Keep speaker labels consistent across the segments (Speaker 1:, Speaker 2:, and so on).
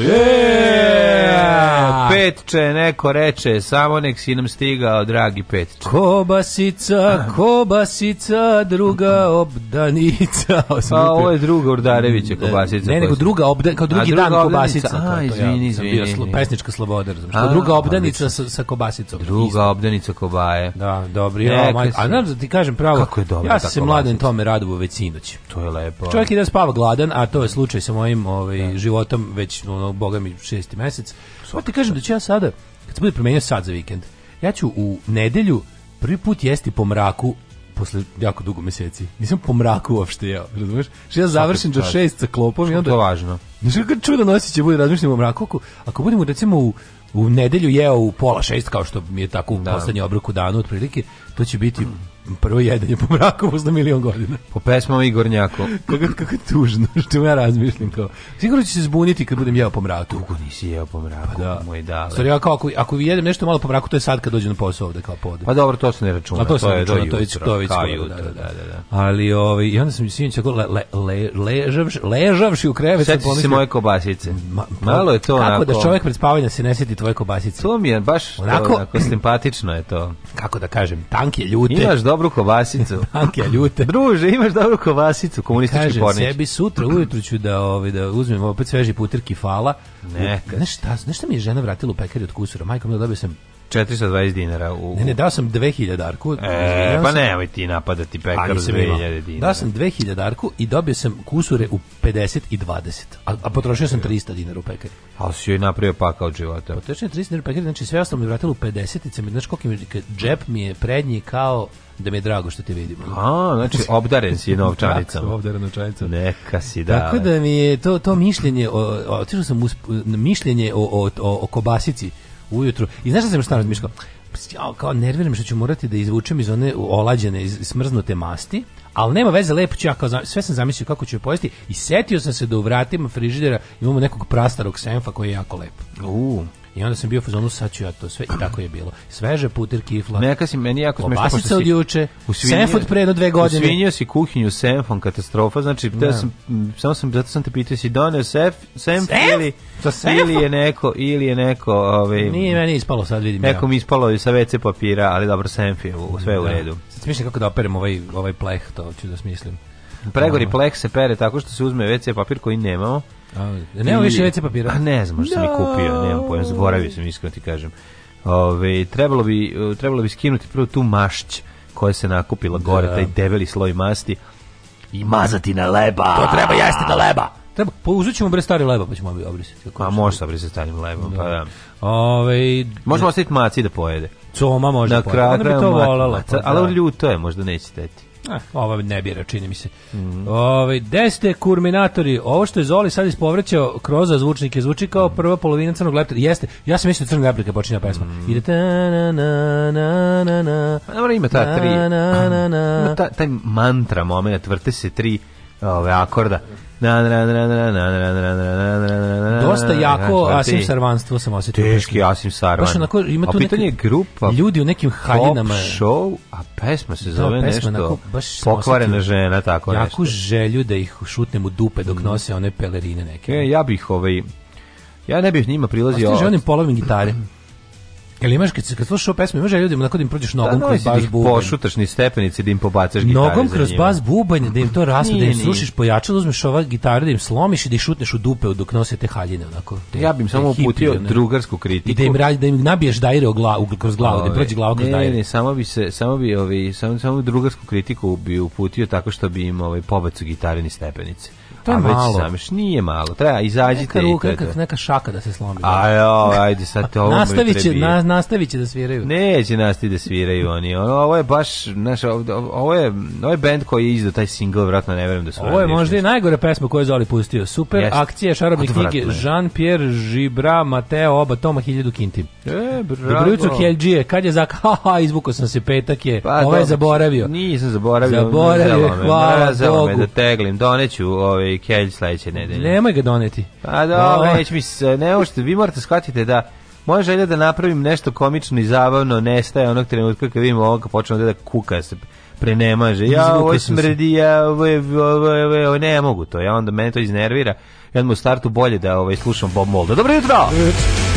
Speaker 1: Yeah. Petče, neko reče, samo nek si nam stigao, dragi Petče.
Speaker 2: Kobasica, kobasica, druga obdanica.
Speaker 1: A pa, ovo je druga Urdarevića kobasica.
Speaker 2: Ne, nego druga obdanica, kao drugi dan kobasica. A,
Speaker 1: izvini, izvini. Ja
Speaker 2: bio pesnička sloboda, razumiješ. Druga obdanica sa, sa kobasicom.
Speaker 1: Druga obdanica kobaje.
Speaker 2: Da, dobro. a znam da ti kažem pravo, Kako je dobro, ja sam se mladen tome radovo već sinoć.
Speaker 1: To je lepo.
Speaker 2: Čovjek da spava gladan, a to je mm. slučaj sa mojim ovaj, da. životom već, ono, boga mi, šesti mesec. Svaki ti kažem da ću ja sada, kad se bude promenio sad za vikend, ja ću u nedelju prvi put jesti po mraku posle jako dugo meseci. Nisam po mraku uopšte jeo, razumeš? Što ja završim do šest sa klopom i onda...
Speaker 1: To je važno. Znaš
Speaker 2: kako čudan da osjećaj bude, razmišljam o mraku. Ako, ako budemo, recimo, u, u nedelju jeo u pola šest, kao što mi je tako u da. poslednji obrok u danu, otprilike, to će biti prvo jedanje po mraku posle milion godina.
Speaker 1: Po pesmama Igor Igornjako.
Speaker 2: kako, kako tužno, što ja razmišljam kao. Sigurno će se zbuniti kad budem jeo po mraku.
Speaker 1: Dugo nisi jeo po mraku,
Speaker 2: pa da. moj dale. Sorry, ja kao, ako, ako jedem nešto malo po mraku, to je sad kad dođem na posao
Speaker 1: ovde kao pod. Pa dobro, to se ne računa. A
Speaker 2: to, to se ne
Speaker 1: računa,
Speaker 2: to je jutro, to je kao jutro, da da, da, da, da, da. Ali ovaj, i onda sam sinoć tako le, le, le, ležavš, ležavši u
Speaker 1: krevet. Sjeti se moje kobasice. Ma,
Speaker 2: malo je to kako da onako. Kako da čovek pred spavanja se ne sjeti tvoje kobasice? To mi
Speaker 1: je baš onako, onako simpatično je to.
Speaker 2: Kako da kažem, tanke, ljute. Imaš
Speaker 1: dobru kovasicu.
Speaker 2: Banke, ljute.
Speaker 1: Druže, imaš dobru kovasicu, komunistički Kažem,
Speaker 2: pornič. Kažem, sebi sutra ujutru ću da, ovaj, da uzmem opet sveži puter kifala. Ne. Znaš šta, znaš šta mi je žena vratila u pekari od kusura? Majko mi
Speaker 1: dobio sam 420 dinara u
Speaker 2: Ne, ne, dao sam 2000 darku.
Speaker 1: E, pa nemoj ti napadati pekar 2000
Speaker 2: dinara. Dao sam 2000 darku i dobio sam kusure u 50 i 20. A, a potrošio sam 300 dinara u pekari.
Speaker 1: Ali si joj napravio pakao od života.
Speaker 2: Potrošio sam 300 dinara u pekari, znači sve ostalo mi vratilo u 50. Znaš koliko mi džep mi je prednji kao da mi je drago što te
Speaker 1: vidimo. A, znači obdaren si
Speaker 2: novčanicama. Tako, obdaren
Speaker 1: novčanicama. Neka si
Speaker 2: da. Tako da mi je to, to mišljenje, o, otišao sam u, mišljenje o, o, o, o kobasici ujutru. I znaš šta sam šta razmišljao? Pa ja, kao nerviram što ću morati da izvučem iz one olađene, iz smrznute masti, ali nema veze, lepo ću ja kao, sve sam zamislio kako ću je pojesti i setio sam se da u vratima frižidera imamo nekog prastarog senfa koji je jako lep.
Speaker 1: Uuu. Uh.
Speaker 2: I onda sam bio u fazonu, sad ću ja to sve, i tako je bilo. Sveže puter
Speaker 1: kifla. Neka si meni jako smešno. Kobasica
Speaker 2: od juče, Senfon
Speaker 1: pre do dve
Speaker 2: godine.
Speaker 1: Usvinio si kuhinju Senfon, katastrofa, znači, da. sam, samo sam, zato sam te pitao, si donio sef, Senf, ili, ili je neko, ili
Speaker 2: je
Speaker 1: neko,
Speaker 2: ovaj, Nije meni ispalo, sad vidim
Speaker 1: Neko ja. mi ispalo i sa WC papira, ali dobro, Senf je u, sve
Speaker 2: da.
Speaker 1: u redu.
Speaker 2: Sad smišljam kako da operem ovaj, ovaj pleh, to ću da smislim.
Speaker 1: Pregori da. pleh se pere tako što se uzme WC papir koji nemamo,
Speaker 2: A, nema više WC papira. A
Speaker 1: ne znam, možda no. sam i kupio, da. nemam pojma, zaboravio sam iskreno ti kažem. Ove, trebalo, bi, e, trebalo bi skinuti prvo tu mašć koja se nakupila gore, da. taj debeli sloj masti i mazati na leba.
Speaker 2: To treba jesti na leba. Treba, pa uzet ćemo bre stari leba, pa ćemo obrisati. A
Speaker 1: pa možeš obrisati starim lebom, pa da. pa da. Ove, Možemo ostaviti maci da pojede.
Speaker 2: Coma
Speaker 1: može da
Speaker 2: pojede. Na kraju, bi to
Speaker 1: volala. Pa, ali da. ljuto je, možda neće
Speaker 2: teti. Ah, ova ne bira, čini mi se. Mm -hmm. Ove, ovaj, desete kurminatori, ovo što je Zoli sad ispovraćao kroz zvučnike, zvuči kao prva polovina crnog leptira. Jeste, ja sam mislio da crnog leptira počinja pesma. Mm -hmm. Ide ta na na na na na.
Speaker 1: Pa dobro, ima ta tri. Na, na, na, na. Ima ta, taj mantra moment, vrte se tri ove akorda. Na,
Speaker 2: Dosta jako Asim Sarvanstvo
Speaker 1: sam osetio. Teški Asim Sarvan. Baš onako, ima tu pitanje je grupa
Speaker 2: ljudi u nekim haljinama.
Speaker 1: show, a pesma se zove nešto pokvarena žena, tako
Speaker 2: nešto. Jako želju da ih šutnem u dupe dok nose one pelerine neke.
Speaker 1: ja bih ovaj, ja ne bih njima prilazio. Ostaje onim polovim gitare.
Speaker 2: Jel imaš kad, kad slušaš ovu pesmu, imaš ljudima da onako da im prođeš nogom da, da kroz
Speaker 1: da, baš bubanj. Pošutaš ni stepenice da im pobacaš gitare
Speaker 2: Nogom kroz bas bubanj, da im to rastu, da im slušiš pojačalo, uzmeš ova gitara, da im slomiš i da ih šutneš u dupe dok nose te haljine. Onako, te,
Speaker 1: ja bih samo uputio drugarsku kritiku.
Speaker 2: I da im, radi, da im nabiješ dajre o glavu, kroz glavu, da im prođe glava
Speaker 1: kroz ne, dajre. Ne, ne, samo bi se, samo bi, ovi, samo, samo drugarsku kritiku bi uputio tako što bi im ovaj, pobacu gitare ni stepenice. To je A malo. Samiš, nije malo. Treba izađite
Speaker 2: neka ruka, i neka, neka šaka da se slomi.
Speaker 1: Ajo, ajde sad to.
Speaker 2: nastaviće, na, nastaviće da sviraju.
Speaker 1: Neće nastaviti da sviraju oni. Ovo je baš, znaš, ovo je, ovo je bend koji je izdao taj single, vratno ne
Speaker 2: verujem da
Speaker 1: su.
Speaker 2: Ovo je možda i najgore pesma koju je Zoli pustio. Super Jest. akcija šarobne knjige Jean-Pierre Gibra, Mateo, oba Toma 1000 kinti. E,
Speaker 1: bravo. Dobrojucu Kjelđije, kad je zak, ha, ha, izvukao sam se petak je. Pa, ovo je zaboravio. Nisam zaboravio. Zaboravio, hvala Bogu. da teglim, doneću ovaj ovaj kelj
Speaker 2: sledeće
Speaker 1: nedelje.
Speaker 2: Nemoj ga doneti.
Speaker 1: Pa dobro, da, neće mi se, ne možete, vi morate shvatiti da moja želja da napravim nešto komično i zabavno nestaje onog trenutka kad vidim ovoga počne da kuka se prenemaže. Ja ovo smrdi, ja ovo, ovo, ovo, ne ja mogu to. Ja onda mene to iznervira. Ja onda u startu bolje da ovaj slušam Bob Molda. Dobro jutro. Dobro jutro.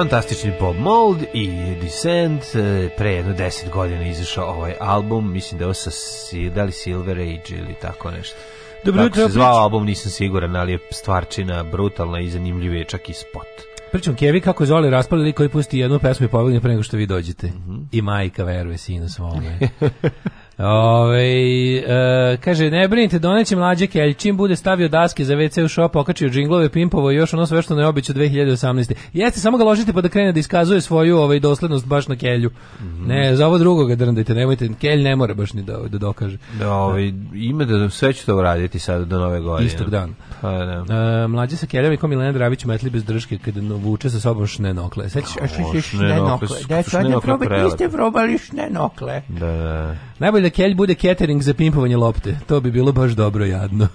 Speaker 1: Fantastični Bob Mold i Descent, pre jedno deset godina izašao ovaj album, mislim da je ovo sa, da li Silver Age ili tako nešto. Dobro, tako se zvao album, nisam siguran, ali je stvarčina brutalna i zanimljiv je čak i spot.
Speaker 2: Pričam Kevi kako Zoli raspali koji pusti jednu pesmu i pobegne pre nego što vi dođete. Mm -hmm. I majka veruje sinu svome. Ove, e, kaže, ne brinite, doneće mlađe kelj, čim bude stavio daske za WC u šop, okačio džinglove, pimpovo i još ono sve što ne običe 2018. Jeste, samo ga ložite pa da krene da iskazuje svoju ovaj, doslednost baš na kelju. Mm -hmm. Ne, za ovo drugo ga drndajte, nemojte, kelj ne mora baš ni
Speaker 1: da, da dokaže. Da, ovaj, ima da sve ću to uraditi sad do
Speaker 2: nove godine. Istog dana. Pa, da. E, mlađe sa keljom i ko Milena Dravić metli bez drške kada vuče sa sobom šnenokle. Sećaš, šnenokle, šnenokle, šnenokle, šnenokle, šnenokle, šnenokle, šnenokle, šnenokle, šnenokle, šnenokle, šnenokle, šnenokle, šnenokle, šnenokle, šnenokle, šnenokle, šnenokle, šnenokle, šnenokle, da Kelj bude catering za pimpovanje lopte. To bi bilo baš dobro jadno.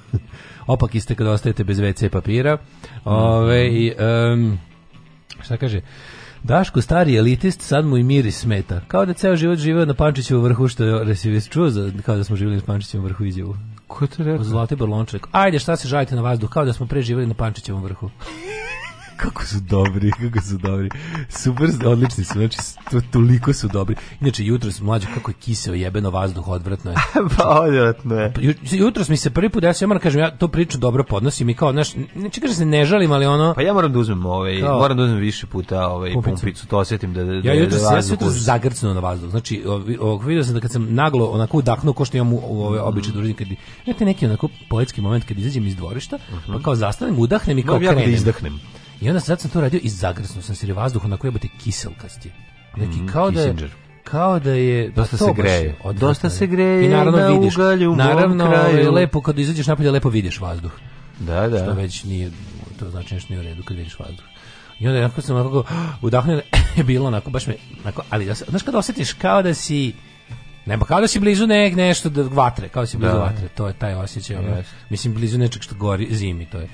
Speaker 2: Opak iste kad ostajete bez WC papira. Ove, i, um, šta kaže? Daško stari elitist, sad mu i miris smeta. Kao da ceo život živeo na Pančićevu vrhu, što je čuo, za, kao da smo živjeli na Pančićevom vrhu izjavu. Ko je to rekao? Zlati Barlonček. Ajde, šta se žalite na vazduh, kao da smo preživjeli na Pančićevom vrhu.
Speaker 1: kako su dobri, kako su dobri. Super, odlični su, znači to, toliko su dobri.
Speaker 2: Inače, jutro sam mlađo, kako je kiseo jebeno vazduh, odvratno je.
Speaker 1: pa odvratno
Speaker 2: je. Pa, jutros mi se prvi put, ja se ja moram da kažem, ja to priču dobro podnosim i kao, znaš, neće kažem da se ne žalim, ali ono...
Speaker 1: Pa ja moram da uzmem, ovaj, kao, moram da uzmem više puta ovaj, pumpicu. pumpicu, to osjetim da, da, ja,
Speaker 2: jutros,
Speaker 1: da, da ja sam
Speaker 2: jutro na
Speaker 1: vazduh,
Speaker 2: znači, ovog video sam da kad sam naglo onako udahnuo, ko što imam u, u ove običaj mm. kad, znate, neki onako poetski moment kad izađem iz dvorišta, mm -hmm. pa mhm. kao zastanem, udahnem i kao no,
Speaker 1: da krenem. Ja
Speaker 2: I onda sad sam to radio i zagrsnuo sam se vazduhom na koji jebote kiselkast je. Neki kao Kissinger. da je, kao da je
Speaker 1: da pa dosta se greje.
Speaker 2: Dosta se greje. I naravno na vidiš. Ugalju, naravno je lepo kad izađeš napolje lepo
Speaker 1: vidiš vazduh. Da, da. Što
Speaker 2: već nije to znači nešto nije u redu kad vidiš vazduh. I onda jako sam onako udahnuo je bilo onako baš me onako, ali da znaš kad osetiš kao da si Nema, kao da si blizu neg, nešto da vatre, kao da si blizu da. vatre, to je taj osjećaj. Ono, mislim, blizu nečeg što gori zimi, to je.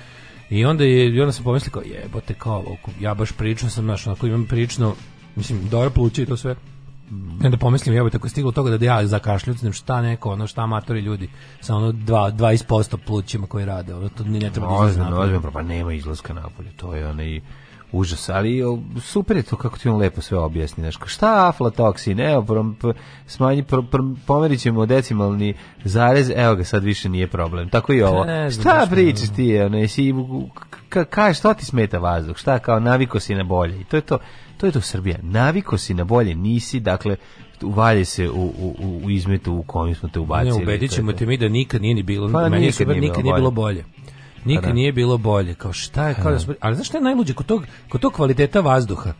Speaker 2: I onda je i onda sam pomislio kao jebote kao ja baš prilično sam naš ako imam prično, mislim dobro pluće i to sve. I onda pomislim, jebote, ako je stiglo toga da, da ja zakašljucnem šta neko, ono šta amatori ljudi sa ono 2 20% plućima koji rade, ono to
Speaker 1: ne
Speaker 2: treba
Speaker 1: da izlazi napolje. Ozbiljno, pa nema izlaska napolje, to je onaj užas, ali super je to kako ti on lepo sve objasni, znaš, šta aflatoksin, evo, prom, smanji, prom, prom, pomerit ćemo decimalni zarez, evo ga, sad više nije problem, tako i ovo, ne, šta pričaš ti, jesi, ka, ka, šta ti smeta vazduh, šta kao naviko si na bolje, i to je to, to je to Srbija, naviko si na bolje, nisi, dakle, uvalje se u, u, u izmetu u kojem smo te
Speaker 2: ubacili. Ne, ubedit ćemo te mi da nikad nije ni bilo, pa, meni nikad, nikad, nikad nije bilo bolje. Nikad pa da. nije bilo bolje. Kao šta je, pa kao da, da smo, ali znaš šta je najluđe kod tog, kod tog kvaliteta vazduha?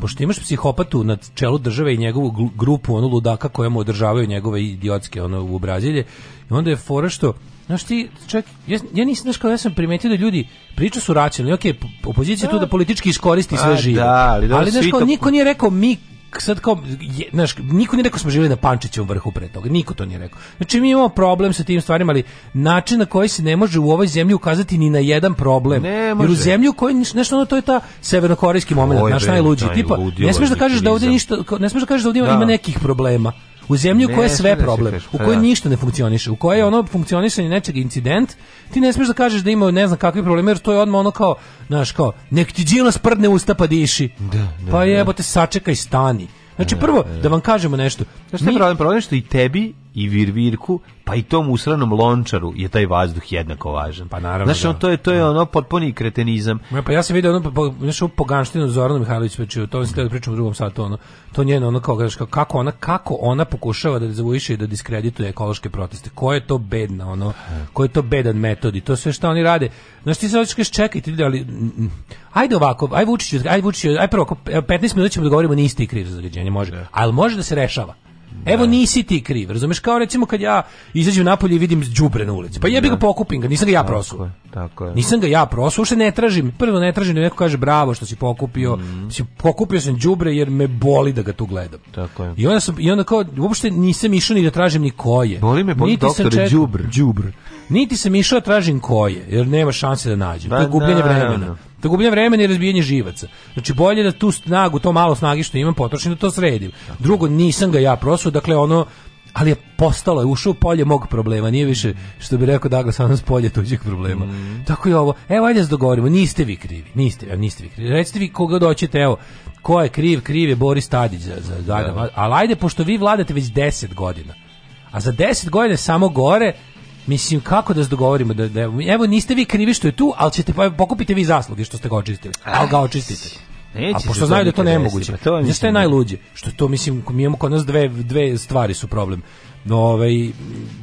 Speaker 2: Pošto imaš psihopatu na čelu države i njegovu grupu, onu ludaka koja mu održavaju njegove idiotske ono, u Brazilje, i onda je fora što Znaš ti, čak, ja, ja nisam, znaš kao ja sam primetio da ljudi priču su racionalni, ok, opozicija tu da. da politički iskoristi pa sve
Speaker 1: žive. Da, ali,
Speaker 2: da, ali znaš kao, niko nije rekao mi sad kao, je, znaš, niko nije rekao smo živeli na Pančićevom vrhu pre toga, niko to nije rekao. Znači mi imamo problem sa tim stvarima, ali način na koji se ne može u ovoj zemlji ukazati ni na jedan problem. Ne može. Jer u zemlji koji nešto ono, to je ta severnokorejski moment, naš najluđi, tipa, da da ne smeš da kažeš da ovdje ništa, ne smeš da kažeš da ovdje da. ima nekih problema. U zemlju u kojoj je sve da problem, u kojoj da. ništa ne funkcioniše, u kojoj je ono funkcionisanje nečeg incident, ti ne smiješ da kažeš da ima ne znam kakvi problemi, jer to je odmah ono kao, znaš, kao, nek ti džila sprdne usta pa diši. Da, da, pa da. jebote, sačekaj, stani. Znači prvo da vam kažemo nešto.
Speaker 1: Znaš šta je problem? Problem što i tebi i virvirku, pa i tom usranom lončaru je taj vazduh jednako
Speaker 2: važan. Pa naravno.
Speaker 1: Znaš, da. on, to je to je da. ono potpuni kretenizam.
Speaker 2: Ja, pa ja sam video ono pa znaš, ono poganštinu Zorana Mihajlović već to tome se da pričam u drugom satu ono. To njeno ono kao kažeš kako ona kako ona pokušava da zavuiše i da diskredituje ekološke proteste. Ko je to bedna ono? Ko je to bedan metod i to sve što oni rade. Znaš ti se hoćeš čekati, ali ajde ovako, aj Vučiću, aj Vučiću, aj prvo 15 minuta ćemo da govorimo nisi ti kriv za zagađenje, može. Da. Al može da se rešava. Evo nisi ti kriv, razumeš? Kao recimo kad ja izađem napolje i vidim đubre na ulici. Pa jebi ga da. pokupim ga, nisam ga ja
Speaker 1: prosuo. Tako je.
Speaker 2: Nisam ga ja prosuo, uopšte ne tražim. Prvo ne tražim da neko kaže bravo što si pokupio. Mm. Si pokupio sam đubre jer me boli da ga tu gledam.
Speaker 1: Tako je.
Speaker 2: I onda sam i onda kao uopšte nisam išao ni da tražim
Speaker 1: ni koje. Boli me boli doktore đubr,
Speaker 2: đubr. Niti sam išao da tražim koje, jer nema šanse da nađem. to je da, gubljenje vremena. To gubljenje vremena i razbijanje živaca. Znači bolje da tu snagu, to malo snage što imam potrošim da to sredim. Drugo, nisam ga ja prosuo, dakle ono ali je postalo je ušao u polje mog problema, nije više što bi rekao Douglas Adams polje tuđeg problema. Mm. Tako je ovo. Evo ajde da dogovorimo, niste vi krivi, niste, niste vi krivi. Recite vi koga doćete, evo, ko je kriv, kriv je Boris Tadić za, za, za, da. ali ajde, pošto vi vladate već 10 godina, a za 10 godina samo gore, Mislim, kako da se dogovorimo? Da, da, evo, niste vi krivi što je tu, ali ćete, pokupite vi zasluge što ste ga očistili. Ali ga očistite. Neće a pošto znaju da to nemoguće. Pa to je, da- najluđe? Što to, mislim, mi imamo kod nas dve, dve stvari su problem no, ovaj,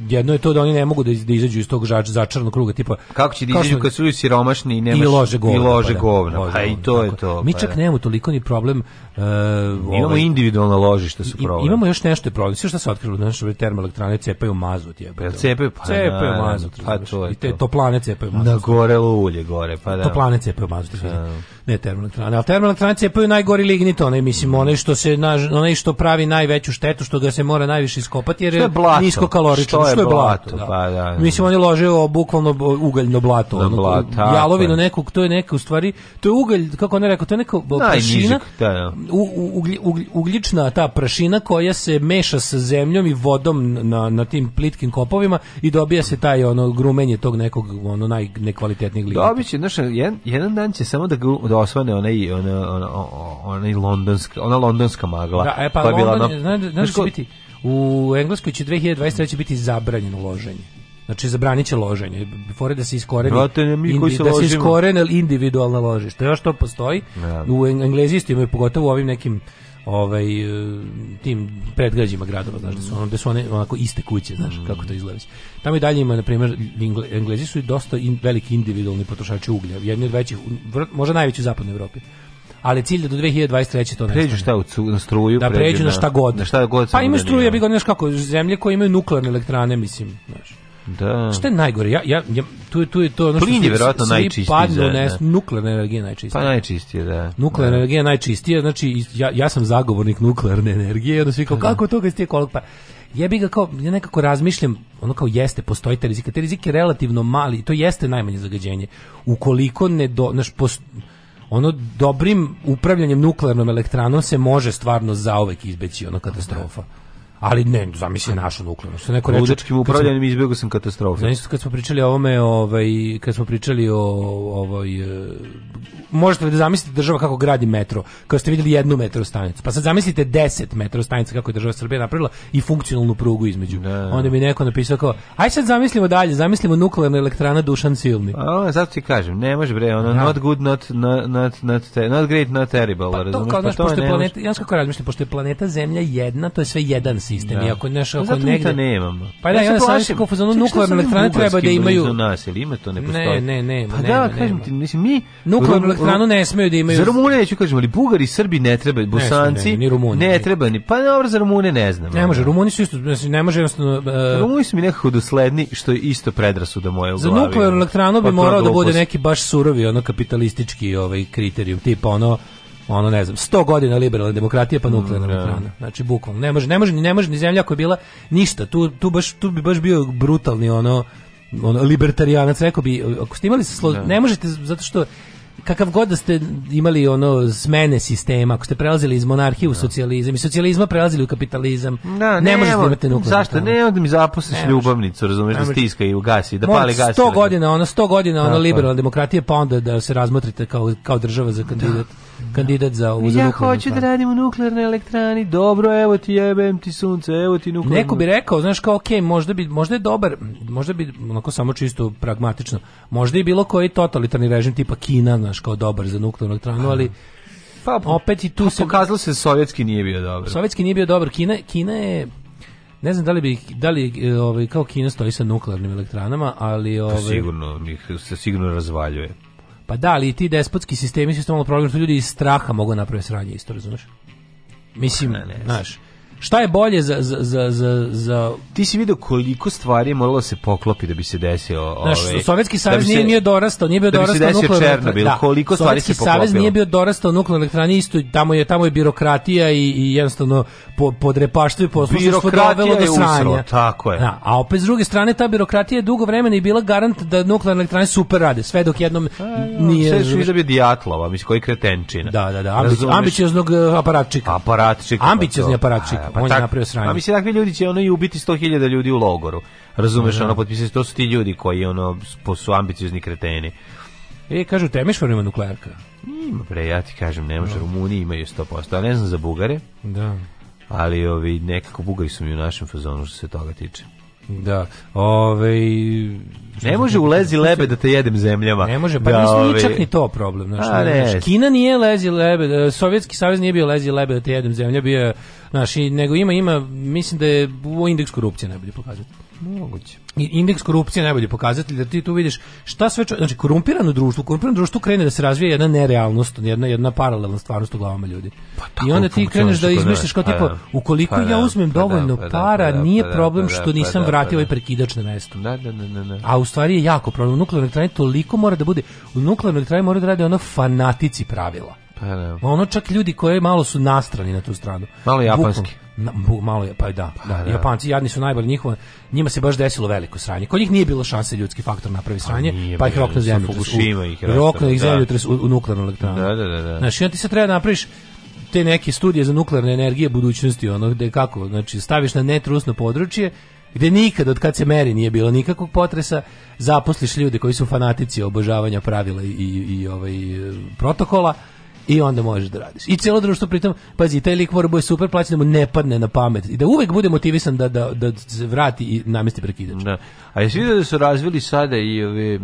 Speaker 2: jedno je to da oni ne mogu da, da izađu iz tog žač, začarnog kruga, tipa...
Speaker 1: Kako će da izađu kad su siromašni i
Speaker 2: nemaš... I lože govna. I pa lože
Speaker 1: da.
Speaker 2: govna,
Speaker 1: pa, da, pa i to
Speaker 2: tako.
Speaker 1: je to.
Speaker 2: Mi pa čak da. nemamo toliko ni problem...
Speaker 1: Uh, imamo ovaj, individualno ložište su problem.
Speaker 2: Imamo još nešto je problem. Sve što se otkrilo, znaš, ove termoelektrane cepaju
Speaker 1: mazut. Je, pa, cepaju,
Speaker 2: pa, cepaju mazut. Pa to je I te toplane
Speaker 1: cepaju
Speaker 2: mazut. Na
Speaker 1: gorelo ulje gore, pa da. Toplane
Speaker 2: cepaju mazut. Da. Ne termoelektrane, al termoelektrane cepaju najgori lignit, onaj, mislim, onaj što, se, onaj što pravi najveću štetu, što ga se mora najviše iskopati, jer je blato. Niskokalorično, što,
Speaker 1: je, što je blato. blato da. Pa,
Speaker 2: da, da. Mislim, on je ložio bukvalno ugaljno blato. Da, ono, blato jalovinu nekog, to je neka u stvari, to je ugalj, kako ne je rekao, to je neka prašina, da, da. uglj, uglj, ugljična ta prašina koja se meša sa zemljom i vodom na, na tim plitkim kopovima i dobija se taj ono grumenje tog nekog ono
Speaker 1: najnekvalitetnijeg lignita. Dobiće, znaš, jedan, jedan dan će samo da, da osvane onaj, onaj, onaj, onaj londonski, ona
Speaker 2: londonska
Speaker 1: magla. Da,
Speaker 2: e pa, koja London, bila, ona, znaš, znaš, znaš, znaš, U Engleskoj će 2023. biti zabranjeno loženje. Znači zabranit će loženje. Pored da se iskoreni Brate, mi da se iskoreni individualna ložišta. Još to postoji. Ja. U Englezi isto imaju pogotovo u ovim nekim ovaj e, tim predgrađima gradova znaš da su ono da su one onako iste kuće znaš mm. kako to izgleda tamo i dalje ima na primjer Englezi su i dosta in, veliki individualni potrošači uglja jedni od većih možda najveći u zapadnoj Evropi ali cilj je do 2023
Speaker 1: to ne. Pređu šta u
Speaker 2: cu, na struju, da pređu, na,
Speaker 1: na šta god. Na
Speaker 2: šta god pa ima da struja, bi godine kako zemlje koje imaju nuklearne elektrane, mislim, znaš. Da. Šta je najgore? Ja, ja, ja
Speaker 1: tu je
Speaker 2: tu je to
Speaker 1: ono što Plin je verovatno
Speaker 2: najčistiji. Padnu ne, da. nuklearna
Speaker 1: energija najčistija. Pa
Speaker 2: najčistije,
Speaker 1: da.
Speaker 2: Nuklearna da. energija najčistija, znači ja, ja sam zagovornik nuklearne energije, onda svi kao da. kako to kad ste koliko pa bih ga kao ja nekako razmišljam ono kao jeste postoji taj rizik, taj rizik relativno mali i to jeste najmanje zagađenje. Ukoliko ne do, naš, post, ono dobrim upravljanjem nuklearnom elektranom se može stvarno zaovek izbeći ono katastrofa ali ne, zamisli našu
Speaker 1: nuklearnu.
Speaker 2: Sa
Speaker 1: neko ludačkim upravljanjem izbegao sam
Speaker 2: katastrofu. Znači kad smo pričali o ovome, ovaj kad smo pričali o ovoj e, možete da zamislite država kako gradi metro, Kad ste videli jednu metro stanicu. Pa sad zamislite 10 metro stanica kako je država Srbija napravila i funkcionalnu prugu između. Ne. Da. Onda mi neko napisao kao aj sad zamislimo dalje, zamislimo nuklearna elektrana Dušan Silni.
Speaker 1: A, zato ti kažem, ne može bre, ono da. not good, not not not not, not great, not terrible, pa
Speaker 2: to, kao, pa to, pošto je planeta, ja kako razmišljam, pošto je planeta Zemlja jedna, to je sve jedan sistem. Da.
Speaker 1: I ako neš, pa
Speaker 2: ako
Speaker 1: Zato negde... nemamo.
Speaker 2: Pa da, ja, sam kao fazonu nuklearne elektrane treba da imaju...
Speaker 1: Nas, ne Ne,
Speaker 2: ne, ne.
Speaker 1: Pa
Speaker 2: ne,
Speaker 1: da, kažem
Speaker 2: ti,
Speaker 1: mislim, mi... Nuklearnu
Speaker 2: elektranu ne smeju da imaju...
Speaker 1: Za Rumune neću kažem, ali Bugari, Srbi ne treba, da Bosanci... Ne, ne, ni Ne treba, ni, pa dobro, za Rumune ne
Speaker 2: znam.
Speaker 1: Ne
Speaker 2: može, da. Rumuni su isto, znači ne može
Speaker 1: jednostavno... Uh, Rumuni su mi nekako dosledni, što je isto predrasuda moje u glavi.
Speaker 2: Za nuklearnu elektranu bi pa morao da bude neki baš surovi, ono kapitalistički ovaj kriterijum, tipa ono ono ne znam 100 godina liberalne demokratije pa nuklearna mm, da. elektrana. Znači bukvalno ne može ne može ni ne može ni zemlja koja je bila ništa. Tu tu baš tu bi baš bio brutalni ono ono libertarijanac rekao bi ako ste imali slo... Da. ne možete zato što kakav god da ste imali ono smene sistema, ako ste prelazili iz monarhije u da. socijalizam i socijalizma prelazili u kapitalizam, da,
Speaker 1: ne, ne
Speaker 2: možete
Speaker 1: da imate nuklearnu Zašto? Ne, da mi zaposliš ne ljubavnicu, razumeš, da stiska i ugasi, da pali
Speaker 2: gasi. 100 godina, ono, 100 godina, ono, pa. liberalna demokratija, pa onda da se razmotrite kao, kao država za kandidat. Da kandidat za ovu Ja hoću da
Speaker 1: radim u nuklearnoj elektrani. Dobro, evo ti jebem ti sunce, evo ti
Speaker 2: nuklearno. Neko bi rekao, znaš kao, okej, možda bi možda je dobar, možda bi onako samo čisto pragmatično. Možda i bilo koji totalitarni režim tipa Kina, znaš, kao dobar za nuklearnu elektranu, ali pa, pa opet i tu pa,
Speaker 1: se pokazalo se sovjetski nije bio
Speaker 2: dobar. Sovjetski nije bio dobar. Kina Kina je ne znam da li bi da li e, ovaj kao Kina stoji sa nuklearnim elektranama, ali pa
Speaker 1: ovaj to sigurno ih se sigurno razvaljuje.
Speaker 2: Pa da, ali ti despotski sistemi su stalno problem što ljudi iz straha mogu napraviti sranje isto, razumeš? Mislim, ne, znaš, Šta je bolje za, za, za, za,
Speaker 1: za... Ti si video koliko stvari je moralo da se poklopi da bi se desio...
Speaker 2: Znaš, ove, ovaj, Sovjetski da savez da nije, nije dorastao, nije bio da dorastao
Speaker 1: bi se Černobil, da, koliko stvari se poklopilo. savez nije bio dorastao nuklearne elektrani, isto tamo je, tamo je birokratija i, i jednostavno po, podrepaštvo i poslušstvo dovelo do sranja. Usro, tako je.
Speaker 2: Da, a opet s druge strane, ta birokratija je dugo vremena i bila garant da nuklearne elektrane super rade, sve dok jednom a,
Speaker 1: e, nije... Sve su Dijatlova, mislim, koji
Speaker 2: kretenčina. Da, da, da, ambicioznog e, aparatčika. Aparatčika. Pa Ambiciozni aparatčika e, pa on tak, je napravio
Speaker 1: sranje. A mislim, takvi ljudi će ono i ubiti 100.000 ljudi u logoru. Razumeš, da. ono, potpisali, to su ti ljudi koji ono, su ambiciozni kreteni.
Speaker 2: E, kažu, Temišvar ima nuklearka.
Speaker 1: Ima, pre, ja ti kažem, ne može, no. Da. Rumuniji imaju 100%, a ne znam za Bugare. Da. Ali ovi, nekako Bugari su mi u našem fazonu što se toga tiče.
Speaker 2: Da. Ove, ovaj,
Speaker 1: ne može u lezi lebe da te jedem zemljama.
Speaker 2: Ne može, pa da, mislim, ove... Ovaj, čak ni to problem. Znači, A, ne, znači, Kina nije lezi lebe, e, Sovjetski savez nije bio lezi lebe da te jedem zemlja, bio, znači, nego ima, ima, mislim da je u indeks korupcije najbolji pokazatelj. Moguće. Indeks korupcije najbolji pokazatelj da ti tu vidiš šta sve čo... znači korumpirano društvo, korumpirano društvo krene da se razvija jedna nerealnost, jedna jedna paralelna stvarnost u glavama ljudi. Pa, I onda ti kreneš da izmišljaš kao pa tipo, da. ukoliko pa, ja da, uzmem pa, da, dovoljno pa, para,
Speaker 1: pa
Speaker 2: nije pa problem što nisam vratio ovaj prekidač na
Speaker 1: mesto. Da, da,
Speaker 2: da, A u stvari je jako problem. U nuklearnoj elektrani toliko mora da bude, u nuklearnoj elektrani mora da rade ono fanatici pravila. Pa, ono čak ljudi koji malo su nastrani na tu stranu.
Speaker 1: Malo japanski.
Speaker 2: Vukom malo je, pa da, pa da, da, Japanci jadni su najbolji njihovo, njima se baš desilo veliko sranje. Kod njih nije bilo šanse ljudski faktor napravi pa sranje, pa, pa ih rokne zemlju. Rokne ih da. zemlju u, u
Speaker 1: nuklearnu elektranu. Da, da, da. da.
Speaker 2: Znači, ti se treba da napraviš te neke studije za nuklearne energije budućnosti, ono gde kako, znači staviš na netrusno područje, gde nikad od kad se meri nije bilo nikakvog potresa, zaposliš ljude koji su fanatici obožavanja pravila i, i, i ovaj, protokola, i onda možeš da radiš. I cijelo društvo pritom, pazi, taj lik mora da bude super plaćen da mu ne padne na pamet i da uvek bude motivisan da, da, da se vrati i namesti prekidač.
Speaker 1: Da. A jesi vidio da su razvili sada i ove,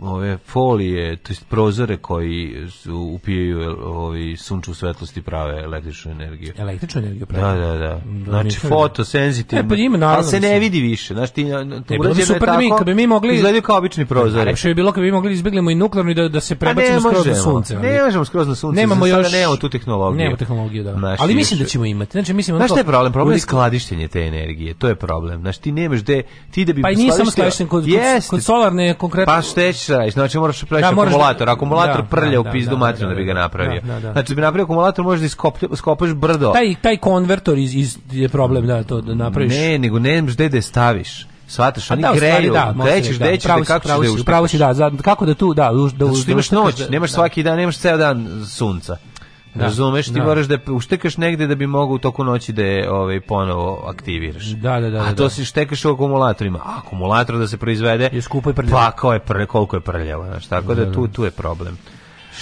Speaker 1: ove folije, to jest prozore koji su, upijaju ovi sunču svetlosti prave električnu energiju.
Speaker 2: Električnu energiju da, prave?
Speaker 1: Da, da, da. Znači, fotosenzitivno. E, pa ima, naravno. Ali se da ne vidi više. Znači, ti,
Speaker 2: to bilo bi super da mi, kad bi mi mogli...
Speaker 1: Izgledaju kao
Speaker 2: obični
Speaker 1: prozori.
Speaker 2: Lepše bi bilo kad bi mi mogli izbjeglimo i nuklearno i da, da se pa prebacimo skroz
Speaker 1: na sunce. Ne možemo skroz na za sunce. Nemamo još nemamo tu tehnologiju. Nemamo
Speaker 2: tehnologiju, da. Naš, Ali mislim još... da ćemo imati. Znači
Speaker 1: mislim Znaš šta je problem? Problem je skladištenje te energije. To je problem. Znači ti nemaš gde ti da bi
Speaker 2: Pa i nisam skladišten kod, yes. kod solarne konkretno.
Speaker 1: Pa šta šteć, znači moraš da praviš da, da- akumulator. Akumulator da, prlja da, u pizdu materina da bi ga napravio. Znači bi napravio akumulator možeš da iskopaš brdo.
Speaker 2: Taj taj konvertor iz iz je problem da to da napraviš.
Speaker 1: Ne, nego nemaš gde da staviš. Svataš, oni da, greju, da, da, grećeš, da, dećeš,
Speaker 2: da, kako ćeš da uštekaš. Pravo si, da, za, kako da tu, da,
Speaker 1: da, da, Zato što imaš da noć, da, nemaš da. svaki dan, nemaš ceo dan sunca. Da, Razumeš, ti da. moraš da uštekaš negde da bi mogao u toku noći da je ovaj, ponovo aktiviraš.
Speaker 2: Da, da, da. A
Speaker 1: da, to da. si štekaš u akumulatorima. A akumulator da se
Speaker 2: proizvede,
Speaker 1: je skupo i prljavo. Pa, kao je prljavo, koliko je prljavo. Znaš, tako da, da tu, tu je problem.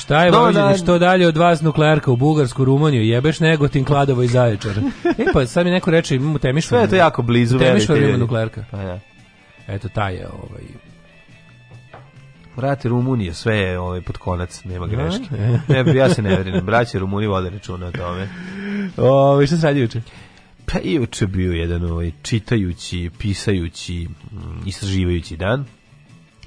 Speaker 2: Šta je no, Vojvodina, što dalje od vas nuklearka u Bugarsku, Rumuniju, jebeš Negotin, Kladovo i Zaječar. e pa sad mi neko
Speaker 1: reče, imamo
Speaker 2: Temišvar.
Speaker 1: Sve je to jako blizu,
Speaker 2: Temišvar ima
Speaker 1: nuklearka. Pa ja. Da.
Speaker 2: Eto, taj je ovaj,
Speaker 1: Vrati Rumunije, sve je ovaj, pod konac, nema da. greške. ne, ja se ne verim, braće Rumunije vode računa
Speaker 2: o
Speaker 1: tome.
Speaker 2: O, šta se radi juče?
Speaker 1: Pa i juče bio jedan ovaj, čitajući, pisajući, mm, istraživajući dan.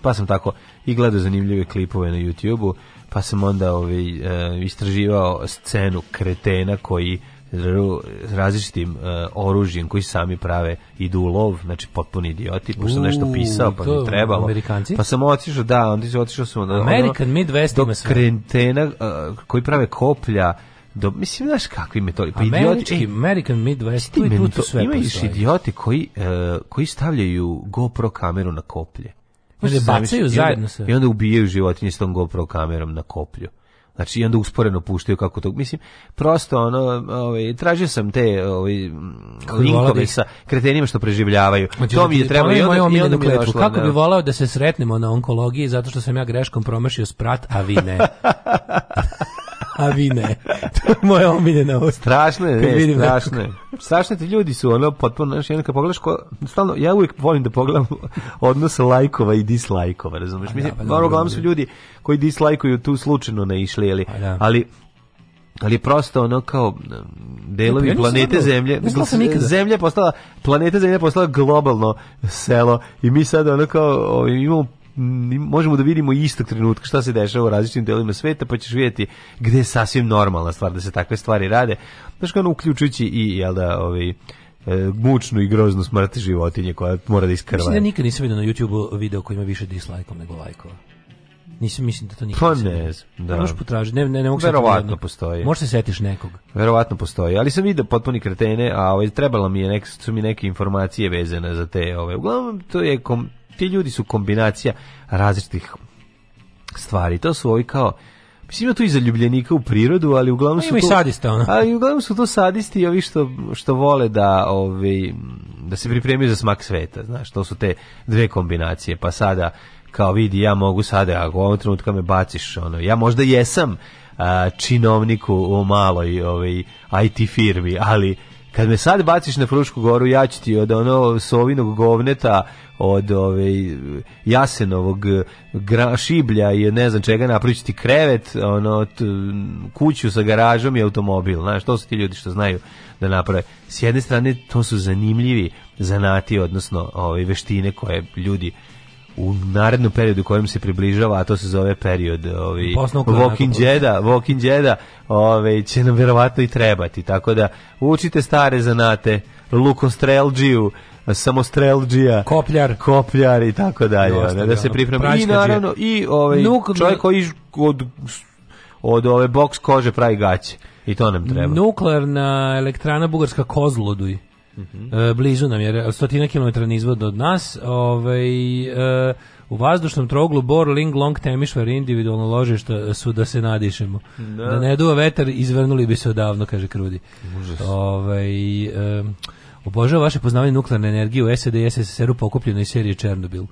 Speaker 1: Pa sam tako i gledao zanimljive klipove na YouTube-u pa sam onda ovaj, e, istraživao scenu kretena koji različitim uh, oružjem koji sami prave idu u lov, znači potpuni idioti, pošto nešto pisao, pa mi trebalo.
Speaker 2: Amerikanci?
Speaker 1: Pa sam
Speaker 2: otišao,
Speaker 1: da, onda sam otišao
Speaker 2: sam na American
Speaker 1: ono, Midwest ima sve. Krentena, uh, e, koji prave koplja, do, mislim,
Speaker 2: znaš
Speaker 1: kakvi metodi. Pa Američki,
Speaker 2: idioti, American Midwest, tu, tu, tu sve
Speaker 1: Ima idioti koji, uh, koji stavljaju GoPro kameru na koplje. Ne, bacaju zajedno se. I onda ubijaju životinje s tom GoPro kamerom na koplju. Znači, i onda usporeno puštaju kako to... Mislim, prosto, ono, ovaj, tražio sam te ovaj, linkove da sa kretenima što preživljavaju. Znači, to mi je trebalo i onda, i onda mi je došlo.
Speaker 2: Kako bi volao da se sretnemo na onkologiji zato što sam ja greškom promašio sprat, a vi ne. a vi ne. To je moja
Speaker 1: omiljena ovo. Strašno je, ne, strašno je. Strašno ti ljudi su ono potpuno, znaš, jedno kad pogledaš, ko, stalno, ja uvijek volim da pogledam odnos lajkova i dislajkova, razumiješ? Mislim, ja, da, pa, uglavnom su ljudi koji dislajkuju tu slučajno ne išli, ali, ja. Pa da. ali ali prosto ono kao delovi pa ja planete sam Zemlje, sam Zemlja postala planeta Zemlja postala globalno selo i mi sad ono kao imamo možemo da vidimo istog trenutka šta se dešava u različitim delima sveta, pa ćeš vidjeti gde je sasvim normalna stvar da se takve stvari rade. Znaš kao ono, uključujući i, jel da, ovaj, e, mučnu i groznu smrt životinje koja mora
Speaker 2: da iskrva. Mislim da nikad nisam vidio na youtube video koji ima više dislajkom nego lajkova. Nisam mislim da to nikad. Pa ne,
Speaker 1: da. Ne možeš
Speaker 2: potražiti, ne,
Speaker 1: ne,
Speaker 2: ne mogu
Speaker 1: Verovatno postoji.
Speaker 2: Možeš se da setiš nekog.
Speaker 1: Verovatno postoji, ali sam video potpuni kretene, a ovaj, trebala mi je nek, su mi neke informacije vezane za te, ove. Ovaj, uglavnom to je kom, ti ljudi su kombinacija različitih stvari. To su ovi kao Mislim ima tu i zaljubljenika u prirodu, ali uglavnom su ima to,
Speaker 2: i sadista ona.
Speaker 1: Ali uglavnom su to sadisti i ovi što, što vole da ovaj da se pripremaju za smak sveta, znaš, to su te dve kombinacije. Pa sada kao vidi ja mogu sada ako u ovom trenutku me baciš ono ja možda jesam a, činovniku u maloj ovaj IT firmi ali Kad me sad baciš na Frušku goru, ja ću ti od ono sovinog govneta, od ove, ovaj, jasenovog eh, gra, šiblja i ne znam čega napraviti ti krevet, ono, t, kuću sa garažom i automobil. Znaš, to su ti ljudi što znaju da naprave. S jedne strane, to su zanimljivi zanati, odnosno ove, ovaj, veštine koje ljudi u narednom periodu kojem se približava, a to se zove period ovaj, Walking Jeda, Walking Jeda ovaj, će nam verovatno i trebati. Tako da učite stare zanate, lukostrelđiju,
Speaker 2: samostrelđija, kopljar,
Speaker 1: kopljar i tako dalje, Dosta, da se
Speaker 2: pripremi. I naravno, i ovaj, Nuk, čovjek koji od, od ove boks kože pravi gaće. I to nam treba. Nuklearna elektrana Bugarska Kozloduj. -hmm. blizu nam je stotina kilometara nizvod od nas ovaj, e, u vazdušnom troglu Bor, Ling, Long, Temišvar individualno ložišta su da se nadišemo da, da ne duva vetar izvrnuli bi se odavno kaže Krudi ovaj, um, e, obožava vaše poznavanje nuklearne energije u SED i SSR-u pokupljeno iz serije Černobil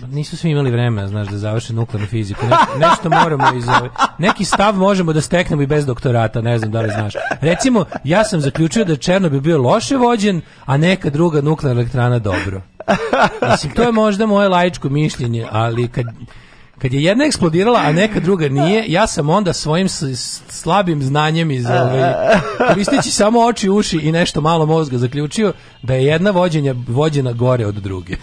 Speaker 2: Pa nisu svi imali vremena, znaš, da završe nuklearnu fiziku. Ne, nešto moramo iz neki stav možemo da steknemo i bez doktorata, ne znam da li znaš. Recimo, ja sam zaključio da Černobil bio loše vođen, a neka druga nuklearna elektrana dobro. Mislim, to je možda moje laičko mišljenje, ali kad Kad je jedna eksplodirala, a neka druga nije, ja sam onda svojim slabim znanjem iz ovaj, koristeći samo oči, uši i nešto malo mozga zaključio da je jedna vođenja vođena gore od druge.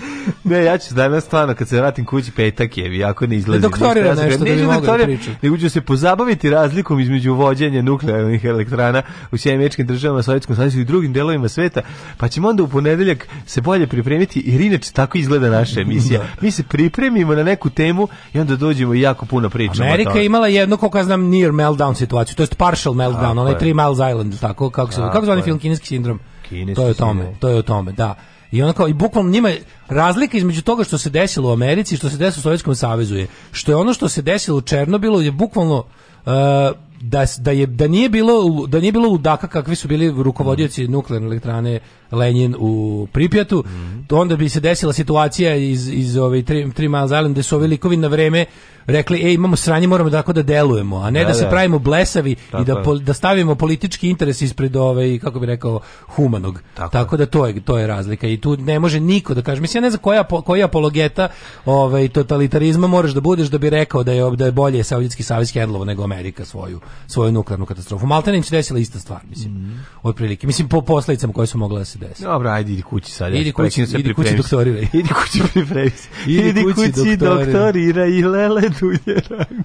Speaker 1: ne, ja ću danas stvarno kad se vratim kući petak je, ako
Speaker 2: ne izlazim.
Speaker 1: Da
Speaker 2: doktorira nešto,
Speaker 1: nešto da
Speaker 2: bi mogla da,
Speaker 1: da ću se pozabaviti razlikom između vođenja nuklearnih elektrana u sjemečkim državama, Sovjetskom savjezu i drugim delovima sveta, pa ćemo onda u ponedeljak se bolje pripremiti, jer inače tako izgleda naša emisija. Da. Mi se pripremimo na neku temu i onda onda dođemo
Speaker 2: i
Speaker 1: jako puno
Speaker 2: pričamo Amerika je imala jednu, koliko ja znam, near meltdown situaciju, to je partial meltdown, tako onaj Three Miles Island, tako, kako se, kako zvani film, kineski sindrom? Kineski to je o tome, sindrom. to je o tome, da. I ono kao, i bukvalno njima razlika između toga što se desilo u Americi i što se desilo u Sovjetskom savezu je, što je ono što se desilo u Černobilu je bukvalno uh, da, da, je, da nije bilo da nije bilo ludaka kakvi su bili rukovodioci nuklearne elektrane Lenin u Pripjatu, mm -hmm. onda bi se desila situacija iz, iz ove tri, tri Miles Island gde su ovi likovi na vreme rekli, ej, imamo sranje, moramo tako da delujemo, a ne da, da se da. pravimo blesavi tako i da, po, da stavimo politički interes ispred ove, kako bi rekao, humanog. Tako, tako da to je, to je razlika i tu ne može niko da kaže, mislim, ja ne znam koja, koja apologeta ove, ovaj, totalitarizma moraš da budeš da bi rekao da je, da je bolje Saudijski savjez hendlovo nego Amerika svoju, svoju nuklearnu katastrofu. Malta im se desila ista stvar, mislim, mm -hmm. otprilike. Mislim, po posledicama koje su mogle da se se desi.
Speaker 1: Dobro, ajde, idi kući sad.
Speaker 2: Da idi kući, idi pripremi. kući doktoriraj.
Speaker 1: idi kući pripremi se. Idi, idi kući, kući doktoriraj i lele dulje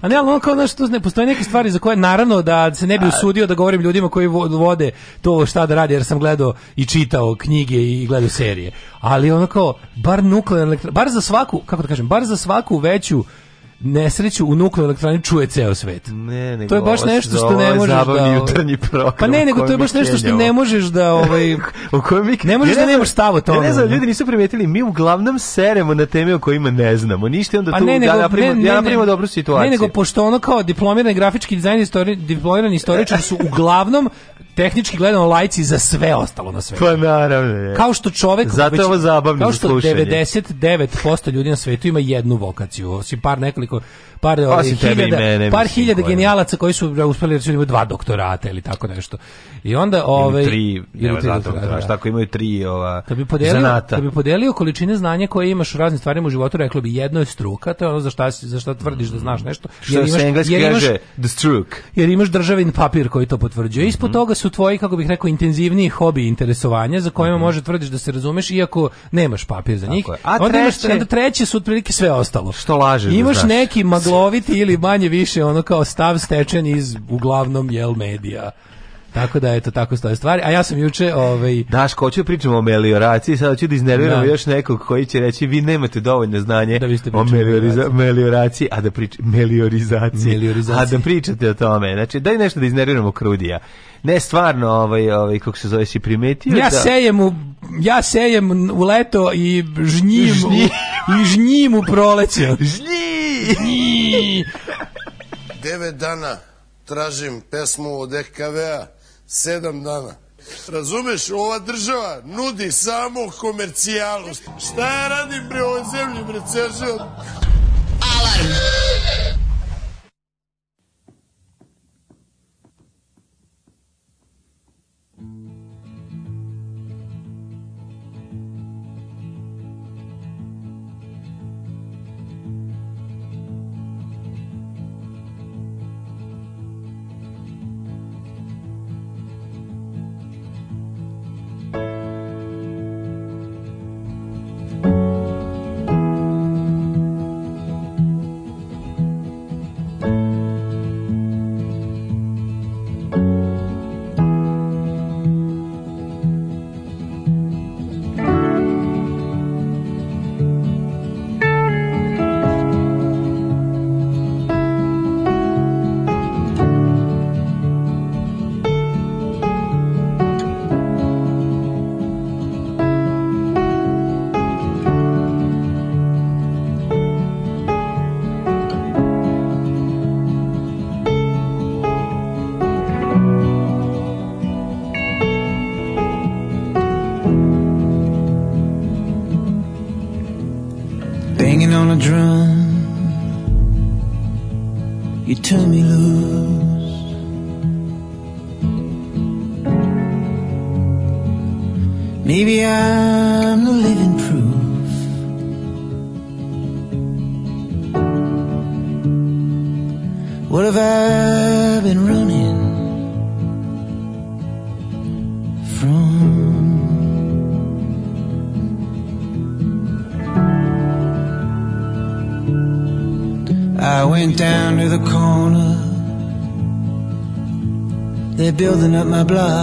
Speaker 2: A ne, ali on kao, znaš, to ne, postoje neke stvari za koje, naravno, da se ne bi usudio da govorim ljudima koji vode to šta da radi, jer sam gledao i čitao knjige i gledao serije. Ali ono kao, bar nuklearna bar za svaku, kako da kažem, bar za svaku veću nesreću u nuklearnoj elektrani čuje ceo svet.
Speaker 1: Ne, nego
Speaker 2: to je baš nešto što ne možeš
Speaker 1: da jutarnji
Speaker 2: program. Pa ne, nego to je baš nešto što ne možeš da ovaj
Speaker 1: o kojem mi
Speaker 2: ne možeš
Speaker 1: da
Speaker 2: nemaš stav o tome.
Speaker 1: Ne znam, ljudi nisu primetili, mi uglavnom seremo na teme o kojima ne znamo. Ništa onda pa tu da ja napravimo ja napravimo dobru situaciju.
Speaker 2: Ne, nego pošto ono kao diplomirani grafički dizajner, diplomirani istoričar su uglavnom tehnički gledano lajci za sve ostalo na svetu.
Speaker 1: Pa naravno. Je.
Speaker 2: Kao što čovek
Speaker 1: Zato već, ovo zabavno slušanje.
Speaker 2: kao što 99% ljudi na svetu ima jednu vokaciju. Osim par nekoliko par Osim ovaj, hiljada, mene, par hiljada kojima. genijalaca koji su uspeli da imaju dva doktorata ili tako nešto. I onda ovaj tri, nema tri
Speaker 1: doktorata, da. tako imaju tri ova. Kad
Speaker 2: da bi podelio, zanata. kad da bi podelio količine znanja koje imaš u raznim stvarima u životu, reklo bi jedno je struka, to je ono za šta za šta tvrdiš da znaš nešto.
Speaker 1: Što jer imaš, se engleski jer imaš, kaže the struke.
Speaker 2: Jer imaš državin papir koji to potvrđuje. Ispod mm -hmm. toga su tvoji, kako bih rekao, intenzivniji hobi interesovanja za kojima mm -hmm. može da tvrdiš da se razumeš iako nemaš papir za njih.
Speaker 1: a onda
Speaker 2: treće, imaš, onda treće su otprilike sve ostalo.
Speaker 1: Što lažeš?
Speaker 2: Da imaš da neki magloviti ili manje više ono kao stav stečen iz uglavnom jel medija. Tako da eto tako stoje stvari. A ja sam juče ovaj
Speaker 1: Daško hoću pričamo o melioraciji, sad hoću da iznerviram da. još nekog koji će reći vi nemate dovoljno znanje da o melioriza, melioraciji, a da prič meliorizaciji, meliorizaciji, a da pričate o tome. Znači daj nešto da iznerviramo Krudija. Ne, stvarno, ovaj, ovaj, kako se zove, si primetio?
Speaker 2: Ja da... sejem u, ja sejem u leto i žnjim, žnjim. U, i žnjim u proleće. Žnji!
Speaker 1: Devet dana tražim pesmu od EKV-a, sedam dana. Razumeš, ova država nudi samo komercijalu. Šta ja radim bre ovoj zemlji, bre, cežel? Alarm! me mi luz. hablar.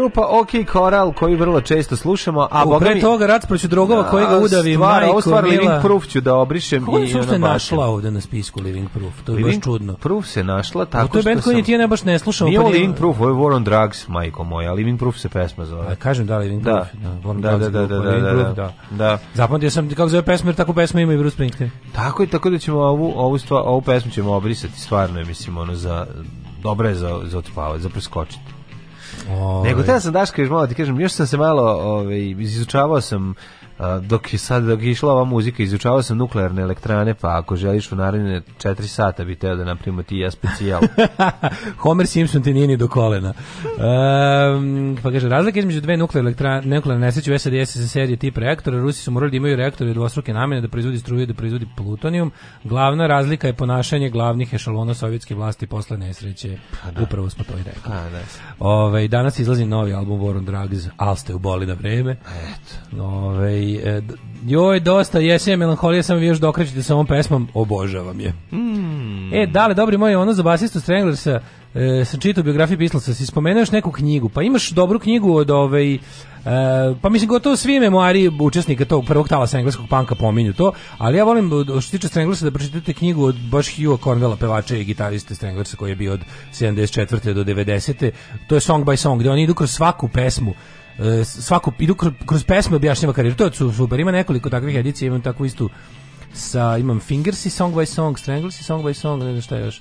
Speaker 1: grupa OK Koral koji vrlo često slušamo, a boga mi...
Speaker 2: toga rat proči drogova da, koji ga udavi
Speaker 1: stvar, majko. Stvar Living Proof ću da obrišem Kako
Speaker 2: i
Speaker 1: ona
Speaker 2: baš. našla ovde na spisku Living Proof? To je Living baš čudno.
Speaker 1: Proof se našla pa tako što. To
Speaker 2: je
Speaker 1: bend koji
Speaker 2: ti ja ne baš ne slušam.
Speaker 1: pa Living Proof, ovo je War on Drugs, majko moja, Living Proof se pesma zove. A,
Speaker 2: kažem da Living da.
Speaker 1: Proof, da, da, da, da, da, da, da, da, da, da.
Speaker 2: Zapamtio sam kako zove pesma, jer tako pesma ima i Bruce Springsteen.
Speaker 1: Tako i tako da ćemo ovu ovu stvar, ovu pesmu ćemo obrisati stvarno, mislim ono za dobro je za, za otpavati, za preskočiti. Ovaj. Nego te sam daš kažeš malo da ti kažem, još sam se malo ovaj izučavao sam dok je sad dok je išla ova muzika, izučavao sam nuklearne elektrane, pa ako želiš u naredne 4 sata bi teo da napravimo ti ja specijal.
Speaker 2: Homer Simpson ti nije ni do kolena. Um, pa kaže, razlika između dve nuklearne elektrane, nuklearne nesreće u SAD i SSSR je tip reaktora. Rusi su morali da imaju reaktore dvostruke namene da proizvodi struju i da proizvodi plutonijum. Glavna razlika je ponašanje glavnih ešalona sovjetske vlasti posle nesreće. Pa, da. Upravo smo to i
Speaker 1: rekli.
Speaker 2: Pa, da. Ove, ovaj, danas izlazi novi album War on Drugs, ali ste u boli na vreme.
Speaker 1: Eto.
Speaker 2: Ove, e, joj, dosta, jesen je melanholija, samo vi još dokrećite sa ovom pesmom, obožavam je.
Speaker 1: Mm.
Speaker 2: E, dale, dobri moji, ono za basistu Stranglers e, sam čitao biografiju Beatlesa, si spomenuo još neku knjigu, pa imaš dobru knjigu od ovaj, e, pa mislim gotovo svi memoari učesnika tog prvog talasa engleskog panka pominju to, ali ja volim što se tiče Stranglersa da pročitate knjigu od baš Hugha Cornwella, pevača i gitariste Stranglersa koji je bio od 74. do 90. To je song by song, gde oni idu kroz svaku pesmu e, svaku, idu kroz, kroz pesme objašnjava karijeru, to je super, ima nekoliko takvih edicija, imam takvu istu sa, imam Fingersi song by song, Stranglersi song by song, ne znam šta još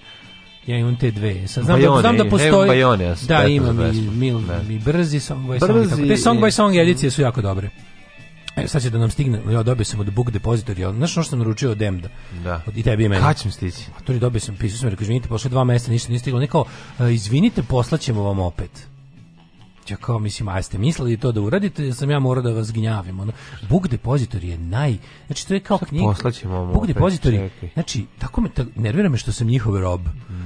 Speaker 2: Ja imam te dve.
Speaker 1: Sad znam,
Speaker 2: Bajone, da, znam da
Speaker 1: postoji. Bajone,
Speaker 2: ja da, imam i, mil, da. i brzi song by ovaj song. Tako. Te song by song edicije su jako dobre. E, sad će da nam stigne, ja dobio sam od Book Depository, znaš ono što sam naručio od Emda?
Speaker 1: Da. Od,
Speaker 2: I tebi i
Speaker 1: meni. Kad ćemo stići?
Speaker 2: A pa to dobio sam, pisao sam, rekao, izvinite, pošle dva mjeseca, ništa nije stiglo. Oni e, izvinite, poslaćemo vam opet. Ja kao mislim, a ste mislili to da uradite, ja sam ja morao da vas gnjavim. Ono. Book Depository je naj... Znači, to je kao
Speaker 1: knjiga. Poslaćemo vam Book
Speaker 2: Depository, znači, tako me, tako, nervira me što sam njihov rob.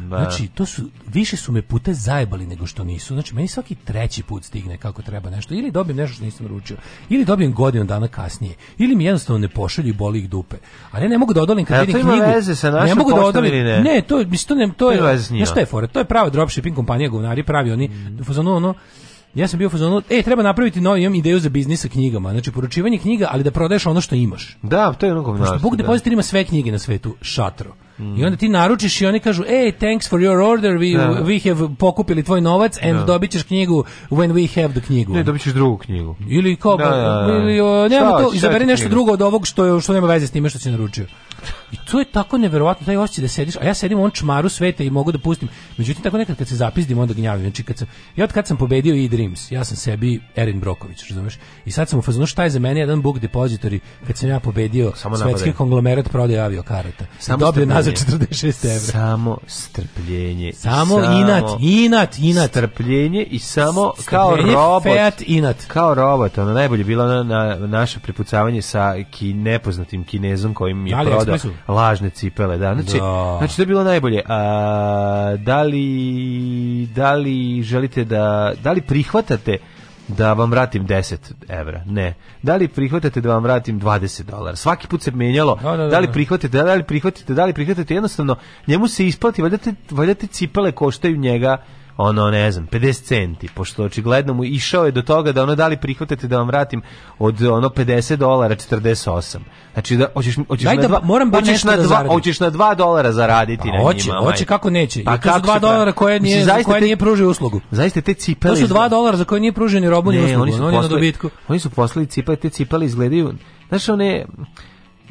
Speaker 2: Da. Znači, to su, više su me puta zajebali nego što nisu. Znači, meni svaki treći put stigne kako treba nešto. Ili dobijem nešto što nisam naručio, ili dobijem godinu dana kasnije, ili mi jednostavno ne pošalju i boli ih dupe. Ali ja ne mogu da odolim kad e,
Speaker 1: vidim
Speaker 2: knjigu. Veze sa našom ne mogu da odolim. Ne? ne, to, mislim, to, ne, to je, to je, to je, to je prava dropshipping kompanija, govnari, pravi oni, mm. ono, Ja sam bio u fazonu, e, treba napraviti novi, imam ideju za biznis sa knjigama. Znači, poručivanje knjiga, ali da prodaješ ono što imaš.
Speaker 1: Da, to je ono
Speaker 2: govnarstvo. Bog da. depozitor ima sve knjige na svetu, šatro. Mm. I onda ti naručiš i oni kažu, "Ej, thanks for your order. We da. da. we have pokupili tvoj novac and da. dobićeš knjigu when we have the knjigu." Ne,
Speaker 1: dobićeš drugu knjigu. Ili kao da, da,
Speaker 2: da, ili nema to, izaberi nešto knjiga? drugo od ovog što što nema veze s time što si naručio. I to je tako neverovatno taj osjećaj da sediš, a ja sedim on čmaru sveta i mogu da pustim. Međutim tako nekad kad se zapizdim onda gnjavim. Znači kad sam ja od kad sam pobedio i Dreams, ja sam sebi Erin Broković, razumeš? I sad sam u fazonu šta je za mene jedan book depository kad sam ja pobedio Samo svetski konglomerat prodaje avio karata. Samo dobio
Speaker 1: za 46 evra. Samo strpljenje.
Speaker 2: Samo, samo inat, inat, inat. Strpljenje
Speaker 1: i samo strpljenje, kao robot.
Speaker 2: Fiat inat.
Speaker 1: Kao robot, ono najbolje bilo na, na naše prepucavanje sa ki, nepoznatim kinezom kojim je da proda lažne cipele. Da. Znači, da. znači, to je bilo najbolje. A, da, li, da li želite da, da li prihvatate da vam vratim 10 evra. Ne. Da li prihvatate da vam vratim 20 dolara? Svaki put se menjalo. Da, da, da. da li da. prihvatate, da li prihvatite, da li prihvatate? Jednostavno, njemu se isplati, valjate, valjate cipale koštaju njega ono ne znam 50 centi pošto očigledno mu išao je do toga da ono dali li prihvatate da vam vratim od ono 50 dolara 48 znači da hoćeš
Speaker 2: hoćeš Daj da ba, moram bar hoćeš na 2 da hoćeš
Speaker 1: na 2 dolara zaraditi pa, na hoće,
Speaker 2: njima hoće kako neće pa ja, kako 2 dolara koje nije
Speaker 1: mislim,
Speaker 2: koje te, nije pružio uslugu
Speaker 1: zaista te cipele to
Speaker 2: su 2 dolara za koje nije pružio ni robu ni uslugu oni su, oni, poslali,
Speaker 1: oni su poslali cipele te cipele izgledaju znaš one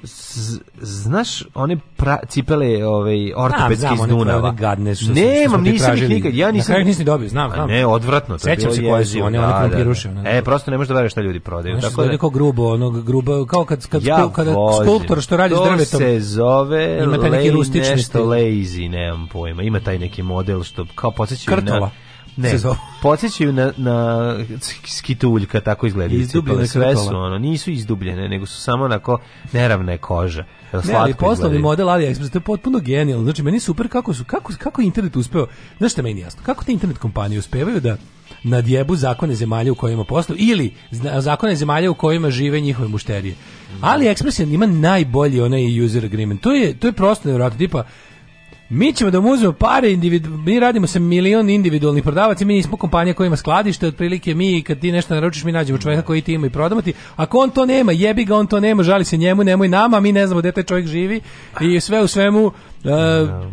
Speaker 1: Z, znaš one pra, cipele ovaj ortopedski iz Dunava.
Speaker 2: gadne
Speaker 1: su. Nemam, nisam ih nikad. Ja nisam.
Speaker 2: Na nisam dobio, znam, znam.
Speaker 1: Ne, odvratno, to
Speaker 2: Sećam se koje one, da, da, da. one krompiruše, da,
Speaker 1: da. E, prosto ne možeš da veruješ šta ljudi prodaju. Znaš, da tako
Speaker 2: da kao grubo, onog grubo, kao kad kad ja kad skulptor što radi to s drvetom.
Speaker 1: se zove ima taj neki rustični nešto stil. lazy, nemam pojma. Ima taj neki model što kao podseća na ne. Podsjećaju na, na skituljka, tako izgledaju. Izdubljene sve su, ono, nisu izdubljene, nego su samo onako neravne kože. Ne, ali poslovni
Speaker 2: model AliExpress, to je potpuno genijalno. Znači, meni super kako su, kako, kako internet uspeo, znaš što meni jasno, kako te internet kompanije uspevaju da nadjebu zakone zemalja u kojima posluju ili zakone zemalja u kojima žive njihove mušterije. Ali da. AliExpress ima najbolji onaj user agreement. To je, to je prosto nevjerojatno, tipa, Mi ćemo da mu pare, individu, mi radimo sa milion individualnih prodavaca, mi nismo kompanija koja ima skladište, otprilike mi kad ti nešto naručiš mi nađemo čovjeka koji ti ima i prodamo ti. Ako on to nema, jebi ga, on to nema, žali se njemu, nemoj nama, mi ne znamo gde taj čovjek živi i sve u svemu Uh,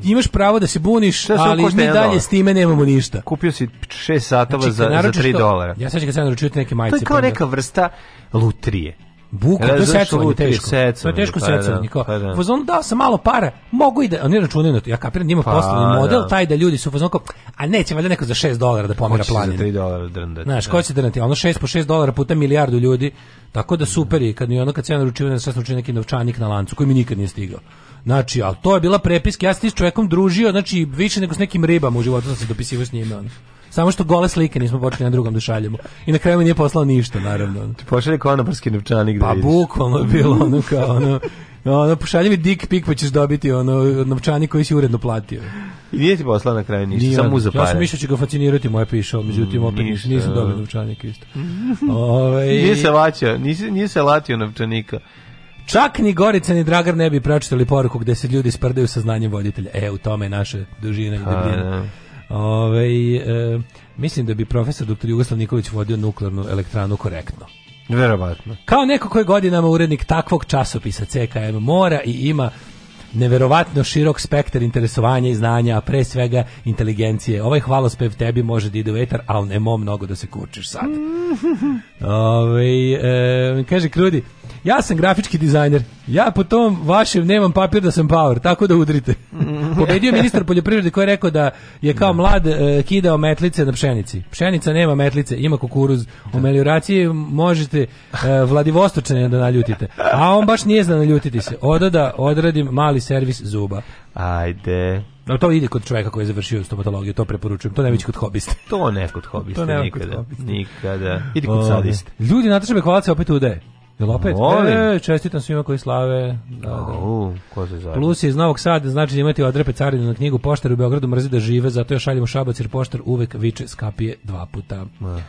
Speaker 2: imaš pravo da se buniš, ali mi dalje dolar. s time nemamo ništa.
Speaker 1: Kupio si 6 satova znači, za, za 3 dolara.
Speaker 2: Ja sad kad sam naručio neke majice. To je
Speaker 1: kao pa neka vrsta lutrije.
Speaker 2: Buka, to je secovanje teško. To je teško pa da. secovanje. Kao, pa da. Fazon dao sam malo para, mogu i da, oni računaju na to. Ja kapiram, da njima pa, poslovni model, da. taj da ljudi su fazon kao, a neće valjda neko za 6 dolara da pomira planine. Hoće za 3 dolara drndati. Znaš, da. ko će drndati? Ono 6 po 6 dolara puta milijardu ljudi, tako da super i kad mi ono kad se ja naručio, na sve slučaj neki novčanik na lancu, koji mi nikad nije stigao. Znači, ali to je bila prepiska, ja sam s čovekom družio, znači više nego s nekim ribama u životu sam se dopisivao s njime. Ono. Samo što gole slike nismo počeli na drugom da šaljemo. I na kraju mi nije poslao ništa, naravno.
Speaker 1: Ti
Speaker 2: pošalje
Speaker 1: konobarski novčanik
Speaker 2: da Pa bukvalno je bilo ono kao ono... Ono, pošalji mi dik pik pa ćeš dobiti ono novčanik koji si uredno platio.
Speaker 1: I nije ti poslao na kraju ništa, samo mu Ja
Speaker 2: sam mislio da će ga fascinirati moje pišao, međutim opet ništa, nisam dobio novčanik isto.
Speaker 1: Ove, ovaj- nije se vaćao, nije, nije se latio novčanika.
Speaker 2: Čak ni Gorica ni Dragar ne bi pročitali poruku gde se ljudi sprdaju sa znanjem voditelja. E, u tome je naša dužina i
Speaker 1: debljina. Da.
Speaker 2: Ove, e, mislim da bi profesor dr. Jugoslav Nikolić vodio nuklearnu elektranu korektno.
Speaker 1: Verovatno.
Speaker 2: Kao neko koji godinama urednik takvog časopisa CKM mora i ima neverovatno širok spektar interesovanja i znanja, a pre svega inteligencije. Ovaj hvalospev tebi može da ide u etar, ali nemo mnogo da se kučiš sad. Ove, e, kaže Krudi, ja sam grafički dizajner, ja po tom vašem nemam papir da sam power, tako da udrite pobedio ministar poljoprivrede koji je rekao da je kao da. mlad uh, kidao metlice na pšenici. Pšenica nema metlice, ima kukuruz. U da. melioraciji možete uh, e, Vladivostočane da naljutite. A on baš nije zna naljutiti se. Odo da odradim mali servis zuba.
Speaker 1: Ajde.
Speaker 2: No, to ide kod čoveka koji je završio stomatologiju, to preporučujem. To ne vidi kod hobiste.
Speaker 1: To ne kod hobiste, to ne nikada. Kod hobiste. Nikada. Idi kod sadiste.
Speaker 2: Ljudi, Nataša Bekovac opet udaje. Jel opet? E, čestitam svima koji slave.
Speaker 1: Da, da. U, ko se zove? Plus
Speaker 2: iz Novog Sada, znači da imate odrepe carinu na knjigu Poštar u Beogradu mrzi da žive, zato još šaljemo šabac jer Poštar uvek viče skapije dva puta. Aha.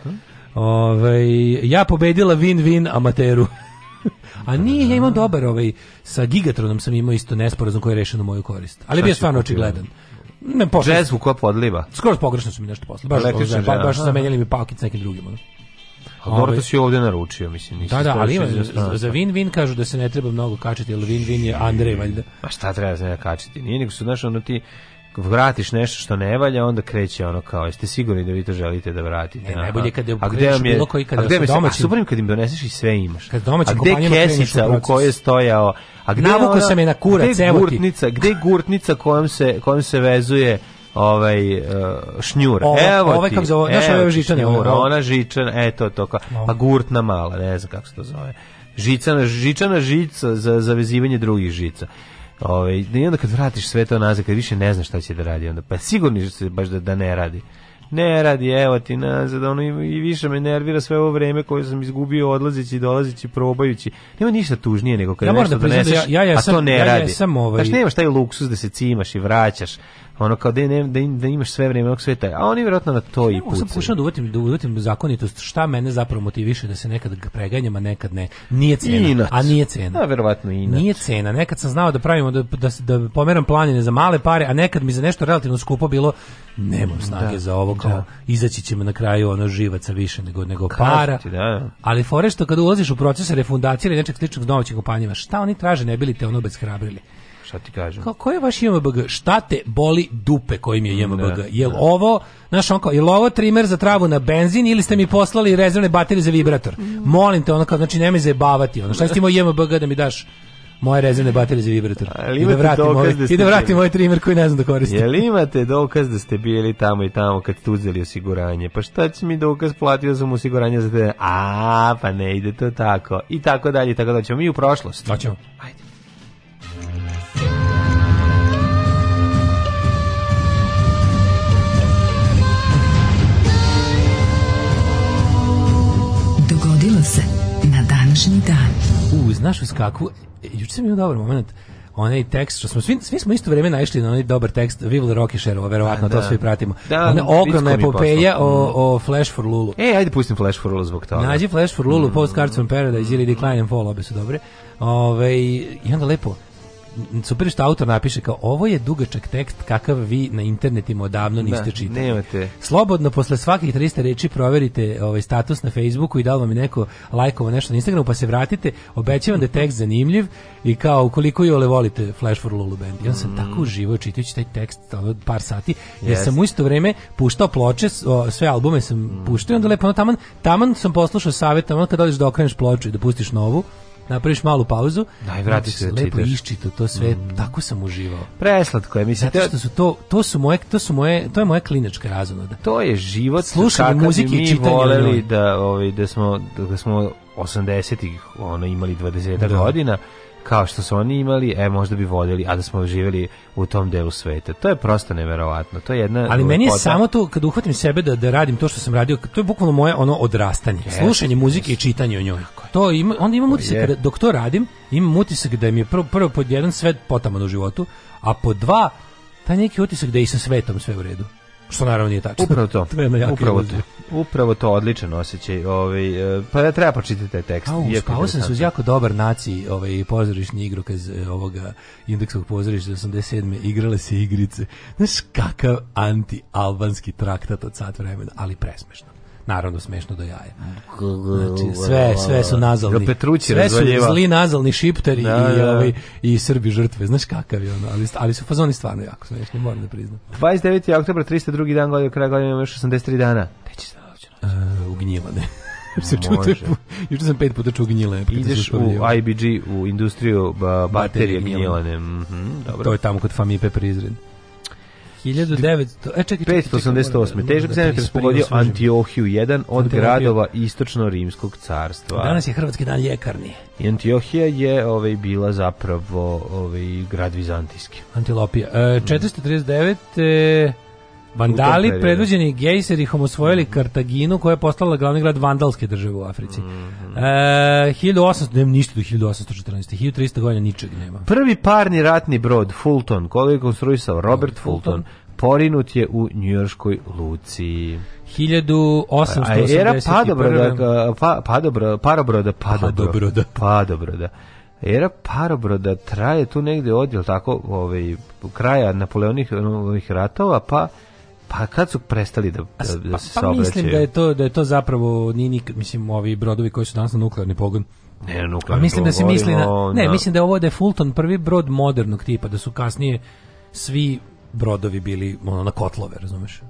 Speaker 2: Ove, ovaj, ja pobedila win-win amateru. A nije, ja imam dobar ovaj, sa Gigatronom sam imao isto nesporazum koji je rešen u moju korist. Ali bio stvarno očigledan.
Speaker 1: Ne, Jazz u ko podliva.
Speaker 2: Skoro pogrešno su mi nešto poslali. Baš, baš, baš zamenjali mi paket s nekim drugim. Ono.
Speaker 1: A dobro da
Speaker 2: si ovdje
Speaker 1: naručio, mislim.
Speaker 2: Da, da, ali ima, za, Win-Win kažu da se ne treba mnogo kačiti, jer Win-Win je Andrej, valjda.
Speaker 1: Ma šta treba se ne kačiti? Nije nego su, znaš, ono ti vratiš nešto što ne valja, onda kreće ono kao, jeste sigurni da vi to želite da vratite. Ne,
Speaker 2: najbolje kada
Speaker 1: a gde je, bilo koji
Speaker 2: kada a
Speaker 1: gde domaćim. A super kad im doneseš i sve imaš.
Speaker 2: Kad domaćim
Speaker 1: a gde kesica u kojoj je stojao? A
Speaker 2: gde Navuko sam je na kurac, evo ti.
Speaker 1: gde gurtnica kojom se, kojom se vezuje ovaj e, šnjur. Ovo, evo
Speaker 2: ovaj kako zove, naša ove ovaj žičane,
Speaker 1: ovo, ona žičana, eto to kao, no. pa gurtna mala, ne znam kako se to zove. Žičana, žičana žica za zavezivanje drugih žica. Ovaj, i onda kad vratiš sve to nazad, kad više ne znaš šta će da radi, onda pa sigurno se baš da, da ne radi. Ne radi, evo ti nazad, ono i više me nervira sve ovo vreme koje sam izgubio odlazeći, dolazeći, probajući. Nema ništa tužnije nego kad
Speaker 2: ja
Speaker 1: nešto da, da doneseš, da ja, ja, ja a to ne
Speaker 2: ja,
Speaker 1: radi.
Speaker 2: Ja, sam ovaj...
Speaker 1: Znaš, nemaš taj luksus da se cimaš i vraćaš, ono kao da, ne, da, im, da imaš sve vreme ovog sveta, a oni vjerojatno na to
Speaker 2: ne,
Speaker 1: i pucaju.
Speaker 2: Sam pokušao da uvatim, da uvatim zakonitost, šta mene zapravo motiviše da se nekad preganjam, a nekad ne. Nije cena, inac. a nije cena. Da, verovatno i Nije cena, nekad sam znao da pravimo, da, da, da pomeram planine za male pare, a nekad mi za nešto relativno skupo bilo, nemam snage da, za ovo, kao, da. izaći će me na kraju ono živaca više nego, nego Kaži para. Ti, da. Ali forešto, kada ulaziš u proces refundacije ili nečeg sličnog s domaćim kompanijama, šta oni traže, ne bili te ono bezhrabrili? Šta
Speaker 1: ti kažem?
Speaker 2: Kao, ko je vaš JMBG? Šta te boli dupe kojim je JMBG? Da, jel da. ovo, znaš, on kao, jel ovo trimer za travu na benzin ili ste mi poslali rezervne baterije za vibrator? Mm. Molim te, ono kao, znači, nemoj zajebavati. Ono, šta si ti imao JMBG da mi daš? moje rezervne baterije za vibrator. I da vratim, ovaj, da i da vratim ovaj trimer koji ne znam da koristim.
Speaker 1: Jel imate dokaz da ste bili tamo i tamo kad ste uzeli osiguranje? Pa šta će mi dokaz, platio sam osiguranje za te... A, pa ne ide to tako. I tako dalje, tako da ćemo mi u prošlost. Hoćemo. Ajde.
Speaker 2: današnji dan. U, znaš uz kakvu... E, juče sam imao dobar moment onaj tekst što smo svi, svi smo isto vrijeme naišli na onaj dobar tekst Vivel Rockefellerova verovatno da. to da. svi pratimo. Da, Ona da, ogromna epopeja o, mm. o Flash for Lulu.
Speaker 1: E, ajde pustim Flash for Lulu zbog toga.
Speaker 2: Nađi Flash for Lulu, mm. Postcards from Paradise ili Decline and Fall, obe su dobre. Ove, ovaj, I onda lepo, super što autor napiše kao ovo je dugačak tekst kakav vi na internetima odavno da, niste da,
Speaker 1: čitali. Nemate.
Speaker 2: Slobodno posle svakih 300 reči proverite ovaj status na Facebooku i da li vam je neko lajkovao nešto na Instagramu pa se vratite, obećavam da je tekst zanimljiv i kao ukoliko je ole volite Flash for Lulu Band. Ja sam mm. tako uživao čitajući taj tekst ovaj, par sati jer yes. sam u isto vreme puštao ploče, sve albume sam mm. puštao i onda lepo ono, taman, taman sam poslušao savjet, ono kad dođeš da okreneš ploču i da pustiš novu, napraviš malu pauzu,
Speaker 1: najvratiš se da
Speaker 2: lepo čitaš. iščito to sve, mm. tako sam uživao.
Speaker 1: Preslatko
Speaker 2: je,
Speaker 1: mislim.
Speaker 2: Zato što su to, to su moje, to su moje, to je moja klinička razonoda.
Speaker 1: To je život Slušanje muzike i mi voleli da, ovaj, da smo, da smo 80-ih ono, imali 20 da. godina, kao što su oni imali, e možda bi vodili, a da smo živeli u tom delu sveta. To je prosto neverovatno. To je jedna
Speaker 2: Ali meni je samo to kad uhvatim sebe da da radim to što sam radio, to je bukvalno moje ono odrastanje, yes, slušanje muzike i čitanje o njoj. To ima onda imam utisak da dok to radim, imam utisak da mi je prvo, prvo pod jedan svet potaman u životu, a pod dva taj neki utisak da je i sa svetom sve u redu. Što naravno nije tačno. Upravo
Speaker 1: to.
Speaker 2: to
Speaker 1: upravo, to, upravo to odličan osjećaj. Ovaj, e, pa da treba pročitati taj tekst. A, uspao
Speaker 2: sam se uz jako dobar naci ovaj, pozorišni igru kaz e, ovoga indeksovog pozorišta 87. igrale se igrice. Znaš kakav anti-albanski traktat od sat vremena, ali presmešno naravno smešno do jaja. Znači, sve, sve su nazalni. Sve su zli nazalni šipteri da, da, da, i, ovaj, i Srbi žrtve. Znaš kakav je ono, ali, ali su fazoni stvarno jako smešni, moram da priznam.
Speaker 1: 29. oktober, 302. dan godine, kraja godine, još 83 dana.
Speaker 2: Gde će da e, se naći? Uh, ugnjivane. se čute. Juče sam pet puta čuo gnjile.
Speaker 1: Ideš u IBG, u industriju ba, baterije, baterije gnjilane. Mm -hmm, dobro.
Speaker 2: To je tamo kod Famipe Prizren. 1900,
Speaker 1: e, čekaj, čekaj, 588. Da- da Težak da zemljotres pogodio Antiohiju, jedan od Antiohiju. gradova istočno-rimskog carstva.
Speaker 2: Danas je Hrvatski dan ljekarni.
Speaker 1: I Antiohija je ovaj, bila zapravo ovaj, grad vizantijski.
Speaker 2: Antilopija. E, 439. Mm. Vandali, predvođeni gejserihom, osvojili mhm. Kartaginu, koja je postala glavni grad vandalske države u Africi. Mm -hmm. e, 1800, nema ništa do 1814. 1300 godina ničeg nema.
Speaker 1: Prvi parni ratni brod, Fulton, koga je konstruisao Robert da, Fulton, porinut je u njujorškoj luci. 1881. A
Speaker 2: era
Speaker 1: padobroda, pa, padobroda, parobroda, padobroda, padobroda. Era parobroda traje tu negde od, tako, ovaj, kraja Napoleonih ratova, pa Pa kad su prestali da, da, da pa- se pa, pa
Speaker 2: mislim da je to da je to zapravo nije nikad, mislim ovi brodovi koji su danas na nuklearni pogon.
Speaker 1: Ne, nuklearni
Speaker 2: Mislim da se misli na ne, na... mislim da je ovo da je Fulton prvi brod modernog tipa, da su kasnije svi brodovi bili ono na kotlove, razumeš?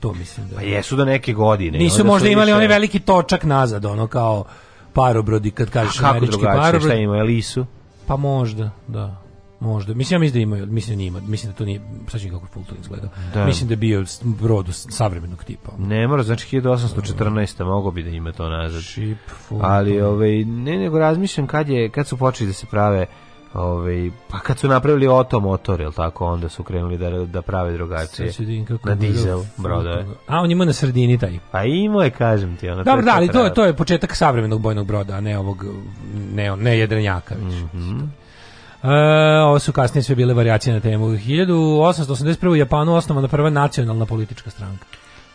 Speaker 1: To mislim da. Pa jesu da neke godine.
Speaker 2: Nisu možda imali više... onaj veliki točak nazad, ono kao parobrodi kad kažeš A kako američki parobrod.
Speaker 1: Šta ima, Elisu?
Speaker 2: Pa možda, da. Možda. Mislim, ja mislim da imaju, mislim da ima, mislim da to nije, sad kako Fulton izgleda. Da. Mislim da je bio brod savremenog tipa.
Speaker 1: Ne mora, znači 1814. mogao bi da ima to nazad. Ship, Ali, ovaj, ne nego razmišljam kad, je, kad su počeli da se prave Ove, ovaj, pa kad su napravili oto motor, jel tako, onda su krenuli da, da prave drugačije. na dizel brodove.
Speaker 2: A on ima na sredini taj.
Speaker 1: Pa imao je, kažem ti. Ono,
Speaker 2: Dobro, da, ali to, je, to je početak savremenog bojnog broda, a ne ovog, ne, ne jedrenjaka. Više. Mm -hmm. E, ovo su kasnije sve bile variacije na temu. 1881. u Japanu osnovana prva nacionalna politička stranka.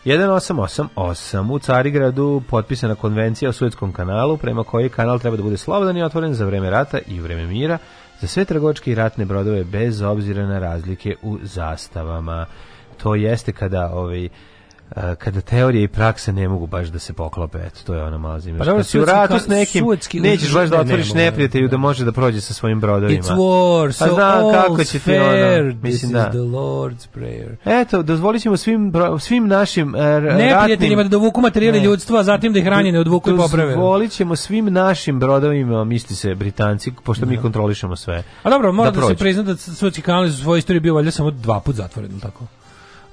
Speaker 1: 1888 u Carigradu potpisana konvencija o Suetskom kanalu prema kojoj kanal treba da bude slobodan i otvoren za vreme rata i vreme mira za sve trgovačke i ratne brodove bez obzira na razlike u zastavama. To jeste kada ovaj kada teorije i prakse ne mogu baš da se poklope, eto, to je ona mala zima. Pa si u ratu s nekim, nećeš baš da otvoriš ne neprijatelju da, da može da prođe sa svojim brodovima. It's war, pa so znam da, kako će ti ono, mislim da. the Lord's prayer. Eto, dozvolit ćemo svim, svim našim e, neprijateljima
Speaker 2: da dovuku materijale ljudstva, a zatim da ih ranjene odvuku i poprave.
Speaker 1: Dozvolit ćemo svim našim brodovima, misli se Britanci, pošto mi da. kontrolišemo sve.
Speaker 2: A dobro, mora da, se prizna da sudski kanali iz svoje istorije bio valjda samo dva put zatvoren, tako?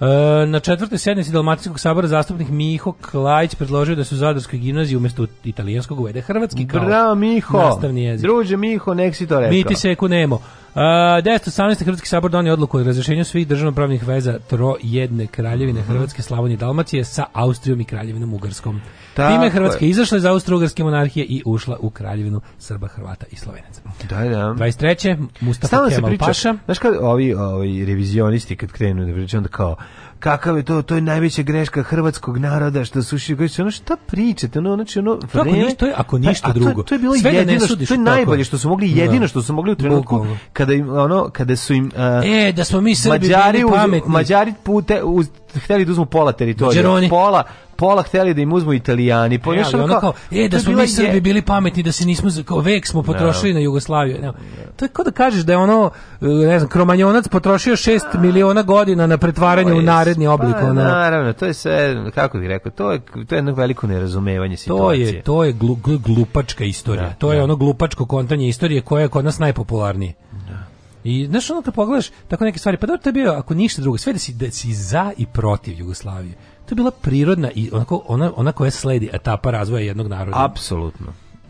Speaker 2: E, na četvrtoj sednici Dalmatinskog sabora zastupnik Miho Klajić predložio da se u Zadarskoj gimnaziji umjesto italijanskog uvede hrvatski kao Bravo, Miho. nastavni jezik.
Speaker 1: Druže Miho, nek si to rekao. Miti
Speaker 2: se kunemo. Uh, 1918. Hrvatski sabor donio odluku o razrešenju svih državnopravnih veza trojedne kraljevine mm -hmm. Hrvatske, Slavonije i Dalmacije sa Austrijom i kraljevinom Ugarskom. Tako Time Hrvatska je. izašla iz Austro-Ugarske monarhije i ušla u kraljevinu Srba, Hrvata i Slovenaca. Da, da. 23. Mustafa Kemal Paša.
Speaker 1: Znaš kad ovi, ovi revizionisti kad krenu da pričaju onda kao kakav je to, to je najveća greška hrvatskog naroda što su ušli, ono šta pričate, ono, znači ono
Speaker 2: vreme, ako pa, ništa, ako ništa pa, drugo. To, to
Speaker 1: je bilo
Speaker 2: Svega
Speaker 1: da jedino, što,
Speaker 2: to
Speaker 1: je najbolje što su mogli, da. jedino što su mogli u trenutku kada im, ono, kada su im
Speaker 2: uh, e, da smo mi Srbi
Speaker 1: Mađari,
Speaker 2: bili pametni.
Speaker 1: Mađari pute, uz, hteli da uzmu pola teritorija. Pola, pola hteli da im uzmu Italijani. Pa e, ono kao,
Speaker 2: e, da smo mi Srbi bili pametni, da se nismo, kao, vek smo potrošili no. Da. na Jugoslaviju. No. Da. To je kao da kažeš da je ono, e, ne znam, Kromanjonac potrošio 6 miliona godina na pretvaranje u pa naredni oblik.
Speaker 1: Pa,
Speaker 2: ono.
Speaker 1: Naravno, to je sve, kako bih rekao, to je, to je jedno veliko nerazumevanje situacije.
Speaker 2: To je, to je glu, glupačka istorija. Da, to je da. ono glupačko kontanje istorije koje je kod nas najpopularnije. Da. I znaš ono kad pogledaš tako neke stvari, pa dobro to je bio, ako ništa drugo, sve da si, da si za i protiv Jugoslavije to je bila prirodna i onako ona ona koja sledi etapa razvoja jednog naroda.
Speaker 1: Apsolutno.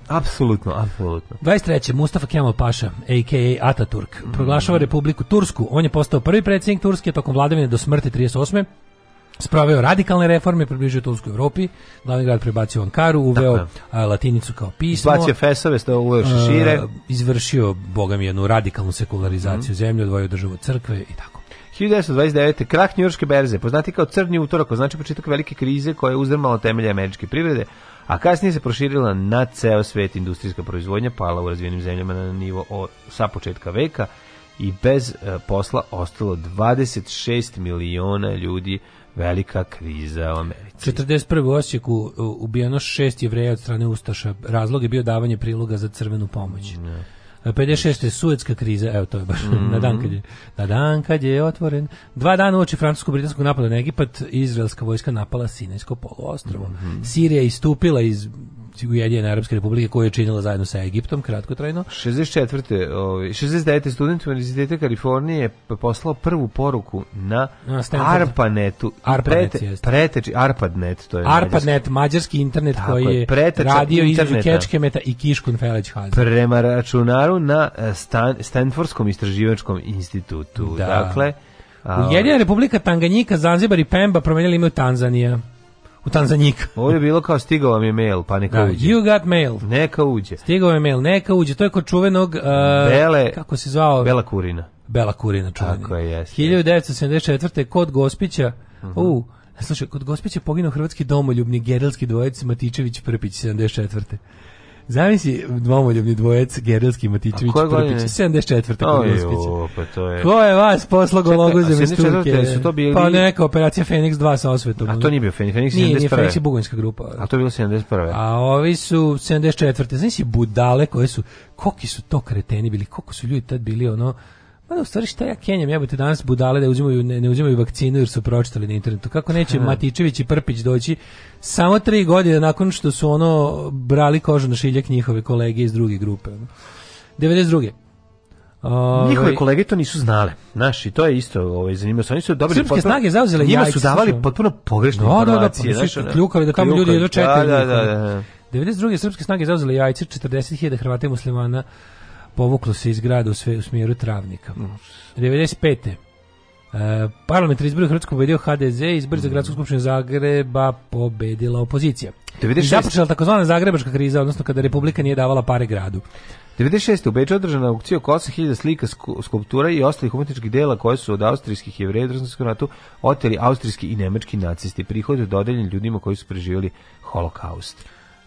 Speaker 1: Apsolutno, apsolutno.
Speaker 2: 23. Mustafa Kemal Paša, a.k.a. Ataturk, mm Republiku Tursku. On je postao prvi predsjednik Turske tokom vladavine do smrti 38 sproveo radikalne reforme, približio Tursku Evropi, glavni grad prebacio Ankaru,
Speaker 1: uveo
Speaker 2: dakle. latinicu kao pismo. Izbacio
Speaker 1: fesove, sto uveo šešire.
Speaker 2: izvršio, boga mi, jednu radikalnu sekularizaciju mm zemlje, odvojio državu od crkve i tako.
Speaker 1: 1929. Krah njujorške berze, poznati kao crni utorak, znači početak velike krize koja je uzdrmala temelje američke privrede, a kasnije se proširila na ceo svet industrijska proizvodnja, pala u razvijenim zemljama na nivo od, sa početka veka i bez e, posla ostalo 26 miliona ljudi velika kriza u Americi.
Speaker 2: 41. Osijeku ubijeno šest jevreja od strane Ustaša. Razlog je bio davanje priloga za crvenu pomoć. Ne. Da. 56. Suetska kriza, evo to je baš mm -hmm. na dan kad je, na dan kad je otvoren. Dva dana uoči francusko-britanskog napada na Egipat, izraelska vojska napala Sinajsko poluostrvo. Mm -hmm. Sirija istupila iz Ujedinjene Arabske Republike koje je činila zajedno sa Egiptom kratkotrajno.
Speaker 1: 64. Ovaj 69. student Univerziteta Kalifornije poslao prvu poruku na
Speaker 2: arpanet Arpanetu. Arpanet, prete,
Speaker 1: preteči to je
Speaker 2: ARPANET, mađarski, mađarski internet Tako koji je radio između Kečkemeta i Kiškun Feleć
Speaker 1: Prema računaru na e, Stan, Stanfordskom istraživačkom institutu. Da. Dakle,
Speaker 2: Ujedinjena Republika Tanganyika, Zanzibar i Pemba promenjali ime u Tanzanija u Tanzanik.
Speaker 1: Ovo je bilo kao stigao vam je mail, pa neka da,
Speaker 2: uđe. You got mail.
Speaker 1: Neka uđe.
Speaker 2: Stigao je mail, neka uđe. To je kod čuvenog... Uh, Bele, kako se zvao?
Speaker 1: Bela Kurina.
Speaker 2: Bela Kurina, čuveni. Tako
Speaker 1: je, jeste.
Speaker 2: 1974. kod Gospića. Uh mhm. -huh. uh, Slušaj, kod Gospića poginuo hrvatski domoljubni gerilski dvojec Matičević Prpić 74. Zamisli domoljubni dvojec Gerilski Matićević
Speaker 1: Prpić
Speaker 2: 74. kod Uspića.
Speaker 1: Pa to je.
Speaker 2: Ko je vas poslao gologu za misturke? Su to bili... Pa neka operacija Fenix 2 sa osvetom.
Speaker 1: A to nije bio Fenix, Fenix 71.
Speaker 2: Nije, nije Fenix je bugovinska grupa.
Speaker 1: A to je bilo 71.
Speaker 2: A ovi su 74. Znači budale koje su, koki su to kreteni bili, koliko su ljudi tad bili ono Pa da, u stvari šta ja Kenjam, jebote danas budale da uzimaju, ne, ne uzimaju vakcinu jer su pročitali na internetu. Kako neće ha. Da. Matičević i Prpić doći samo tri godine nakon što su ono brali kožu na šiljak njihove kolege iz druge grupe. 92. Ove...
Speaker 1: Ovaj- njihove kolege to nisu znale. Naši, to je isto ovaj, zanimljivo.
Speaker 2: Oni su dobili Srpske potpuno, snage zauzele
Speaker 1: Njima su davali potpuno pogrešne no, informacije. Da, da, da
Speaker 2: pa, da, kljukali da tamo kljukali, ljudi jedno čekaju. Da, da, da, da. 92. srpske snage zauzele jajce, 40.000 Hrvata i muslimana povuklo se iz grada u, sve, u smjeru Travnika. Mm. 95. E, parlamentar izbori u Hrvatskom pobedio HDZ, izbor za gradsku skupštinu Zagreba pobedila opozicija. 96. I započela takozvana zagrebačka kriza, odnosno kada Republika nije davala pare gradu.
Speaker 1: 96. u Beču održana aukcija oko 8000 slika, skulptura i ostalih umetničkih dela koje su od austrijskih jevreja u ratu oteli austrijski i nemački nacisti. Prihod je dodeljen ljudima koji su preživjeli holokaust.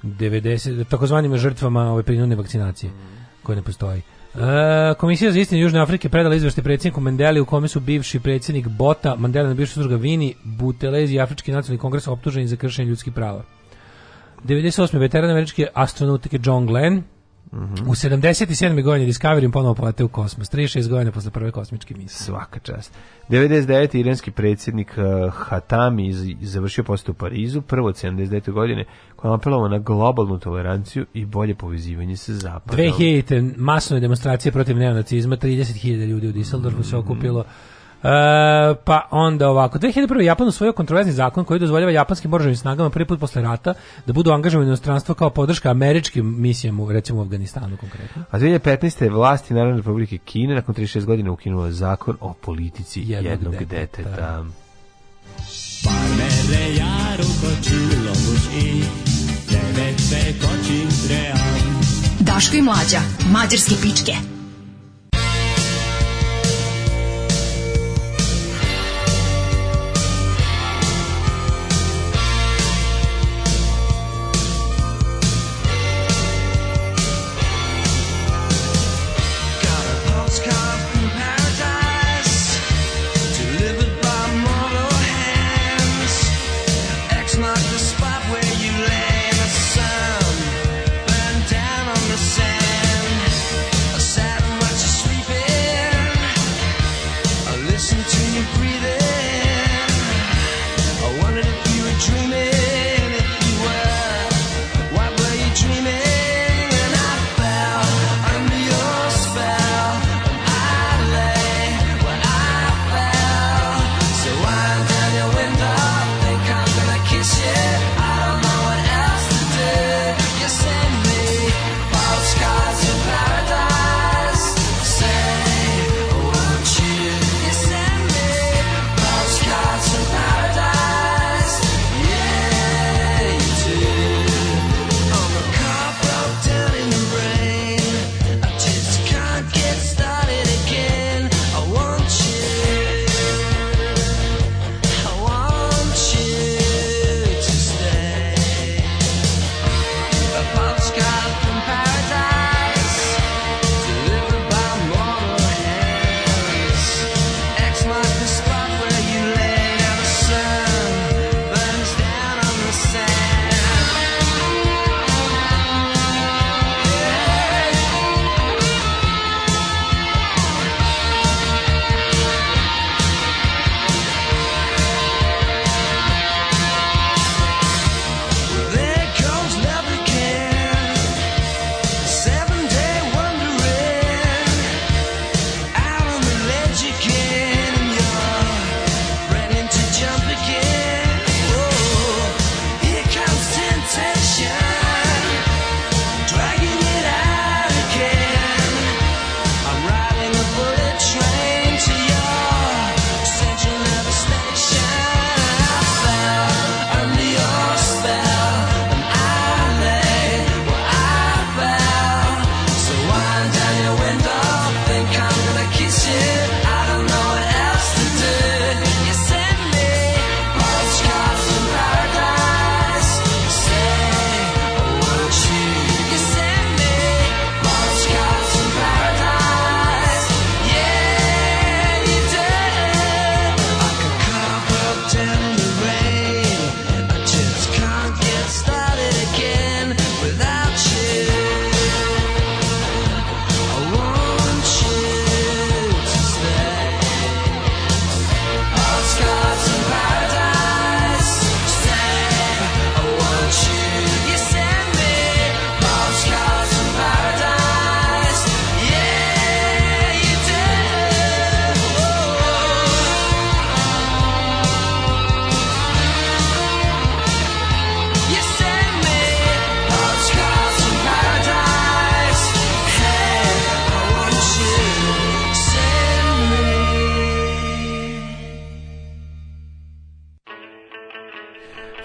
Speaker 2: 90, takozvanim žrtvama ove prinudne vakcinacije. Mm koja ne postoji. E, Komisija za istinu Južne Afrike predala izvešte predsjedniku Mendeli u kome su bivši predsjednik Bota, Mandela na bivša druga Vini, Butelezi i Afrički nacionalni kongres optuženi za kršenje ljudskih prava. 98. veteran američke astronautike John Glenn U 77. godini Discovery ponovo povate u kosmos. 36 godina posle prve kosmičke misije.
Speaker 1: Svaka čast. 99. iranski predsjednik uh, Hatami iz, završio posto u Parizu, prvo od 79. godine, koja je apelovao na globalnu toleranciju i bolje povezivanje sa zapadom.
Speaker 2: 2000. masovne demonstracije protiv neonacizma, 30.000 ljudi u Düsseldorfu mm -hmm. se okupilo. Uh, pa onda ovako 2001. Japan usvojio kontroverzni zakon koji dozvoljava japanskim oružanim snagama prvi put posle rata da budu angažovani u inostranstvo kao podrška američkim misijama recimo u Afganistanu konkretno.
Speaker 1: A 2015. vlasti Narodne republike Kine nakon 36 godina ukinuo zakon o politici jednog, jednog deteta. deteta. Daško i mlađa, mađarske pičke.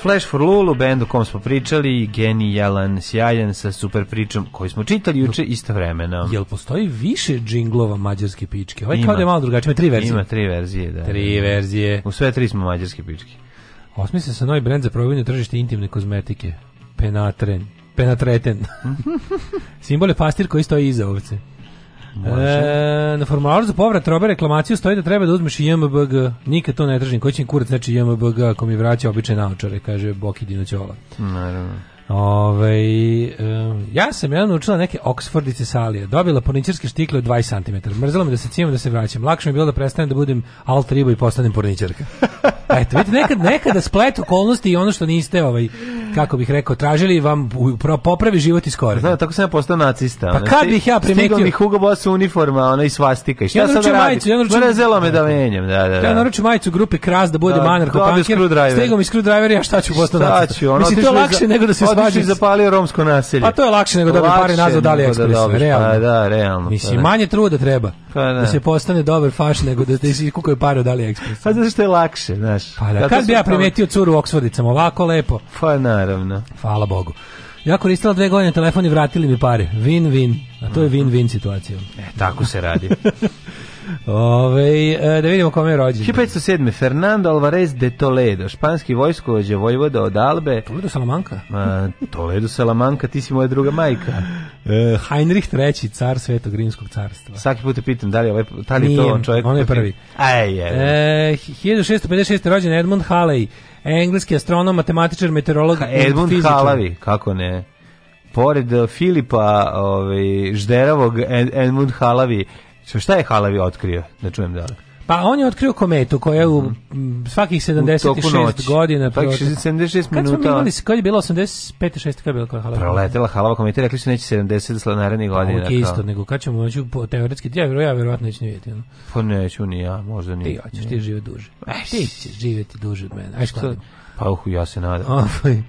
Speaker 1: Flash for Lulu, band o kom smo pričali, genijalan, sjajan, sa super pričom koju smo čitali juče istovremeno.
Speaker 2: Jel postoji više džinglova mađarske pičke? Ovaj Ima. kao da je malo drugačije, ima tri verzije.
Speaker 1: Ima tri verzije, da.
Speaker 2: Tri da, da. verzije.
Speaker 1: U sve tri smo mađarske pičke.
Speaker 2: Osmisli se novi brend za probavljanje tržište intimne kozmetike. Penatren. Penatreten. Simbol je pastir koji stoji iza ovce. E, na formularu za povrat robe reklamaciju stoji da treba da uzmeš i JMBG. Nikad to ne tražim. Koji će mi kurac znači JMBG ako mi vraća obične naočare, kaže Boki Dinoćola.
Speaker 1: Naravno.
Speaker 2: Ove, ja sam jedan učila neke Oksfordice salije, dobila porničarske štikle od 20 cm. Mrzelo me da se cijem da se vraćam. Lakše mi je bilo da prestanem da budem alter ego i postanem porničarka. Eto, vidite, nekad, nekada da splet okolnosti i ono što niste, ovaj, kako bih rekao, tražili vam popravi život iz korena. Znam,
Speaker 1: tako sam ja postao nacista. Pa
Speaker 2: kad bih ja primetio... Stigao
Speaker 1: mi Hugo Boss uniforma, ona i svastika. I šta ja sad da radim? Ja naručim... Mrzelo me da menjam, da, da, da.
Speaker 2: Ja naručim majicu grupe Kras da budem da, anarcho-panker. Stigao mi screwdriver, ja šta ću postao nacista? Šta ću, ono, Mislim, to lakše nego da se važi
Speaker 1: zapalio romsko naselje. Pa
Speaker 2: to je lakše nego da bi pare nazad dali ekspresno,
Speaker 1: realno.
Speaker 2: Pa
Speaker 1: da, realno.
Speaker 2: Mislim, pa da. manje truda treba pa da. da. se postane dobar faš nego da ti si kukaju pare od dali ekspres. Pa
Speaker 1: zato što je lakše, znaš.
Speaker 2: Pa da, kad bi ja primetio curu u Oksfordicama, ovako lepo.
Speaker 1: Pa naravno.
Speaker 2: Hvala Bogu. Ja koristila dve godine telefon i vratili mi pare. Win-win. A to je win-win mhm. situacija.
Speaker 1: E, tako se radi.
Speaker 2: Ove, e, da vidimo kome je rođen.
Speaker 1: 1507. Fernando Alvarez de Toledo, španski vojskovođe vojvoda od Albe.
Speaker 2: Toledo Salamanca?
Speaker 1: A, Toledo Salamanca, ti si moja druga majka.
Speaker 2: E, Heinrich III, car Svetog Rimskog carstva.
Speaker 1: Svaki put te pitam, da li, ovaj, da li Nije, to on čovjek? on
Speaker 2: je prvi. Aj, je. E, 1656. rođen Edmund Halley, engleski astronom, matematičar, meteorolog ha, Edmund fizičar. Halley,
Speaker 1: kako ne? Pored Filipa ovaj, Žderavog, Edmund Halavi Šta je Halavi otkrio, da čujem da
Speaker 2: Pa on je otkrio kometu koja je u mhm. svakih 76 godina svakih
Speaker 1: 76
Speaker 2: minuta. Kad
Speaker 1: smo imali,
Speaker 2: kad bilo 85 6 kad bilo
Speaker 1: Halava. Proletela Halava kometa, rekli su neće 70 slanarnih pa godina. Ok,
Speaker 2: isto nego kad ćemo moći po teoretski ja verovatno ja verovatno neću vidjeti. No?
Speaker 1: Pa neću ni ja, možda ni.
Speaker 2: Ti hoćeš ti živeti duže. Eš. Ti ćeš živeti duže od mene. Aj
Speaker 1: Pa uh, ja se nadam. Ovaj,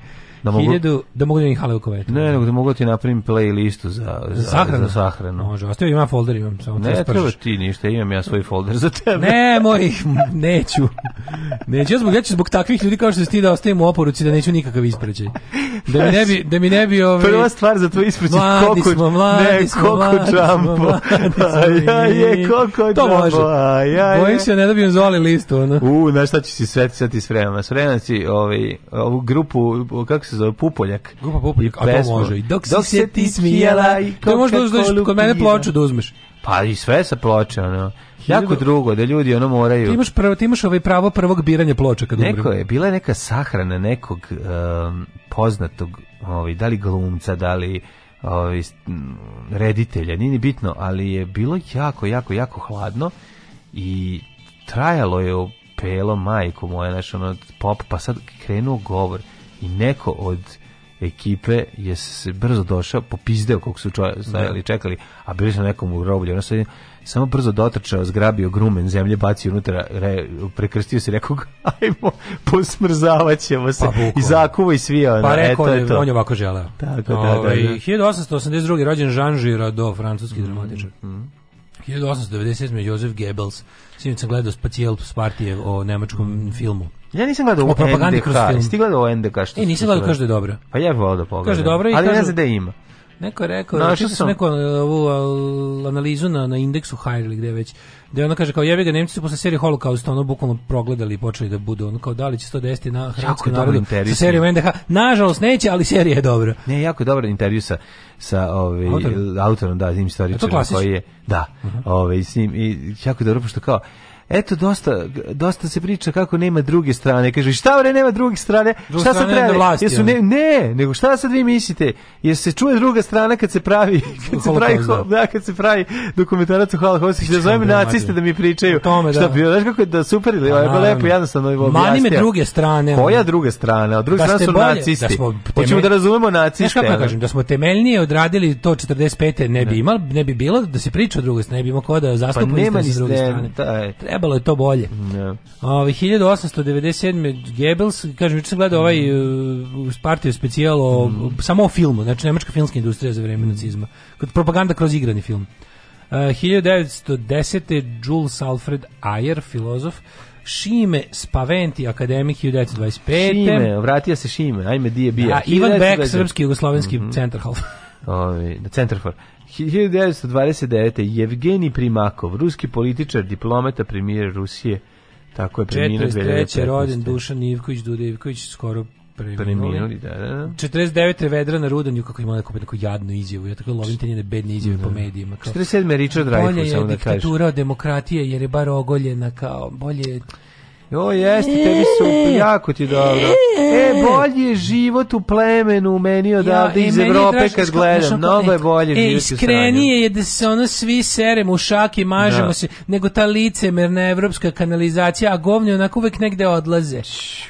Speaker 2: da mogu... Hiljadu, da mogu da im hale u
Speaker 1: Ne, nego da mogu da
Speaker 2: ti
Speaker 1: napravim playlistu za, za, sahranu. za sahranu. Može,
Speaker 2: ostavio imam folder,
Speaker 1: imam samo Ne,
Speaker 2: treba
Speaker 1: ti ništa, imam ja svoj folder za tebe.
Speaker 2: Ne, moj, neću. neću, ja zbog, ja ću zbog takvih ljudi kao što si ti da ostavim u oporuci, da neću nikakav ispraćaj. Da mi ne bi, da mi ne bi
Speaker 1: ovaj... Prva stvar za tvoj ispraćaj, koliko... Smo, mladi ne,
Speaker 2: smo, koliko mladi
Speaker 1: čampo. Smo, mladi smo, aj, je, koliko
Speaker 2: to može. Aj, aj, Bojim se ne dobijem zvali listu. ona.
Speaker 1: U, znaš šta ću
Speaker 2: se
Speaker 1: sveti sad ti s vremena? S vremena si ovaj, ovu grupu, kako se se zove, Pupoljak.
Speaker 2: Grupa Pupoljak, a to može.
Speaker 1: I dok, dok si se ti smijala i
Speaker 2: To
Speaker 1: možda uzdaš kod
Speaker 2: mene ploču
Speaker 1: da
Speaker 2: uzmeš.
Speaker 1: Pa i sve sa ploče, ono. Jako drugo, da ljudi ono moraju.
Speaker 2: Ti imaš prvo, ti imaš ovaj pravo prvog biranja ploča kad umrem. Neko
Speaker 1: je, bila je neka sahrana nekog um, poznatog, ovaj, da li glumca, da li ovaj, reditelja, nije ni bitno, ali je bilo jako, jako, jako hladno i trajalo je pelo majku moja, znaš, ono, pop, pa sad krenuo govor i neko od ekipe je se brzo došao, popizdeo kako su da. stajali čekali, a bili su na nekom groblju. Ono se samo brzo dotrčao, zgrabio grumen zemlje, bacio unutra, re, prekrstio se i ajmo, posmrzavat ćemo se. Pa, I zakuva i svijao. Pa na, e, rekao, eto, je, to. on je
Speaker 2: ovako želeo.
Speaker 1: Tako, da, da, ovaj, da.
Speaker 2: 1882. rođen Jean Girardot, francuski mm -hmm. dramatičar. Mm 1897. Josef Goebbels. Sinoć sam gledao Spacijel Spartijev o nemačkom mm filmu
Speaker 1: Ja nisam
Speaker 2: gledao o
Speaker 1: propagandi NDK. kroz film. Jesi gledao NDK što?
Speaker 2: E, nisam gledao, kaže dobro.
Speaker 1: Pa ja bih da pogledam. Kaže
Speaker 2: dobro
Speaker 1: i Ali
Speaker 2: kažu,
Speaker 1: ne znam da ima.
Speaker 2: Neko je rekao, našao sam neku e, ovu e, analizu na, na indeksu Hire gde već, gde da ona kaže kao jebe ga Nemci su posle serije Holokausta ono bukvalno progledali i počeli da budu ono kao da li će to desiti na hrvatskom narodu sa serijom NDH. Nažalost neće, ali serija je dobra.
Speaker 1: Ne, jako je dobar intervju sa, sa ovaj, autorom. da, tim storičarom koji je, da, uh mhm. -huh. ovaj, s njim, i jako je dobro, pošto kao, eto dosta, dosta se priča kako nema druge strane. Kaže, šta vre nema druge strane? Druga šta se treba? Jesu, ne, ne, nego šta sad vi mislite? Jer se čuje druga strana kad se pravi, kad se pravi, da. da, kad se pravi dokumentarac o Holocaust, da zovem naciste da mi pričaju. Tome, da. Šta bio, znaš kako je da super ili lepo, lepo jednostavno objasnio. Mani me
Speaker 2: druge strane.
Speaker 1: Koja druga strana? Od druge da strane su bolje, da nacisti. Da smo Hoćemo da razumemo naciste. Znaš kako
Speaker 2: kažem, da smo temeljnije odradili to 45. ne bi imali, ne bi bilo da se priča o druge ne bi imao ko da pa zastupa pa, iz druge strane. Treba jebalo je to bolje. Yeah. Da. Ovi, 1897. Goebbels, kažem, juče sam gledao ovaj mm. uh, partiju specijal mm. samo o filmu, znači nemačka filmska industrija za vreme mm. nacizma. Kod propaganda kroz igrani film. Uh, 1910. Jules Alfred Ayer, filozof, Šime Spaventi, akademik 1925.
Speaker 1: Šime, vratio se Šime, ajme di je bio. A, da,
Speaker 2: Ivan Beck, srpski jugoslovenski mm -hmm. centar
Speaker 1: Ovi, Centar for. 1929. Jevgeni Primakov, ruski političar, diplomata, premijer Rusije, tako je preminuo 43.
Speaker 2: rođen Dušan Ivković, Duda Ivković, skoro preminuli. da, da, da. 49. Vedra na Rudanju, kako ima neko, neko jadnu izjavu, ja tako lovim te njene bedne izjave da. po medijima.
Speaker 1: Kao, 47. Richard Rajko,
Speaker 2: samo da kažeš. Bolje je diktatura od demokratije, jer je bar ogoljena, kao bolje
Speaker 1: O, jeste, tebi su, e. jako ti dobro. E, e. bolje život u plemenu meni odavde ja, e, iz Evrope kad gledam. Mnogo je bolje e, život
Speaker 2: iskrenije je da se ono svi seremo u šak i mažemo da. se, nego ta licemerna evropska kanalizacija, a govnje onako uvek negde odlaze.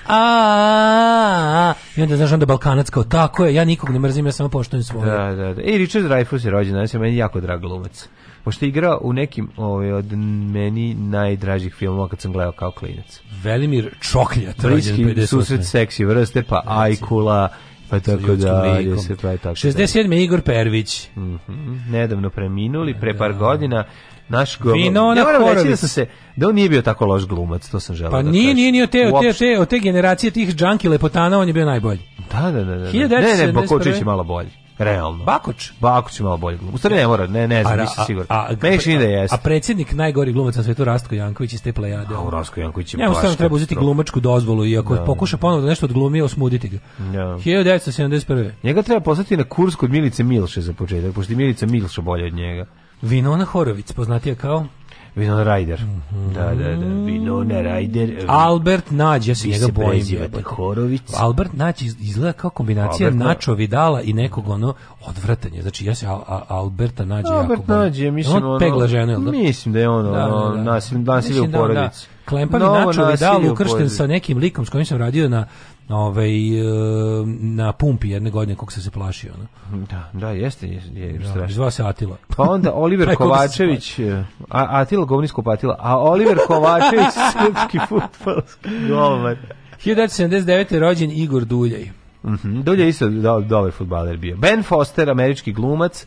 Speaker 2: A, a, a, I onda, znaš, onda Balkanac kao, tako je, ja nikog ne mrzim, ja samo poštujem svoje.
Speaker 1: Da, da, da. E, Richard Dreyfuss je rođen, ja sam meni jako drag glumac pošto je igrao u nekim ovaj, od meni najdražih filmova kad sam gledao kao klinac.
Speaker 2: Velimir Čoklja,
Speaker 1: Bliski susret seksi vrste, pa znači, Ajkula, pa tako da se pa tako. 67
Speaker 2: da. Igor Pervić. Mhm. Mm
Speaker 1: Nedavno preminuli pre da. par da. godina naš govor.
Speaker 2: Vino na reći
Speaker 1: da se da on nije bio tako loš glumac, to sam želeo.
Speaker 2: Pa
Speaker 1: da nije,
Speaker 2: nije, nije, te, te, te, od te generacije tih džanki lepotana on je bio najbolji.
Speaker 1: Da, da, da, da. da. Ne, ne, Bokočić je malo bolji. Realno.
Speaker 2: Bakoč?
Speaker 1: Bakoč je malo bolji glumac. U stvari ne mora, ne, ne znam, nisam siguran. A, a, Meni da jeste.
Speaker 2: A predsjednik najgori glumac na svetu Rastko Janković iz te plejade.
Speaker 1: A Rastko Janković je
Speaker 2: baš. Ja, treba uzeti glumačku dozvolu i ako no. Da. pokuša ponovo da nešto odglumi, osmuditi ga. Da. Ja. 1971.
Speaker 1: Njega treba poslati na kurs kod Milice Milše za početak, pošto je Milica Milša bolja od njega.
Speaker 2: Vinona Horović, poznatija kao
Speaker 1: Winona Ryder. Mm -hmm. Da, da, da, Winona Ryder. Ehm,
Speaker 2: Albert Nađ, ja se njega se bojim.
Speaker 1: Horovic.
Speaker 2: Albert Nađ izgleda kao kombinacija Albert... Načo Vidala i nekog ono odvratanje. Znači, ja se Al Al Alberta Nađ jako Albert
Speaker 1: Nađ
Speaker 2: je,
Speaker 1: mislim, ono, pegla ženu, da? Mislim da je ono, da, da, ono, da, da. nasilje u porodici. Da,
Speaker 2: da. Klempani Novo Načo Vidal ukršten sa nekim likom s kojim sam radio na ovaj, e, na pumpi jedne godine kog sam se plašio.
Speaker 1: No? Da, da, jeste, Je, je, da,
Speaker 2: strašno. Zvao se Atila.
Speaker 1: Pa onda Oliver Kovačević, e, a, Atila Govnisko Patila, a Oliver Kovačević srpski futbalski golman.
Speaker 2: 1979. je rođen Igor Duljaj.
Speaker 1: Mm -hmm. Dulje isto do, dobar futbaler bio. Ben Foster, američki glumac,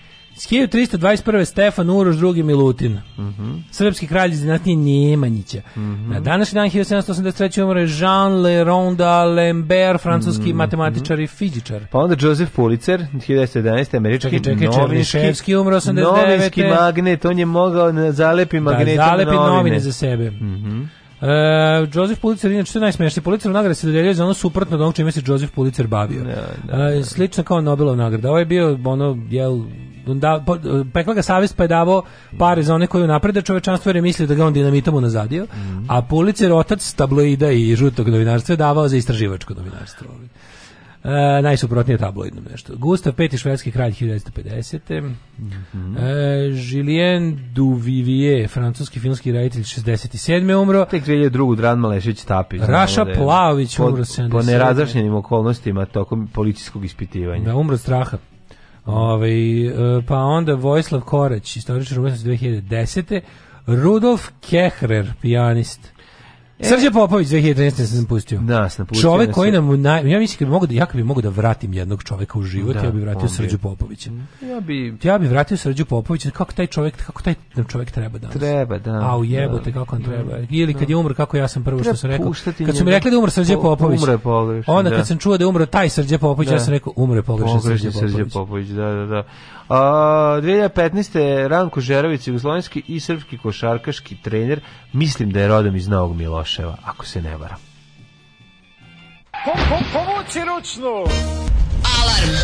Speaker 2: 1321. Stefan Uroš, II. Milutin. Mm -hmm. Srpski kralj iz dinastije Njemanjića. Mm -hmm. Na današnji dan 1783. umre Jean Le Ronda Lambert, francuski mm -hmm. matematičar mhm. i fizičar.
Speaker 1: Pa onda Joseph Pulitzer, 1911. američki
Speaker 2: čekaj, čekaj, novinski. Černiševski umre 89. Novinski
Speaker 1: magnet, on je mogao na
Speaker 2: zalepi
Speaker 1: magnetom
Speaker 2: da, zalepi
Speaker 1: novine. novine
Speaker 2: za sebe. Mhm. Uh, Joseph Pulitzer, inače, što je najsmešnije, Pulitzer nagrada se dodeljuje za ono suprotno od onog čime se Joseph Pulitzer bavio. No, no, no. Uh, slično kao Nobelov nagrada. Ovo je bio ono, jel, da, pekla ga savest pa je davao pare za one koji napreda čovečanstvo jer je mislio da ga on dinamitom unazadio, mm. a Pulitzer otac tabloida i žutog novinarstva je davao za istraživačko novinarstvo. E, najsuprotnije tabloidno nešto. Gustav V. švedski kralj 1950. Mm -hmm. e, Julien Duvivier, francuski filmski reditelj
Speaker 1: 67.
Speaker 2: umro. Tek
Speaker 1: 2002. Dran Malešić Tapić.
Speaker 2: Raša da Plavić umro 70. Po
Speaker 1: nerazrašnjenim okolnostima tokom policijskog ispitivanja. Da,
Speaker 2: umro straha. Ove, ovaj, pa onda Vojislav Koreć, istoričar umetnosti 2010. Rudolf Kehrer, pijanist. E, Srđe Popović 2013. sam pustio. Da, sam pustio. Čovek koji nam ja mislim da mogu
Speaker 1: da
Speaker 2: ja bi mogu da vratim jednog čoveka u život, da, ja bih vratio Srđu Popovića. Ja bih ja bih vratio Srđu Popovića kako taj čovek kako taj nam čovek
Speaker 1: treba danas.
Speaker 2: Treba,
Speaker 1: da.
Speaker 2: A u jebote da, kako on treba. Da. Ili kad je da. umro kako ja sam prvo što sam rekao. Kad su mi rekli da umro Srđe Popović.
Speaker 1: Umre pogrešno.
Speaker 2: Onda kad da. sam čuo da umro taj Srđe Popović, da. ja sam rekao umre pogrešno Srđe Popović. Srđe
Speaker 1: Popović, da, da, da. A 2015. Ranko Žerović jugoslovenski i srpski košarkaški trener, mislim da je rodom iz Novog Miloša. Koševa, ako se ne varam. Po, po, povuci ručnu! Alarm!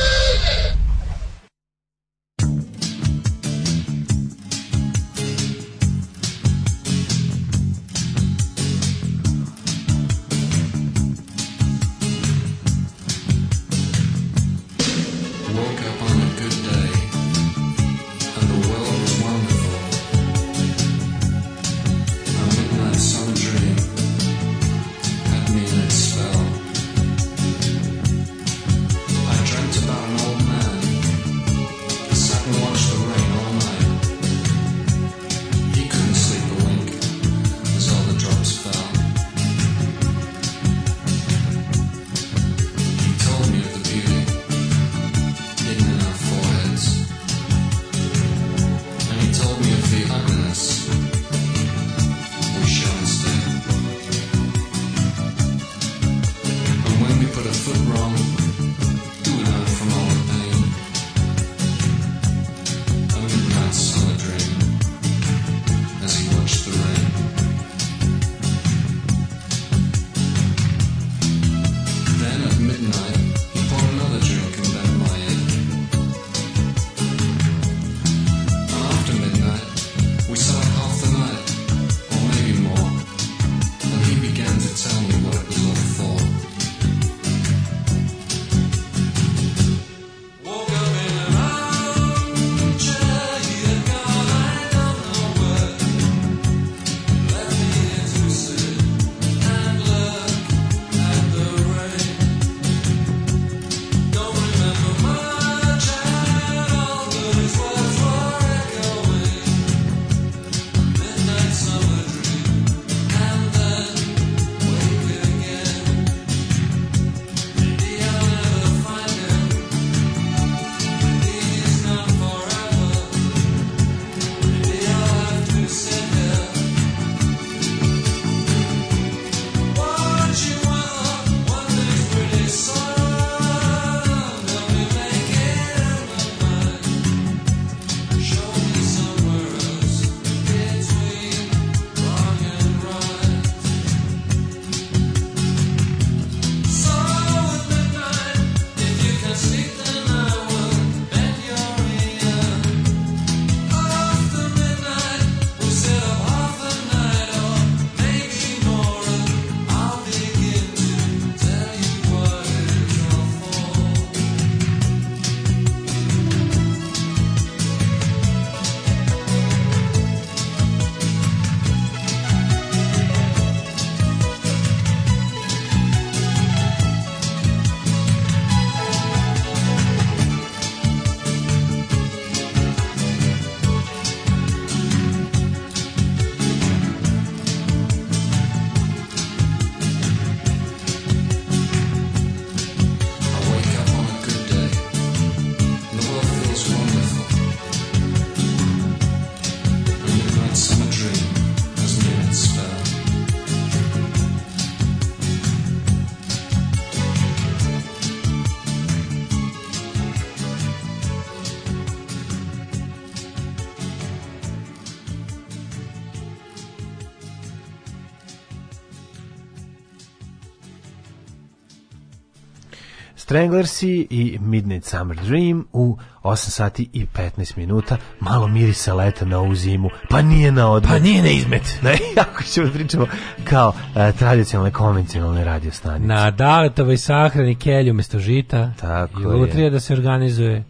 Speaker 1: Stranglersi i Midnight Summer Dream u 8 sati i 15 minuta. Malo mirisa leta na ovu zimu. Pa nije na odmet.
Speaker 2: Pa nije
Speaker 1: na
Speaker 2: izmet. Ne,
Speaker 1: jako ćemo da pričamo kao e, tradicionalne, konvencionalne radiostanice.
Speaker 2: Na daletovoj sahrani kelju mesto žita. Tako je. I lutrija da se organizuje.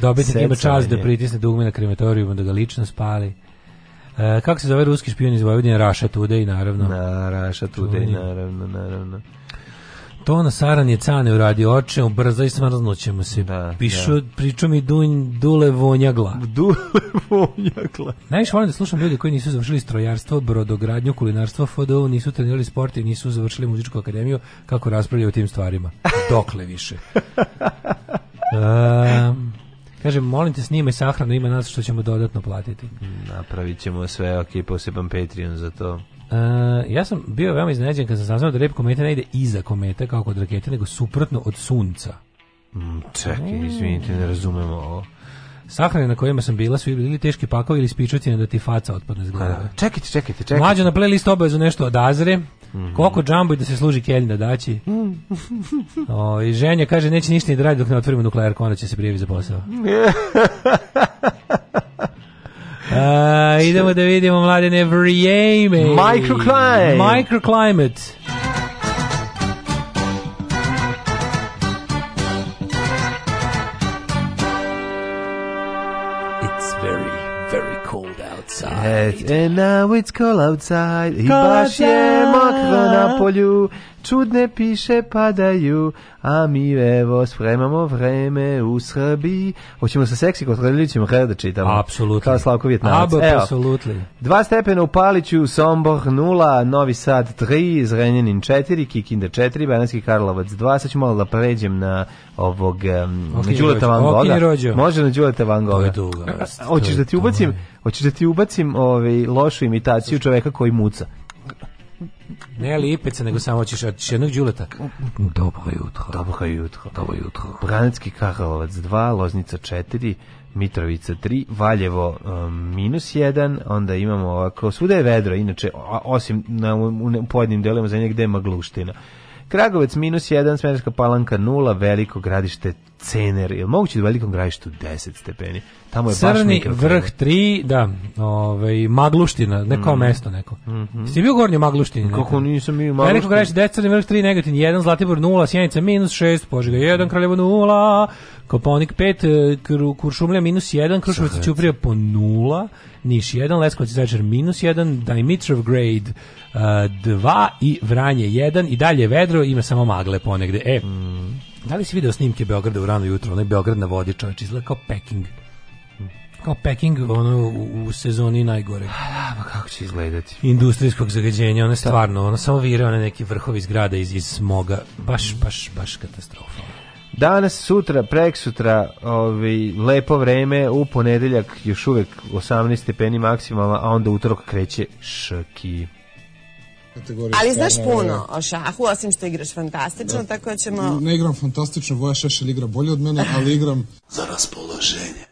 Speaker 2: Dobiti ima čas da pritisne dugme na krematoriju, da ga lično spali. E, kako se zove ruski špion iz Vojvodine? Raša Tudej, naravno.
Speaker 1: Na, Raša Tudej, naravno, naravno
Speaker 2: to na je cane uradio oče, ubrzo i smrznućemo se. Da, Pišu, da. priču mi dunj, dule vonjagla.
Speaker 1: Dule vonjagla.
Speaker 2: Najviše volim da slušam ljudi koji nisu završili strojarstvo, brodogradnju, kulinarstvo, FDO, nisu trenirali sport i nisu završili muzičku akademiju, kako raspravljaju o tim stvarima. Dokle više. Um, Kaže, molim te snimaj sahranu, ima nas što ćemo dodatno platiti.
Speaker 1: Napravit ćemo sve, ok, poseban Patreon za to.
Speaker 2: Uh, ja sam bio veoma iznenađen kad sam saznao da rep kometa ne ide iza kometa kao kod rakete, nego suprotno od sunca.
Speaker 1: Mm, čekaj, izvinite, ne razumem ovo.
Speaker 2: Sahrane na kojima sam bila su bili teški pakovi ili spičutine da ti faca otpadne s glave. Čekajte,
Speaker 1: čekajte, čekajte.
Speaker 2: Mlađo na playlist obavezu nešto od Azre. Mm -hmm. Koliko džambo i da se služi kelj daći. Mm. o, I ženja kaže neće ništa ni da radi dok ne otvorimo nuklearku, onda će se prijavi za posao. A, uh, idemo da vidimo mladene vrijeme.
Speaker 1: Microclimate.
Speaker 2: Microclimate.
Speaker 1: It's very, very cold outside. And now it's cold outside. I baš je makro na polju. čudne piše padaju, a mi evo spremamo vreme u Srbiji. Hoćemo sa seksi kotlilićima kada da čitamo.
Speaker 2: Apsolutno. Kao
Speaker 1: Slavko Vjetnamac. Apsolutno. Dva stepena u Paliću, Sombor 0, Novi Sad 3, Zrenjanin 4, Kikinda 4, Bananski Karlovac 2. Sad ću malo da pređem na ovog um, Đuleta Van Gogha. Može na Đuleta Van Gogha. To je
Speaker 2: dugo.
Speaker 1: Hoćeš da ti ubacim, hoćeš da ti ubacim ovaj lošu imitaciju čoveka koji muca.
Speaker 2: Ne lipeca, nego samo ćeš od jednog đuleta.
Speaker 1: Dobro jutro.
Speaker 2: Dobro jutro.
Speaker 1: Dobro jutro. Branetski Karlovac 2, Loznica 4, Mitrovica 3, Valjevo um, minus 1, onda imamo ovako, svuda je vedro, inače, osim na, u, u pojedinim delima za negde je magluština. Kragovec minus 1, Smerska palanka 0, Veliko gradište Cener. Je li moguće da u Velikom gradištu 10 stepeni? Tamo je Crni
Speaker 2: baš vrh 3, da, ovaj, Magluština, neko mm. mesto neko. Mm -hmm. Si bio gornji Magluštini?
Speaker 1: Kako nisam bio u Magluštini?
Speaker 2: Veliko gradište 10, Crni vrh 3, Negotin 1, Zlatibor 0, Sjenica minus 6, Požega 1, Kraljevo 0, Koponik 5, e, Kuršumlja minus 1, Krušovac i Ćuprija po 0, Niš 1, Leskovac i Zajčar minus 1, Dimitrov grade 2 e, uh, i Vranje 1 i dalje vedro, ima samo magle ponegde. E, mm. da li si video snimke Beograda u rano jutro, onaj Beograd na vodi čovječ, izgleda kao Peking kao Peking ono u, u sezoni najgore.
Speaker 1: A da, pa kako će izgledati?
Speaker 2: Industrijskog zagađenja, ono je da. stvarno, ono samo vire, one neki vrhovi zgrada iz, iz smoga, baš, mm. baš, baš katastrofa.
Speaker 1: Danas, sutra, prek sutra, ovaj, lepo vreme, u ponedeljak još uvek 18 stepeni maksimalna, a onda utorok kreće ški.
Speaker 3: Ali znaš puno o šahu, osim što igraš fantastično, da. tako da ćemo...
Speaker 1: Ne igram fantastično, Voja Šešelj igra bolje od mene, ali igram za raspoloženje.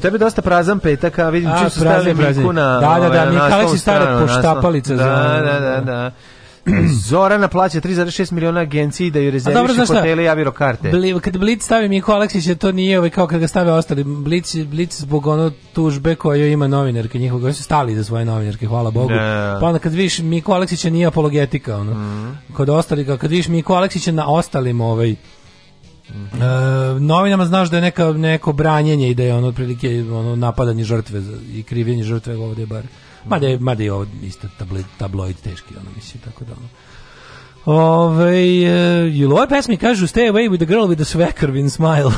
Speaker 1: kod tebe dosta prazan petak, a vidim čim su stavili Miku na Da, da,
Speaker 2: da, ovaj, Mihajlović je stara poštapalica.
Speaker 1: Da, da, da, da, da. Zorana plaća 3,6 miliona agenciji da ju rezerviše hotele i aviro karte.
Speaker 2: Bli, kad Blic stavi Miko Aleksića, to nije ovaj kao kad ga stave ostali. Blic, Blic zbog ono tužbe koju ima novinarke njihove, koji su stali za svoje novinarke, hvala Bogu. Ne. Da. Pa onda kad viš Miko Aleksića nije apologetika, ono. Mm. Kod ostali, kad viš Miko Aleksića na ostalim ovaj, Uh, novinama znaš da je neka, neko branjenje i da je ono otprilike ono napadanje žrtve i krivljenje žrtve ovdje bar. Mada je, mada je ovo isto tabloid, tabloid teški, ono mislim, tako da ono. Ove, uh, e, i u ovoj pesmi kažu Stay away with the girl with the svekrvin smile.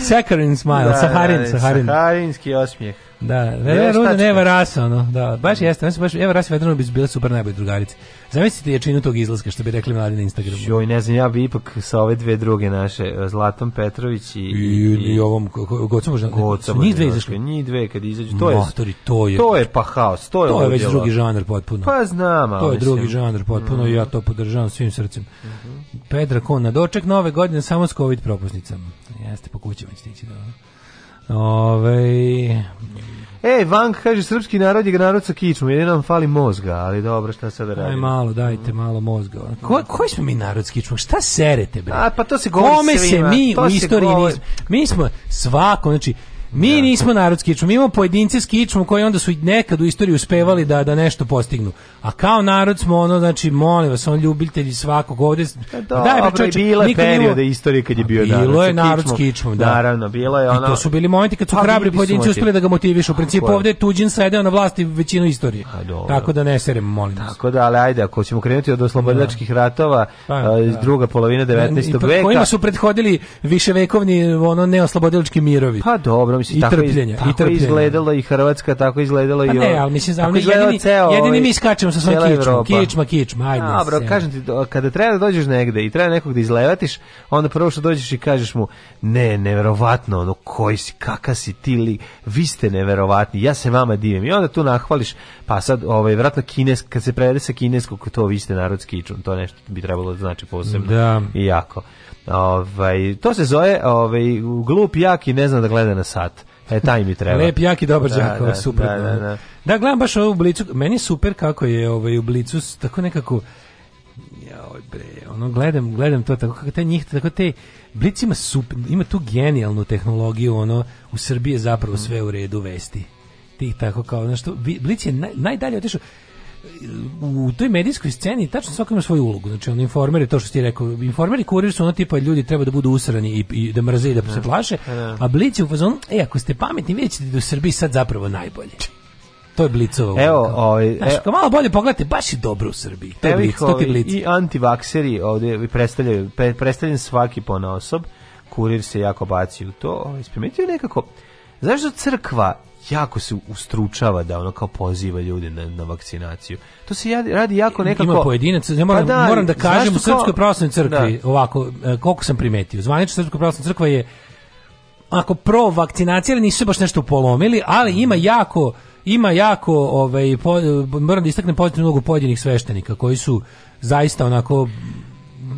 Speaker 2: Sekarin smile, da, Saharin, da, Saharin.
Speaker 1: Saharinski osmijeh.
Speaker 2: Da, Vera ne Eva Rasa, ono, da, baš jeste, znači baš Eva Rasa Vedrona bi bile super najbolje drugarice. Zamislite jačinu tog izlaska što bi rekli mladi na Instagramu.
Speaker 1: Joj, ne znam, ja bi ipak sa ove dve druge naše, e, Zlatan Petrović i...
Speaker 2: I, i, i ovom, Goca možda,
Speaker 1: Goca Ni dve
Speaker 2: izašle,
Speaker 1: ni
Speaker 2: dve
Speaker 1: kad izađu, to je... Matori, to je... To je pa haos, to je...
Speaker 2: To je već drugi žanr potpuno.
Speaker 1: Pa znam,
Speaker 2: To je drugi žanr potpuno mm. i ja to podržavam svim srcem. Mm -hmm. Pedra Kon na doček nove godine samo s COVID propusnicama. Jeste, po kućama stići, da. Ove,
Speaker 1: E, Vank kaže, srpski narod je narod sa kičmom, jedino nam fali mozga, ali dobro, šta sad da radimo?
Speaker 2: Aj malo, dajte malo mozga. Ko, koji smo mi narod s kičmom? Šta serete, bre?
Speaker 1: A, pa to se govori
Speaker 2: Kome
Speaker 1: svima.
Speaker 2: se mi u istoriji nismo? Mi smo svako, znači, Mi ja. nismo narod s kičmom, mi imamo pojedince s koji onda su nekad u istoriji uspevali da da nešto postignu. A kao narod smo ono, znači, molim vas, on ljubitelji svakog ovde. Da,
Speaker 1: daj, bre, pa bilo je periode istorije kad je pa bio
Speaker 2: bilo narod. Bilo je narod s da.
Speaker 1: Naravno,
Speaker 2: bilo
Speaker 1: je ono... I
Speaker 2: to su bili momenti kad su hrabri pojedinci uspeli da ga motivišu. U principu ovde je tuđin sedeo na vlasti većinu istorije. A, dobro. Tako da ne seremo, molim vas.
Speaker 1: Tako da, ali ajde, ako ćemo krenuti od oslobodilačkih da. ratova iz druga polovina 19. veka...
Speaker 2: Kojima su prethodili viševekovni ono neoslobodilački mirovi. Pa
Speaker 1: dobro, ono mislim I tako, trpljenja, tako
Speaker 2: i trpljenja.
Speaker 1: izgledalo i Hrvatska, tako izgledalo pa i. Pa ne, ali
Speaker 2: mislim znam, jedini, ceo, jedini ovaj mi skačemo sa svojim kičmom, kičma, kičma, ajde.
Speaker 1: Dobro, kažem ti, kada treba da dođeš negde i treba nekog da izlevatiš, onda prvo što dođeš i kažeš mu, ne, neverovatno, ono, koji si, kaka si ti li, vi ste neverovatni, ja se vama divim. I onda tu nahvališ, pa sad, ovaj, vratno kines, kad se prevede sa kineskog, to vi ste narod s kičom, to nešto bi trebalo da znači posebno. Da. I jako. Ovaj, to se zove ovaj, glup, jak i ne zna da gleda na sat. E, taj mi treba. Lep,
Speaker 2: jak
Speaker 1: i
Speaker 2: dobar da, da super. Da, da, da. da, gledam baš ovu blicu. Meni super kako je ovaj, u blicu tako nekako joj bre, ono gledam, gledam to tako kako te njih, tako te Blic ima super, ima tu genijalnu tehnologiju, ono u Srbiji je zapravo sve u redu vesti. Ti tako kao, znači blic je naj, najdalje otišao u toj medijskoj sceni tačno svako ima svoju ulogu. Znači on informeri to što ti rekao, informeri kuriri su ono tipa ljudi treba da budu usrani i, i da mrze i da se da, plaše, da. a Blic je u fazonu, e ako ste pametni vidite da u Srbiji sad zapravo najbolje. To je Blicova.
Speaker 1: Evo, ovaj,
Speaker 2: znači, evo, malo bolje pogledajte, baš
Speaker 1: je
Speaker 2: dobro u Srbiji. To je
Speaker 1: Blic,
Speaker 2: to
Speaker 1: ti Blic. I antivakseri ovde predstavljaju, predstavljen svaki ponosob, kurir se jako baci u to. Ovaj, Primetio nekako, zašto da crkva jako se ustručava da ono kao poziva ljude na, na vakcinaciju. To se radi jako nekako...
Speaker 2: Ima pojedinac, ne pa moram, pa da, moram da kažem u Srpskoj pravoslavnoj crkvi, da. ovako, e, koliko sam primetio, zvanično Srpska pravoslavna crkva je ako pro vakcinacija nisu se baš nešto polomili, ali ima mm. jako ima jako ovaj po, moram da istaknem pozitivnu mnogo pojedinih sveštenika koji su zaista onako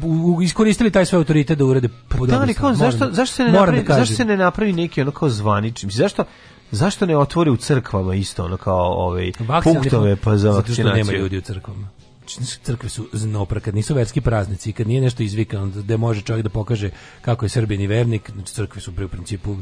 Speaker 2: u, iskoristili taj svoj autoritet da urede
Speaker 1: pa da, ali kao, zašto, zašto, se ne napravi, da zašto se ne napravi neki ono kao zvanični zašto Zašto ne otvori u crkvama isto ono kao ovaj punktove pa za Zato
Speaker 2: što nema ljudi u crkvama znači, crkve su znopra, kad nisu verski praznici, kad nije nešto izvikano, gde može čovjek da pokaže kako je srbini vernik, znači crkve su pri u principu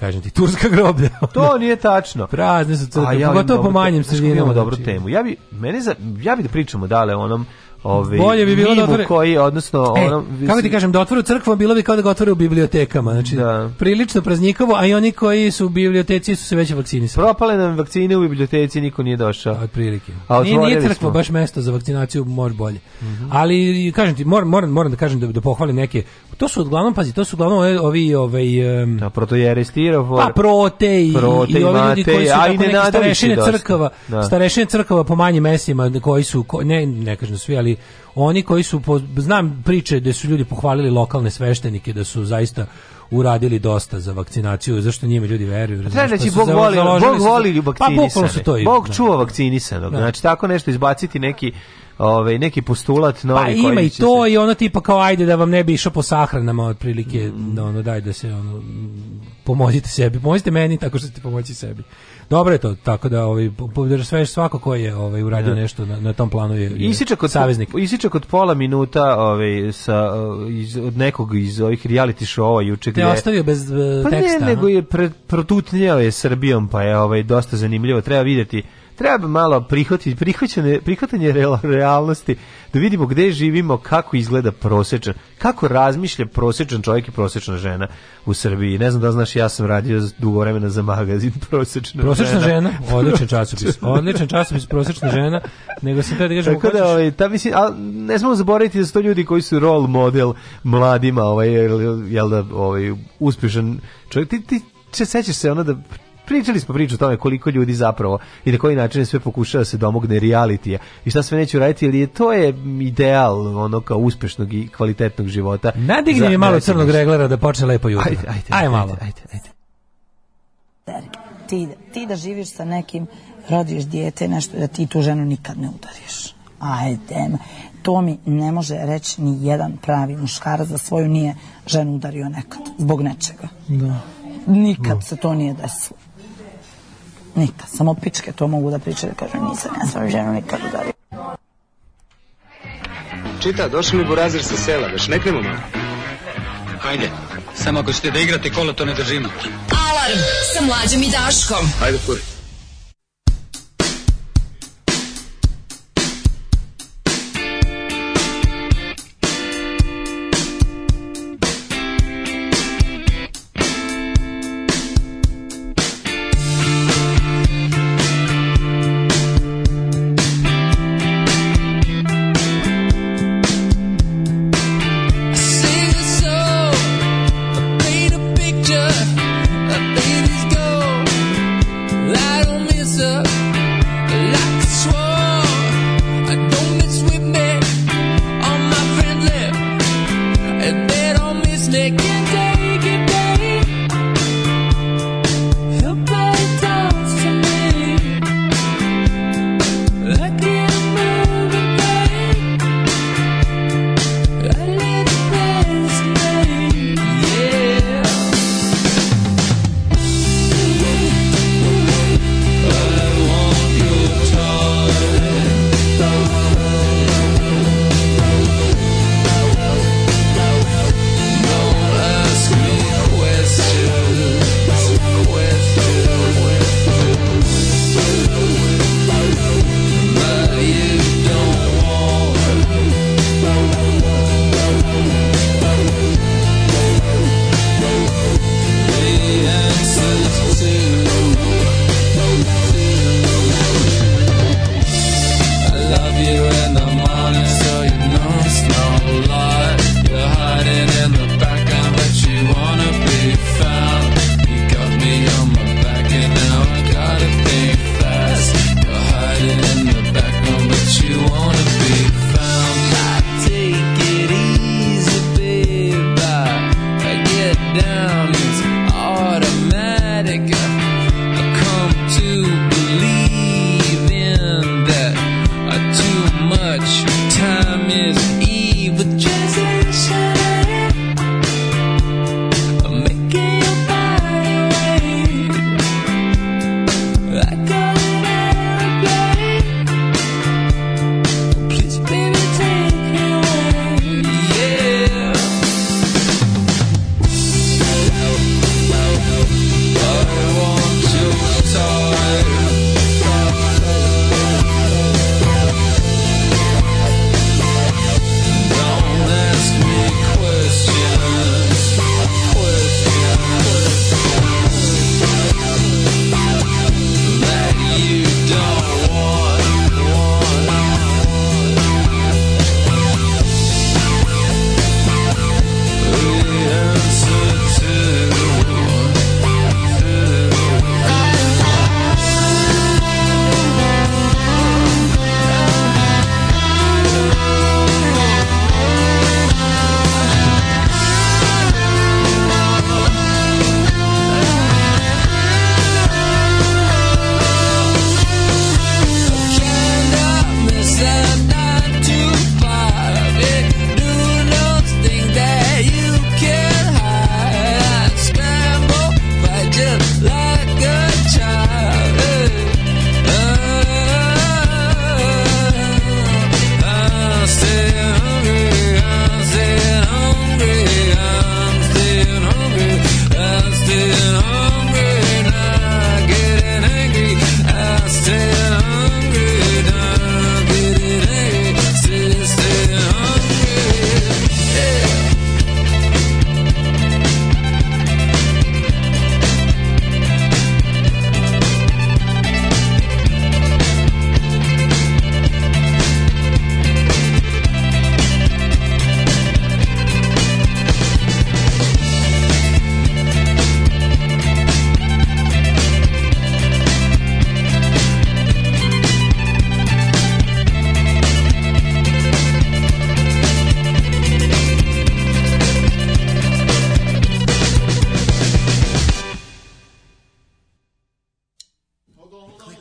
Speaker 2: kažem ti, turska groblja.
Speaker 1: to nije tačno.
Speaker 2: Prazne su crkve, ja pogotovo po manjim sredinama. Imamo
Speaker 1: dobru znači. temu. Ja bi, mene za, ja bi da pričamo dale o onom ovaj Bolje bi bilo da otvore koji odnosno e, ono
Speaker 2: Kako ti kažem da otvore crkvu, bilo bi kao da ga otvore u bibliotekama, znači da. prilično praznikovo, a i oni koji su u biblioteci su se već vakcinisali.
Speaker 1: Propale nam vakcine u biblioteci, niko nije došao.
Speaker 2: Otprilike.
Speaker 1: A nije, nije crkva smo.
Speaker 2: baš mesto za vakcinaciju, može bolje. Mm -hmm. Ali kažem ti, moram, moram, moram da kažem da, da pohvalim neke. To su uglavnom, pazi, to su uglavnom ovi ovi ovaj um, da,
Speaker 1: pa protei,
Speaker 2: prote i, i, ovi mate, ljudi koji su tako dakle, neki starešine crkava, da. starešine crkava po manjim mesima koji su ko, ne ne kažem da svi, ali ali oni koji su po, znam priče da su ljudi pohvalili lokalne sveštenike da su zaista uradili dosta za vakcinaciju, zašto njima ljudi veruju. Pa
Speaker 1: treba pa reći,
Speaker 2: Bog
Speaker 1: voli, Bog voli pa, vakcinisane. Pa su to i, Bog da. čuva vakcinisanog. Da. Znači, tako nešto izbaciti neki ovaj neki postulat
Speaker 2: pa
Speaker 1: novi
Speaker 2: pa ima i to
Speaker 1: se...
Speaker 2: i ono tipa kao ajde da vam ne bi išao po sahranama otprilike mm. da ono daj da se ono pomozite sebi pomozite meni tako što ćete pomoći sebi Dobro je to, tako da ovaj da sve svako ko je ovaj uradio ja. Da. nešto na, na tom planu je,
Speaker 1: je
Speaker 2: isiče kod saveznik.
Speaker 1: Isiče kod pola minuta ovaj sa iz, od nekog iz ovih reality showa juče gdje
Speaker 2: Te ostavio bez
Speaker 1: pa
Speaker 2: teksta.
Speaker 1: Pa ne, nego je pre, protutnjao je Srbijom, pa je ovaj dosta zanimljivo, treba videti treba malo prihvatiti, prihvaćanje, prihvatanje realnosti, da vidimo gde živimo, kako izgleda prosečan, kako razmišlja prosečan čovjek i prosečna žena u Srbiji. Ne znam da znaš, ja sam radio dugo vremena za magazin prosečna,
Speaker 2: prosečna
Speaker 1: žena. žena odličan
Speaker 2: časopis, odličan časopis prosečna žena, nego se da kažem... Tako
Speaker 1: da, ovaj, ta mislim, a ne smemo zaboraviti da su to ljudi koji su role model mladima, ovaj, jel da, ovaj, uspješan čovjek. Ti, ti, se sećaš se ona da Pričali smo priču o tome koliko ljudi zapravo i na koji način sve pokušava da se domogne realitija i šta sve neću raditi, jer je to je ideal ono kao uspešnog i kvalitetnog života.
Speaker 2: Nadigni mi malo crnog reglera da počne lepo jutro.
Speaker 1: Ajde, ajde, ajde, malo. Ajde, ajde,
Speaker 4: ajde. Ti, ti da živiš sa nekim, rodiš dijete, nešto da ti tu ženu nikad ne udariš. Ajde, to mi ne može reći ni jedan pravi muškarac za da svoju nije ženu udario nekad, zbog nečega.
Speaker 2: Da.
Speaker 4: Nikad da. se to nije desilo. Nikad, samo pičke to mogu da priče da kažem, nisam ja svoju ženu nikad udario.
Speaker 5: Čita, došli mi burazir sa sela, već neknemo malo.
Speaker 6: Hajde, samo ako ćete da igrate kola, to ne držimo.
Speaker 7: Alarm sa mlađom i Daškom. Hajde, furi.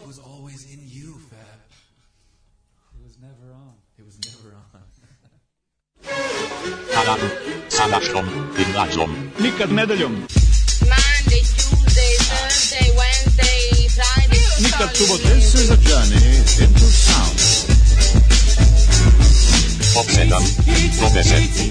Speaker 8: was always in you, Fab. It was never on. It was never on. Alarm sa našom gimnazom. Nikad nedeljom. Monday, Tuesday, Thursday, Wednesday, Friday. Nikad tu se subote, sredačane, into sound. Od sedam do deset.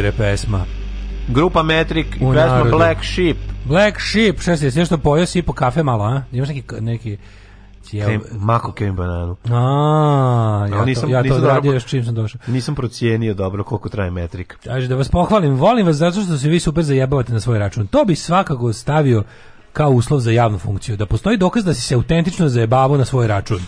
Speaker 1: umire pesma. Grupa Metric i pesma narodu. Black Sheep.
Speaker 2: Black Sheep, šta se, sve što pojeo si po kafe malo, a? Imaš neki, neki
Speaker 1: Cijel... Krem, mako Kevin Bananu.
Speaker 2: A, ja, no, nisam, to, ja nisam to odradio još čim sam došao.
Speaker 1: Nisam procijenio dobro koliko traje Metric.
Speaker 2: Kaže da vas pohvalim, volim vas zato što se vi super zajebavate na svoj račun. To bi svakako stavio kao uslov za javnu funkciju, da postoji dokaz da si se autentično zajebavao na svoj račun.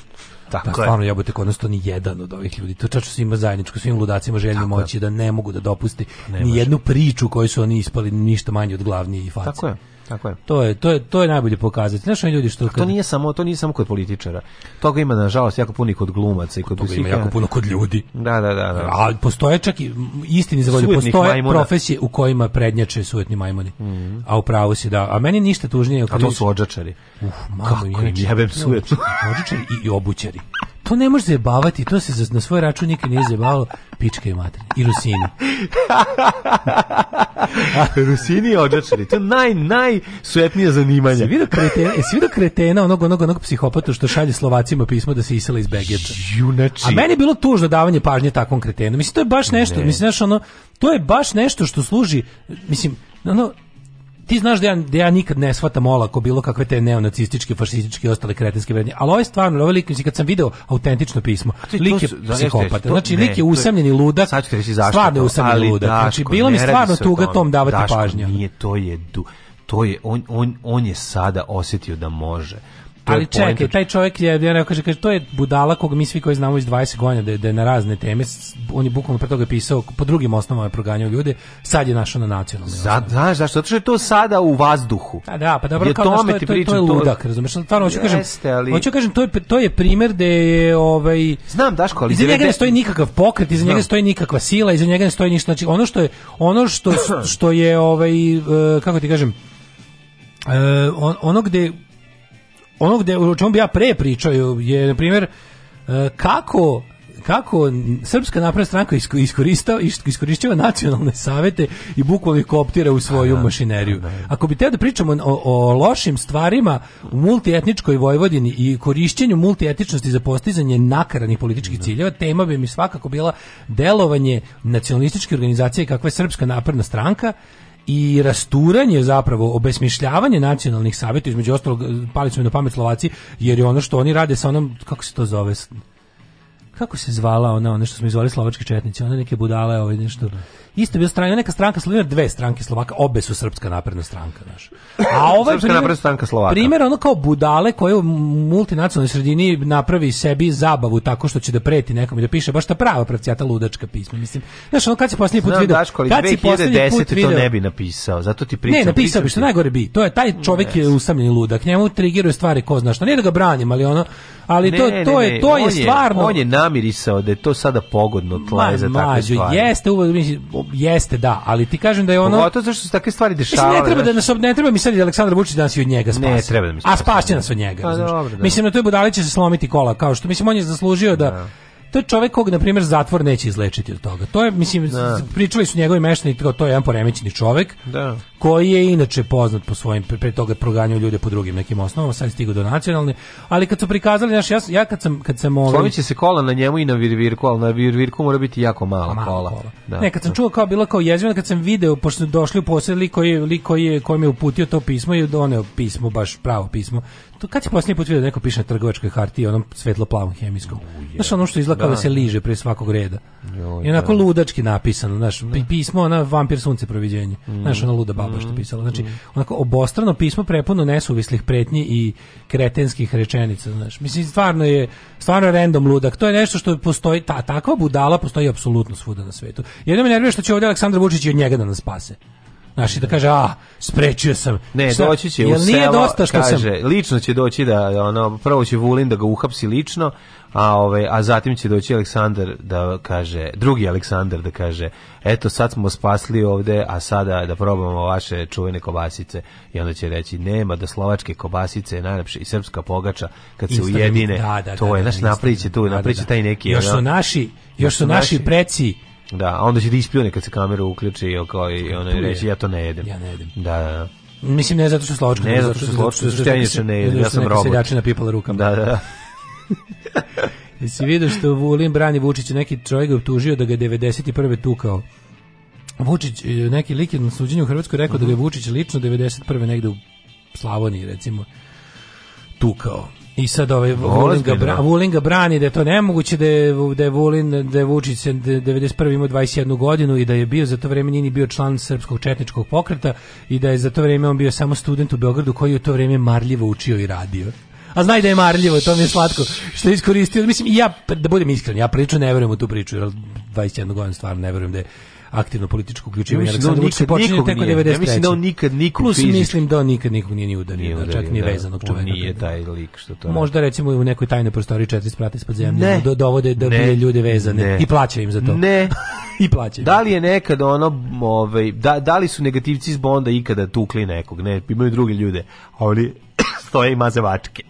Speaker 2: Tako da, stvarno ja kod nas ni jedan od ovih ljudi. To čaču ima zajedničko, svim ludacima željni moći da ne mogu da dopusti ni jednu priču koju su oni ispali ništa manje od glavni i faci.
Speaker 1: Tako je. Tako je.
Speaker 2: To
Speaker 1: je
Speaker 2: to je to je najbolji pokazatelj. Znaš, ljudi što
Speaker 1: kad...
Speaker 2: to
Speaker 1: nije samo to nije samo kod političara. Toga ima nažalost jako puno i kod glumaca i kod toga ima
Speaker 2: jako puno
Speaker 1: kod
Speaker 2: ljudi.
Speaker 1: Da, da, da, da.
Speaker 2: A postoje čak i istini za volju postoje majmuna. profesije u kojima prednjače suetni majmuni. Mm -hmm. A upravo si da. A meni ništa tužnije
Speaker 1: kad A to su odžačari.
Speaker 2: Uf, mamo, Kako jebem suetni. Odžačari i, i obućari to ne može zajebavati, to se na svoj račun nikad nije zajebavalo, pička je materna. I Rusini.
Speaker 1: Rusini je odlični, to je naj, najsujetnije zanimanje.
Speaker 2: Si vidio kretena, jesi vidio kretena onog, onog, onog psihopata što šalje Slovacima pismo da se isela iz Begeča? Junači. A meni je bilo tužno davanje pažnje takvom kretenu. Mislim, to je baš nešto, ne. mislim, znaš, ono, to je baš nešto što služi, mislim, ono, ti znaš da ja, da ja nikad ne shvatam olako bilo kakve te neonacističke, fašističke i ostale kretenske vrednje, ali ovo je stvarno, ovo lik, kad sam video autentično pismo, to, lik da, to su, je psihopata, znači ne, lik je usamljeni je, ludak, reći zašto stvarno je usamljeni ludak, znači bilo mi stvarno tuga tom davati pažnju.
Speaker 1: nije, to je, du, to je, on, on, on je sada osjetio da može
Speaker 2: ali čekaj, taj čovjek je, ja ne kaže, kaže, to je budala kog mi svi koji znamo iz 20 godina da, da je na razne teme, on je bukvalno pre toga pisao, po drugim osnovama je proganjao ljude, sad je našao na nacionalnoj
Speaker 1: Za, Znaš, zašto? Zato što je to sada u vazduhu.
Speaker 2: A da, pa dobro, je kao da tome da što je, pričam, to, to je ludak, to... Stvarno, hoću kažem, ali... hoću kažem, to je, to je primer da je, ovaj...
Speaker 1: Znam, Daško, ali...
Speaker 2: Iza njega ne stoji nikakav pokret, iza njega stoji nikakva sila, iza njega ne stoji ništa, znači ono što je, ono što, što je, ovaj, e, kako ti kažem, Uh, ono gde ono gde, o čemu bi ja pre pričao je, na primjer, e, kako kako Srpska napredna stranka iskoristava iskoristila nacionalne savete i bukvalno ih koptira u svoju da, mašineriju. Da, da. Ako bi te da pričamo o, o, lošim stvarima u multietničkoj Vojvodini i korišćenju multietničnosti za postizanje nakaranih političkih da. ciljeva, tema bi mi svakako bila delovanje nacionalističke organizacije kakva je Srpska napredna stranka i rasturanje zapravo obesmišljavanje nacionalnih saveta između ostalog e, palicu mi na pamet Slovaci jer je ono što oni rade sa onom kako se to zove kako se zvala ona ono što smo izvali slovački četnici ona neke budale ovaj nešto isto je bio stranka, neka stranka Slovaka, dve stranke Slovaka, obe su srpska napredna stranka, znaš. A
Speaker 1: ovaj srpska napredna stranka Slovaka.
Speaker 2: primer ono kao budale koje u multinacionalnoj sredini napravi sebi zabavu tako što će da preti nekom i da piše baš ta prava pravcijata ludačka pisma, mislim. Znaš, ono kad se poslednji put video, Daško, kad si
Speaker 1: posljednji put video, to ne bi napisao, zato ti pričam. Ne,
Speaker 2: napisao bi što najgore bi. To je taj čovjek je usamljeni ludak, njemu trigiraju stvari ko zna šta. nije da ga branim, ali ono, ali ne, to to ne, je to je stvarno.
Speaker 1: On je namirisao da je to sada pogodno tla za takve stvari. Jeste,
Speaker 2: uvek mislim, jeste da, ali ti kažem da je ono
Speaker 1: Pogotovo zato što se takve stvari dešavale.
Speaker 2: Mislim, ne treba da nas ne treba mi sad Aleksandar Vučić da nas i od njega spasi. Ne treba da mi. A spašće nas od njega. Pa, dobro, dobro. Da. Mislim da to je budalić će se slomiti kola kao što mislim on je zaslužio da, da to je čovjek kog na primjer zatvor neće izlečiti od toga. To je mislim da. pričali su njegovi meštani kao to je jedan poremećeni čovjek. Da. Koji je inače poznat po svojim pre, toga proganjao ljude po drugim nekim osnovama, sad stigao do nacionalne, ali kad su prikazali naš ja, ja kad sam kad sam
Speaker 1: ovaj Slomiće se kola na njemu i na virvirku, al na virvirku mora biti jako mala, mala kola. kola.
Speaker 2: Da. Ne, kad sam da. čuo kao bila kao jezivo, kad sam video pošto došli u posjed koji je koji je, koji mi je uputio to pismo i doneo pismo baš pravo pismo to kad si posljednji put vidio da neko piše na trgovačkoj hartiji onom svetlo-plavom hemijskom? Uje. Znaš ono što izlaka da. da. se liže pre svakog reda. Joj, I onako da. ludački napisano, znaš, da. pismo na vampir sunce proviđenje. Mm. Znaš, ona luda baba mm. što pisala. Znači, mm. onako obostrano pismo prepuno nesuvislih pretnji i kretenskih rečenica, znaš. Mislim, stvarno je, stvarno random ludak. To je nešto što postoji, ta, takva budala postoji apsolutno svuda na svetu. Jedno me nervira što će ovdje Aleksandar Vučić i od njega da nas spase. Naši da kaže, a, sprečio sam.
Speaker 1: Ne, Šta? doći će Jel u selo, nije dosta što kaže, sam... lično će doći da, ono, prvo će Vulin da ga uhapsi lično, a ove, a zatim će doći Aleksandar da kaže, drugi Aleksandar da kaže, eto sad smo spasli ovde, a sada da probamo vaše čuvene kobasice. I onda će reći, nema da slovačke kobasice je najlepše i srpska pogača kad se ujedine. Da, da, to da, da je, naš napriće tu, da, da, napriće taj neki...
Speaker 2: Još su naši, još su naši preci
Speaker 1: Da, a onda će da ispljune kad se kamera uključi i kao i ono reći ja to ne jedem. Ja ne jedem. Da, da.
Speaker 2: Mislim ne zato što slovačko, ne
Speaker 1: zato što slovačko, zato što, što ne jedem, ja sam robot.
Speaker 2: Seljači
Speaker 1: na pipala
Speaker 2: rukama.
Speaker 1: Da, da.
Speaker 2: Jesi vidio što Vulin brani Vučić neki čovjek ga optužio da ga 91. tukao. Vučić, e, neki lik je na suđenju u Hrvatskoj rekao mm -hmm. da ga je mhm. Vučić lično 91. negde u Slavoniji, recimo, tukao. I sad ovaj Vulin ga, bra, Vulin ga brani da je to nemoguće da je, da je Vulin da je Vučić 91 imao 21 godinu i da je bio za to vrijeme nije bio član srpskog četničkog pokreta i da je za to vrijeme on bio samo student u Beogradu koji u to vrijeme marljivo učio i radio. A znaj da je marljivo, to mi je slatko. Što je iskoristio, mislim ja da budem iskren, ja priču ne vjerujem u tu priču, jer 21 godinu stvarno ne vjerujem da je aktivno političko uključivanje.
Speaker 1: Ja mislim da on nikad nikog nije. Ja mislim da on nikad nikog Plus
Speaker 2: fizički. mislim da on nikad nikog nije ni udario, nije da, čak ni da. vezanog
Speaker 1: čoveka. Nije taj lik što to.
Speaker 2: Možda recimo u nekoj tajnoj prostoriji četiri sprata ispod zemlje do, dovode da ne, ljude vezane ne. i plaća im za to. Ne. I plaća.
Speaker 1: Da li je nekad ono, ovaj, da, da li su negativci iz Bonda ikada tukli nekog? Ne, imaju druge ljude. A oni stoje i maze vačke.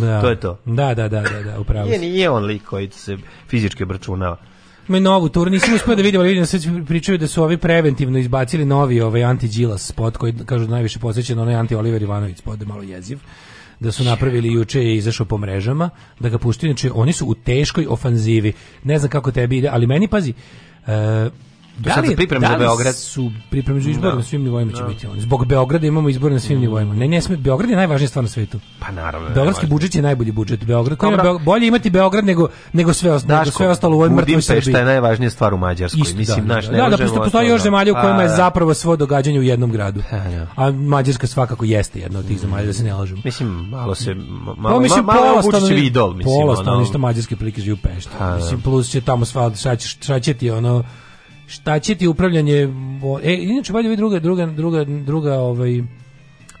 Speaker 1: Da. To je to.
Speaker 2: Da, da, da, da, da upravo.
Speaker 1: Nije, nije on lik koji se fizički obračunava.
Speaker 2: Ima novu turu, nisam uspio da vidim, ali vidim, da sad pričaju da su ovi preventivno izbacili novi ovaj anti-Đilas spot koji, kažu, najviše posjećen onaj anti-Oliver Ivanović spot, da je malo jeziv da su napravili juče i izašao po mrežama da ga puštaju znači oni su u teškoj ofanzivi ne znam kako tebi ide ali meni pazi e, da li, pripreme da li za Beograd? su pripreme za izbore da. na svim nivoima će da. biti oni. Zbog Beograda imamo izbore na svim mm. nivoima. Ne, ne sme, Beograd je najvažnija stvar na svetu.
Speaker 1: Pa naravno.
Speaker 2: Beogradski budžet je najbolji budžet. Beograd, Dobra. bolje imati Beograd nego, nego sve, ostalo, nego sve ostalo u ovoj mrtvoj Srbiji. šta
Speaker 1: je najvažnija stvar u Mađarskoj. Isto, Mislim, da, naš, da,
Speaker 2: ne da,
Speaker 1: da,
Speaker 2: postoji još da- zemalja u kojima je zapravo svo događanje u jednom gradu. A, ja. a Mađarska svakako jeste jedna od tih mm. zemalja, da se ne lažemo.
Speaker 1: Mislim, malo se... Pa malo, pa, mislim, malo Vučićevi Mislim,
Speaker 2: Pola stanovništa Mađarske prilike živi u Pešti. Mislim, plus će tamo sva, šta će ti ono šta će ti upravljanje e inače valjda druga druga druga druga ovaj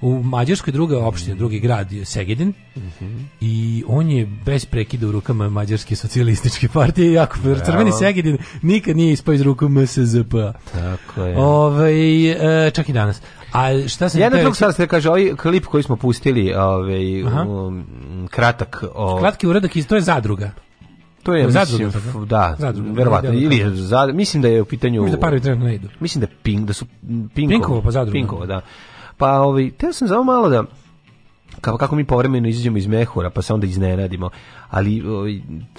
Speaker 2: u Mađarskoj druga opština, drugi grad je Segedin mm -hmm. i on je bez prekida u rukama Mađarske socijalističke partije jako Bravo. crveni Segedin nikad nije ispao iz ruku MSZP
Speaker 1: tako je Ove,
Speaker 2: ovaj, čak i danas a šta
Speaker 1: se Jedan drug sad se kaže ovaj klip koji smo pustili, ovaj um, kratak, o...
Speaker 2: kratki uredak iz to je zadruga.
Speaker 1: To je zadruga, mislim, da, zadruga, verovatno ili je mislim da je u pitanju
Speaker 2: da parovi trenutno ne idu.
Speaker 1: Mislim da ping, da su Pinkovo, Pinkovo pa zadruga. Pinkovo, da. Pa ovaj, teo sam samo malo da kako, kako mi povremeno izađemo iz mehura, pa se onda iznenadimo. Ali o,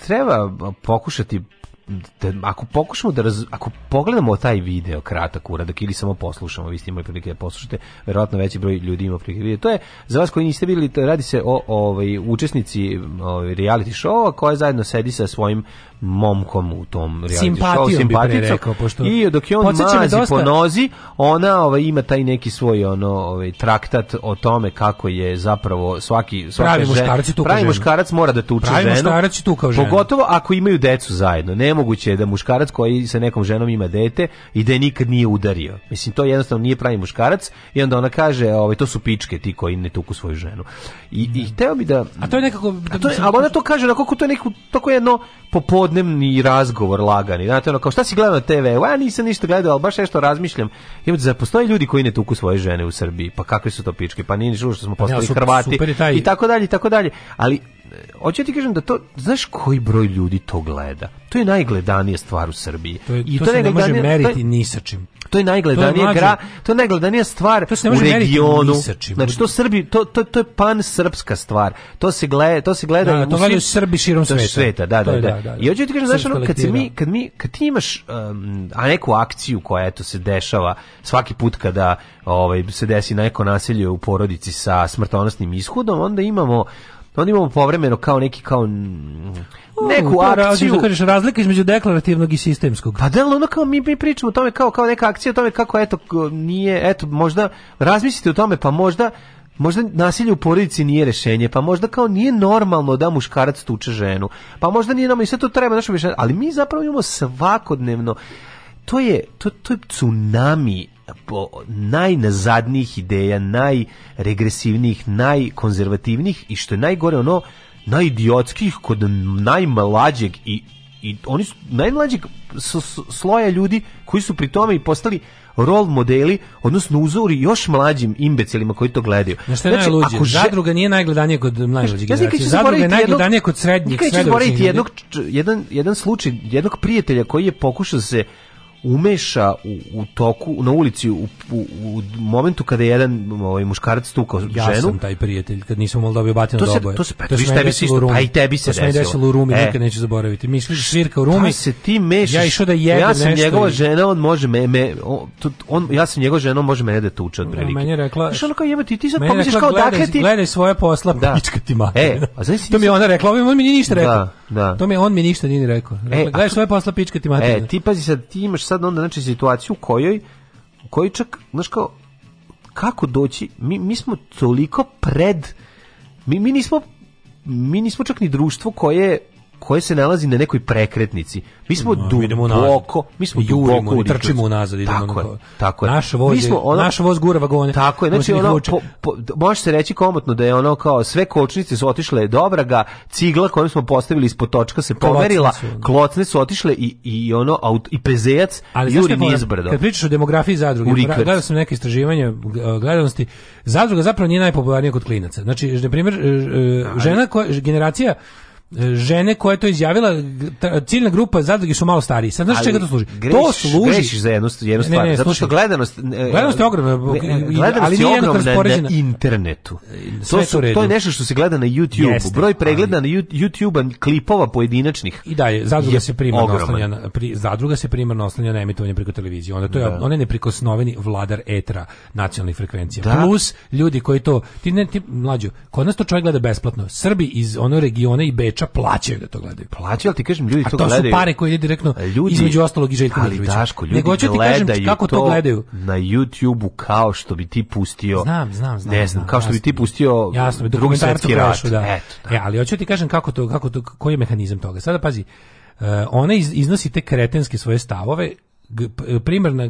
Speaker 1: treba pokušati da, ako pokušamo da raz, ako pogledamo taj video kratak uradak ili samo poslušamo, vi ste imali prilike da poslušate, verovatno veći broj ljudi ima prilike da To je za vas koji niste bili, radi se o ovaj učesnici ovaj reality showa koja zajedno sedi sa svojim momkom u tom reality show, simpatično Pošto... I dok je on mazi dosta... po nozi, ona ovaj, ima taj neki svoj ono ovaj, traktat o tome kako je zapravo svaki svaki muškarac tu
Speaker 2: pravi muškarac
Speaker 1: mora da tuče pravi ženu. muškarac tu kao ženu. Pogotovo ako imaju decu zajedno. Nemoguće je da muškarac koji sa nekom ženom ima dete i da je nikad nije udario. Mislim to jednostavno nije pravi muškarac i onda ona kaže, ovaj to su pičke ti koji ne tuku svoju ženu. I i da. hteo bi da
Speaker 2: A to je nekako
Speaker 1: da, to je, ali da ona to kaže da kako to je neko tako jedno popodne popodnevni razgovor lagani. Znate, ono, kao šta si gledao na TV? Ja nisam ništa gledao, ali baš nešto razmišljam. Imate, da postoje ljudi koji ne tuku svoje žene u Srbiji? Pa kakve su to pičke? Pa nije ni što smo pa postali ja, Hrvati. Taj... I tako dalje, i tako dalje. Ali, eh, hoću ti kažem da to, znaš koji broj ljudi to gleda? To je najgledanija stvar u Srbiji. To, je,
Speaker 2: I to, to se ne može meriti to je, ni sa čim
Speaker 1: to je najgledanija to gra, to je najgledanija stvar to se u regionu. Nisači, znači to Srbi, to, to, to je pan srpska stvar. To se gleda, to se gleda
Speaker 2: da,
Speaker 1: to gledaju
Speaker 2: Srbi širom sveta. sveta
Speaker 1: da,
Speaker 2: da, da,
Speaker 1: da, da. I hoću ti kažem, znači ono, kad, se mi, kad, mi, kad ti imaš um, a neku akciju koja eto se dešava svaki put kada ovaj, se desi neko nasilje u porodici sa smrtonosnim ishodom, onda imamo da onda imamo povremeno kao neki kao mm, neku o, akciju.
Speaker 2: kažeš, razlika između deklarativnog i sistemskog.
Speaker 1: Pa delo da, ono kao mi, mi pričamo o tome kao, kao neka akcija, o tome kako eto nije, eto možda razmislite o tome, pa možda možda nasilje u porodici nije rešenje, pa možda kao nije normalno da muškarac tuče ženu, pa možda nije nam i sve to treba našo ali mi zapravo imamo svakodnevno to je to, to je tsunami po najnazadnijih ideja, najregresivnijih, najkonzervativnijih i što je najgore ono najidiotskih kod najmlađeg i i oni su najmlađeg sloja ljudi koji su pri tome i postali rol modeli, odnosno uzori još mlađim imbecilima koji to gledaju.
Speaker 2: Na šta je znači, najluđe? Ako že... Zadruga nije najgledanije kod najmlađih da Znači, Zadruga je najgledanije kod srednjih. Nikad ću zaboraviti
Speaker 1: jednog, jedan, jedan slučaj jednog prijatelja koji je pokušao da se umeša u, u toku na ulici u, u, u momentu kada je jedan ovaj muškarac stukao
Speaker 2: ja ženu. Ja sam taj prijatelj kad nisam mogao dobio da batinu to se, doboje. To se
Speaker 1: pa, to se tebi
Speaker 2: se isto,
Speaker 1: pa i tebi se desilo. To se
Speaker 2: desilo u Rumi, e. nikad neću zaboraviti. Misliš svirka u Rumi? Pa se ti mešaš.
Speaker 1: Ja
Speaker 2: išao da jedem ja sam
Speaker 1: nešto
Speaker 2: njegova
Speaker 1: i... žena, on može me, me on, on, ja sam njegova žena, on može mene da tuče od prilike. Ja, meni
Speaker 2: je rekla, znaš ono kao jebe ti, ti sad pomisliš kao dakle ti gledaj svoje posla, da. pička ti mater. E, a znaš, to mi ona rekla, on mi nije ništa da. rekao Da. To mi on mi ništa nije rekao. Rekla, e, gledaj svoje posla pička ti materina. E,
Speaker 1: ti pazi sad, ti imaš sad onda znači situaciju u kojoj u kojoj čak, znaš kao kako doći, mi, mi smo toliko pred mi, mi nismo mi nismo čak ni društvo koje koje se nalazi na nekoj prekretnici. Mi smo no, duboko, mi smo jurimo, duboko trčimo
Speaker 2: unazad, idemo tako, je, tako je. Naš voz, mi smo ono, naš voz gura vagone.
Speaker 1: Tako je, znači ono, po, po, može se reći komotno da je ono kao sve kočnice su otišle dobraga, cigla koju smo postavili ispod točka se pomerila, da. klocne su, otišle i, i ono aut, i prezejac
Speaker 2: Ali juri nizbrdo. Kad pričaš o demografiji zadruge, gledao sam neke istraživanja e, gledanosti, zadruga zapravo nije najpopularnija kod klinaca. Znači, e, na primjer, e, žena koja, generacija žene koje to izjavila, ciljna grupa zadruge su malo stariji. Sad znaš čega to služi?
Speaker 1: Greš,
Speaker 2: to
Speaker 1: služi. Grešiš za jednu, jednu stvar, ne, ne, zato što gledanost...
Speaker 2: E, gledanost je ogromna,
Speaker 1: gledanost ali
Speaker 2: nije ogromna
Speaker 1: na internetu. to, su, to je nešto što se gleda na YouTube. Jeste, Broj pregleda ali, na YouTube klipova pojedinačnih
Speaker 2: I dalje, zadruga se primarno oslanja na, pri, zadruga se primarno oslanja na emitovanje preko televizije. Onda to je, da. on je neprikosnoveni vladar etra nacionalnih frekvencija. Da. Plus ljudi koji to... Ti, ne, ti mlađo, kod nas to čovjek gleda besplatno. Srbi iz onog regiona i Beča navijača plaćaju da to gledaju.
Speaker 1: Plaćaju, ali ti kažem, ljudi to, gledaju.
Speaker 2: A to su pare koje ide direktno e, ljudi, između ostalog i Željka Mitrovića. Daško, ljudi Nego da ti kažem kako to, to gledaju.
Speaker 1: Na YouTubeu kao što bi ti pustio... Znam, znam, znam. Ne znam, znam kao što jasno, bi ti pustio jasno, drugi svetski rat. Da. Eto,
Speaker 2: da. Ja, e, ali hoću da ti kažem kako to, kako to, koji je mehanizam toga. Sada pazi, uh, ona iz, iznosi te kretenske svoje stavove, primjer na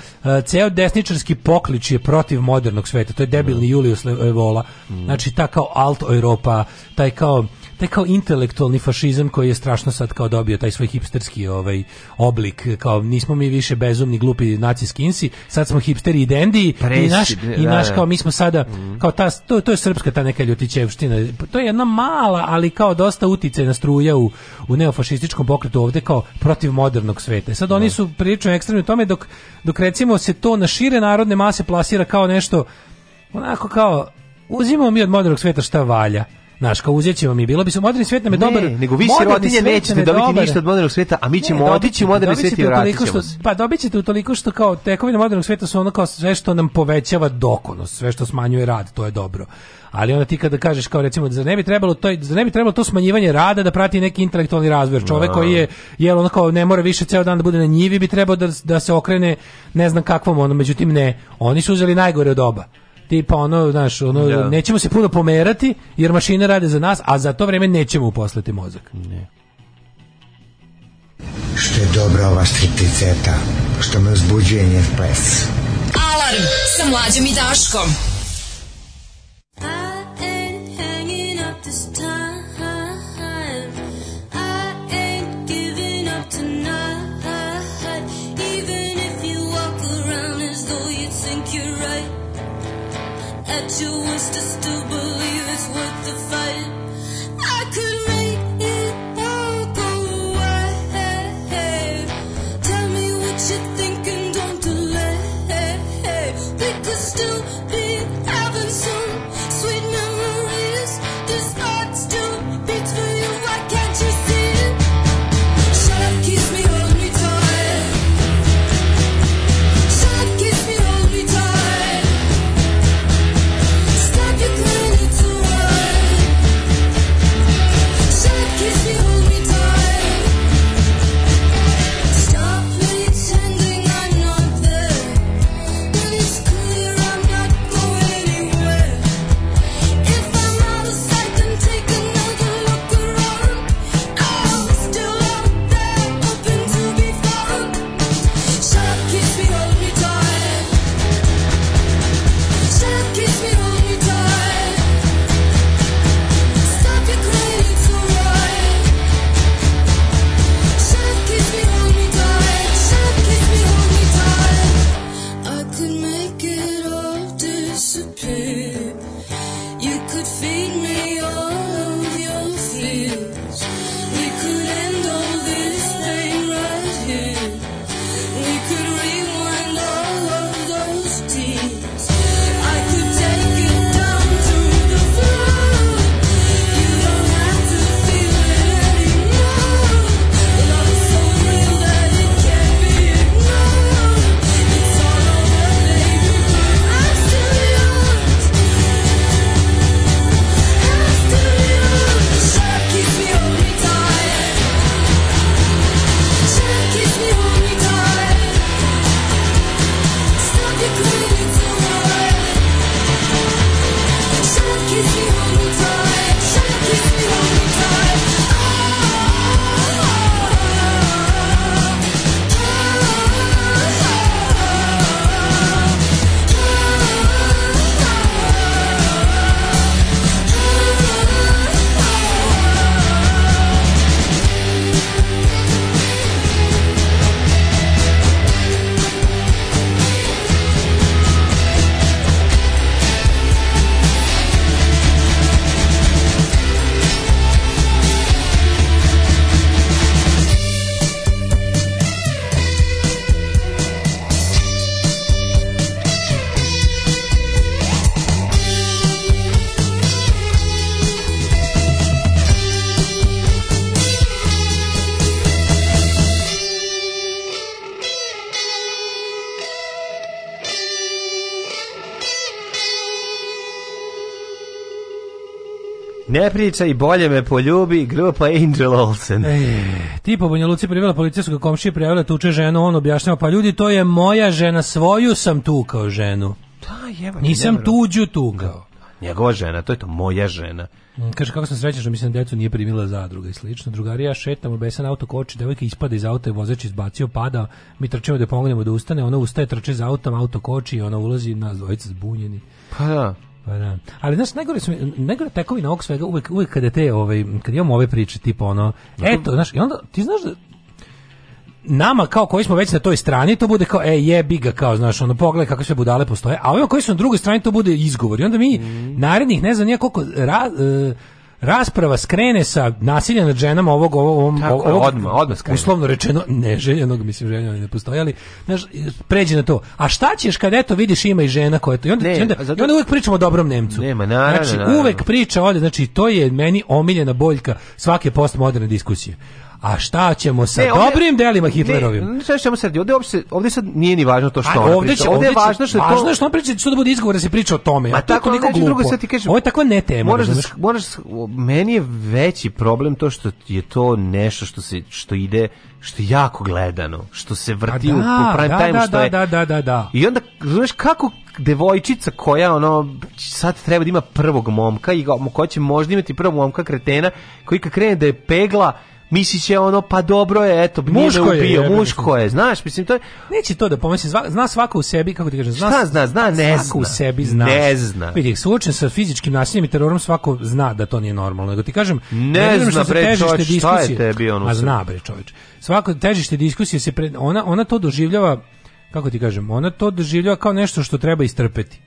Speaker 2: Eh, ceo desničarski poklič je protiv modernog sveta. To je debilni da. Julius Evola. Mm. Znači ta kao alt Europa, taj kao taj kao intelektualni fašizam koji je strašno sad kao dobio taj svoj hipsterski ovaj oblik kao nismo mi više bezumni glupi naci insi sad smo hipsteri i dendi i naš i naš da. kao mi smo sada mhm. kao ta to, to je srpska ta neka ljutićevština to je jedna mala ali kao dosta uticajna struja u, u neofašističkom pokretu ovde kao protiv modernog sveta sad oni da. su pričaju ekstremno u tome dok dok recimo se to na šire narodne mase plasira kao nešto onako kao uzimamo mi od modernog sveta šta valja Naš kao uzet ćemo mi, bilo bi se moderni svijet nam je
Speaker 1: ne,
Speaker 2: dobar. nego
Speaker 1: vi
Speaker 2: sirotinje nećete dobiti dobar.
Speaker 1: ništa od modernog svijeta, a mi ćemo otići
Speaker 2: u
Speaker 1: moderni svijet i vratit ćemo
Speaker 2: se. Pa dobićete ćete toliko što kao tekovine modernog svijeta su ono kao sve što nam povećava dokonost, sve što smanjuje rad, to je dobro. Ali onda ti kada kažeš kao recimo da ne bi trebalo to da ne bi trebalo to smanjivanje rada da prati neki intelektualni razvoj. Čovjek koji da. je jel onako ne mora više ceo dan da bude na njivi bi trebao da, da se okrene ne znam kakvom ono međutim ne. Oni su uzeli najgore od oba tipa ono, znaš, ono, da. nećemo se puno pomerati jer mašine rade za nas, a za to vreme nećemo uposlati mozak. Ne.
Speaker 9: Što je dobra ova stripticeta, što me uzbuđuje njen ples.
Speaker 10: Alarm sa mlađom i Daškom. you wish to still believe.
Speaker 11: priča i bolje me poljubi grupa Angel Olsen. E, tipa Banja Luci privela policija su ga komšije prijavile tuče ženu, on objašnjava pa ljudi to je moja žena, svoju sam tu kao ženu. Da, jeva, Nisam nevro. tuđu tukao. Da, njegova žena, to je to moja žena. Mm, kaže kako sam srećan što mislim da na decu nije primila zadruga i slično. Drugari ja šetam, obesan auto koči, devojka ispada iz auta, i vozač izbacio, pada. Mi trčimo da pomognemo da ustane, ona ustaje, trče za autom, auto koči i ona ulazi nas dvojica zbunjeni. Pa da. Pa da. Ali znaš, najgore, su, najgore tekovina ovog svega uvek, uvek kada te, ovaj, kad imamo ove priče, tipa ono, eto, znaš, i onda, ti znaš da, nama kao koji smo već na toj strani to bude kao e jebi ga kao znaš ono pogled kako sve budale postoje a ovima koji su na drugoj strani to bude izgovor i onda mi mm. narednih ne znam nije koliko ra, e, rasprava skrene sa nasilja nad ženama ovog ovog Tako, ovog, odmah, odmah uslovno rečeno neželjenog mislim željeno ne postoji znaš pređi na to a šta ćeš kad eto vidiš ima i žena koja to i onda ne, onda, zato... onda uvek pričamo o dobrom Nemcu nema naravno, znači naravno. uvek priča ovde znači to je meni omiljena boljka svake postmoderne diskusije A šta ćemo sa ne, ovdje, dobrim delima Hitlerovim? Ne, ne ćemo se ovdje, ovde, ovdje sad nije ni važno to što Aj, ovdje, će, ovdje, je važno što važno što on priča, što da bude izgovor da se priča o tome. Ma tako neko glupo. Drugo, sad ti kažem, Ovo je takva ne tema. Moraš, da, moraš, da meni je veći problem to što je to nešto što se što ide što je jako gledano, što se vrti da, u prime da, time da, što je. Da, da, da, da. I onda znaš kako devojčica koja ono sad treba da ima prvog momka i ko će možda imati prvog momka kretena koji kad krene da je pegla misli će ono, pa dobro je, eto, muško nije ubio, je, muško je, znaš, mislim, to je... Neće to da pomisli, zna svako u sebi, kako ti kažem, zna, zna, zna, ne svako zna. u sebi zna. Ne zna. Vidi, slučaj sa fizičkim nasiljem i terorom svako zna da to nije normalno, nego ti kažem, ne, ne zna, što bre, čovječ, šta je tebi ono? A zna, bre, čovječ. Svako težište diskusije se, pre, ona, ona to doživljava, kako ti kažem, ona to doživljava kao nešto što treba istrpeti.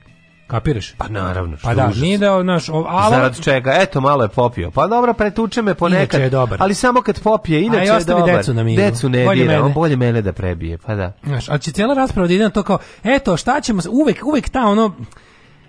Speaker 11: Kapiraš? Pa naravno. što Pa da, užas. nije da, naš, ala... Zarad čega, eto, malo je popio. Pa dobro, pretuče me ponekad. Inače dobar. Ali samo kad popije, inače je dobar. decu na miru. Decu ne bolje dira, mene. on bolje mene da prebije, pa da. Znaš, ali će cijela rasprava da ide na to kao, eto, šta ćemo, uvek, uvek ta ono,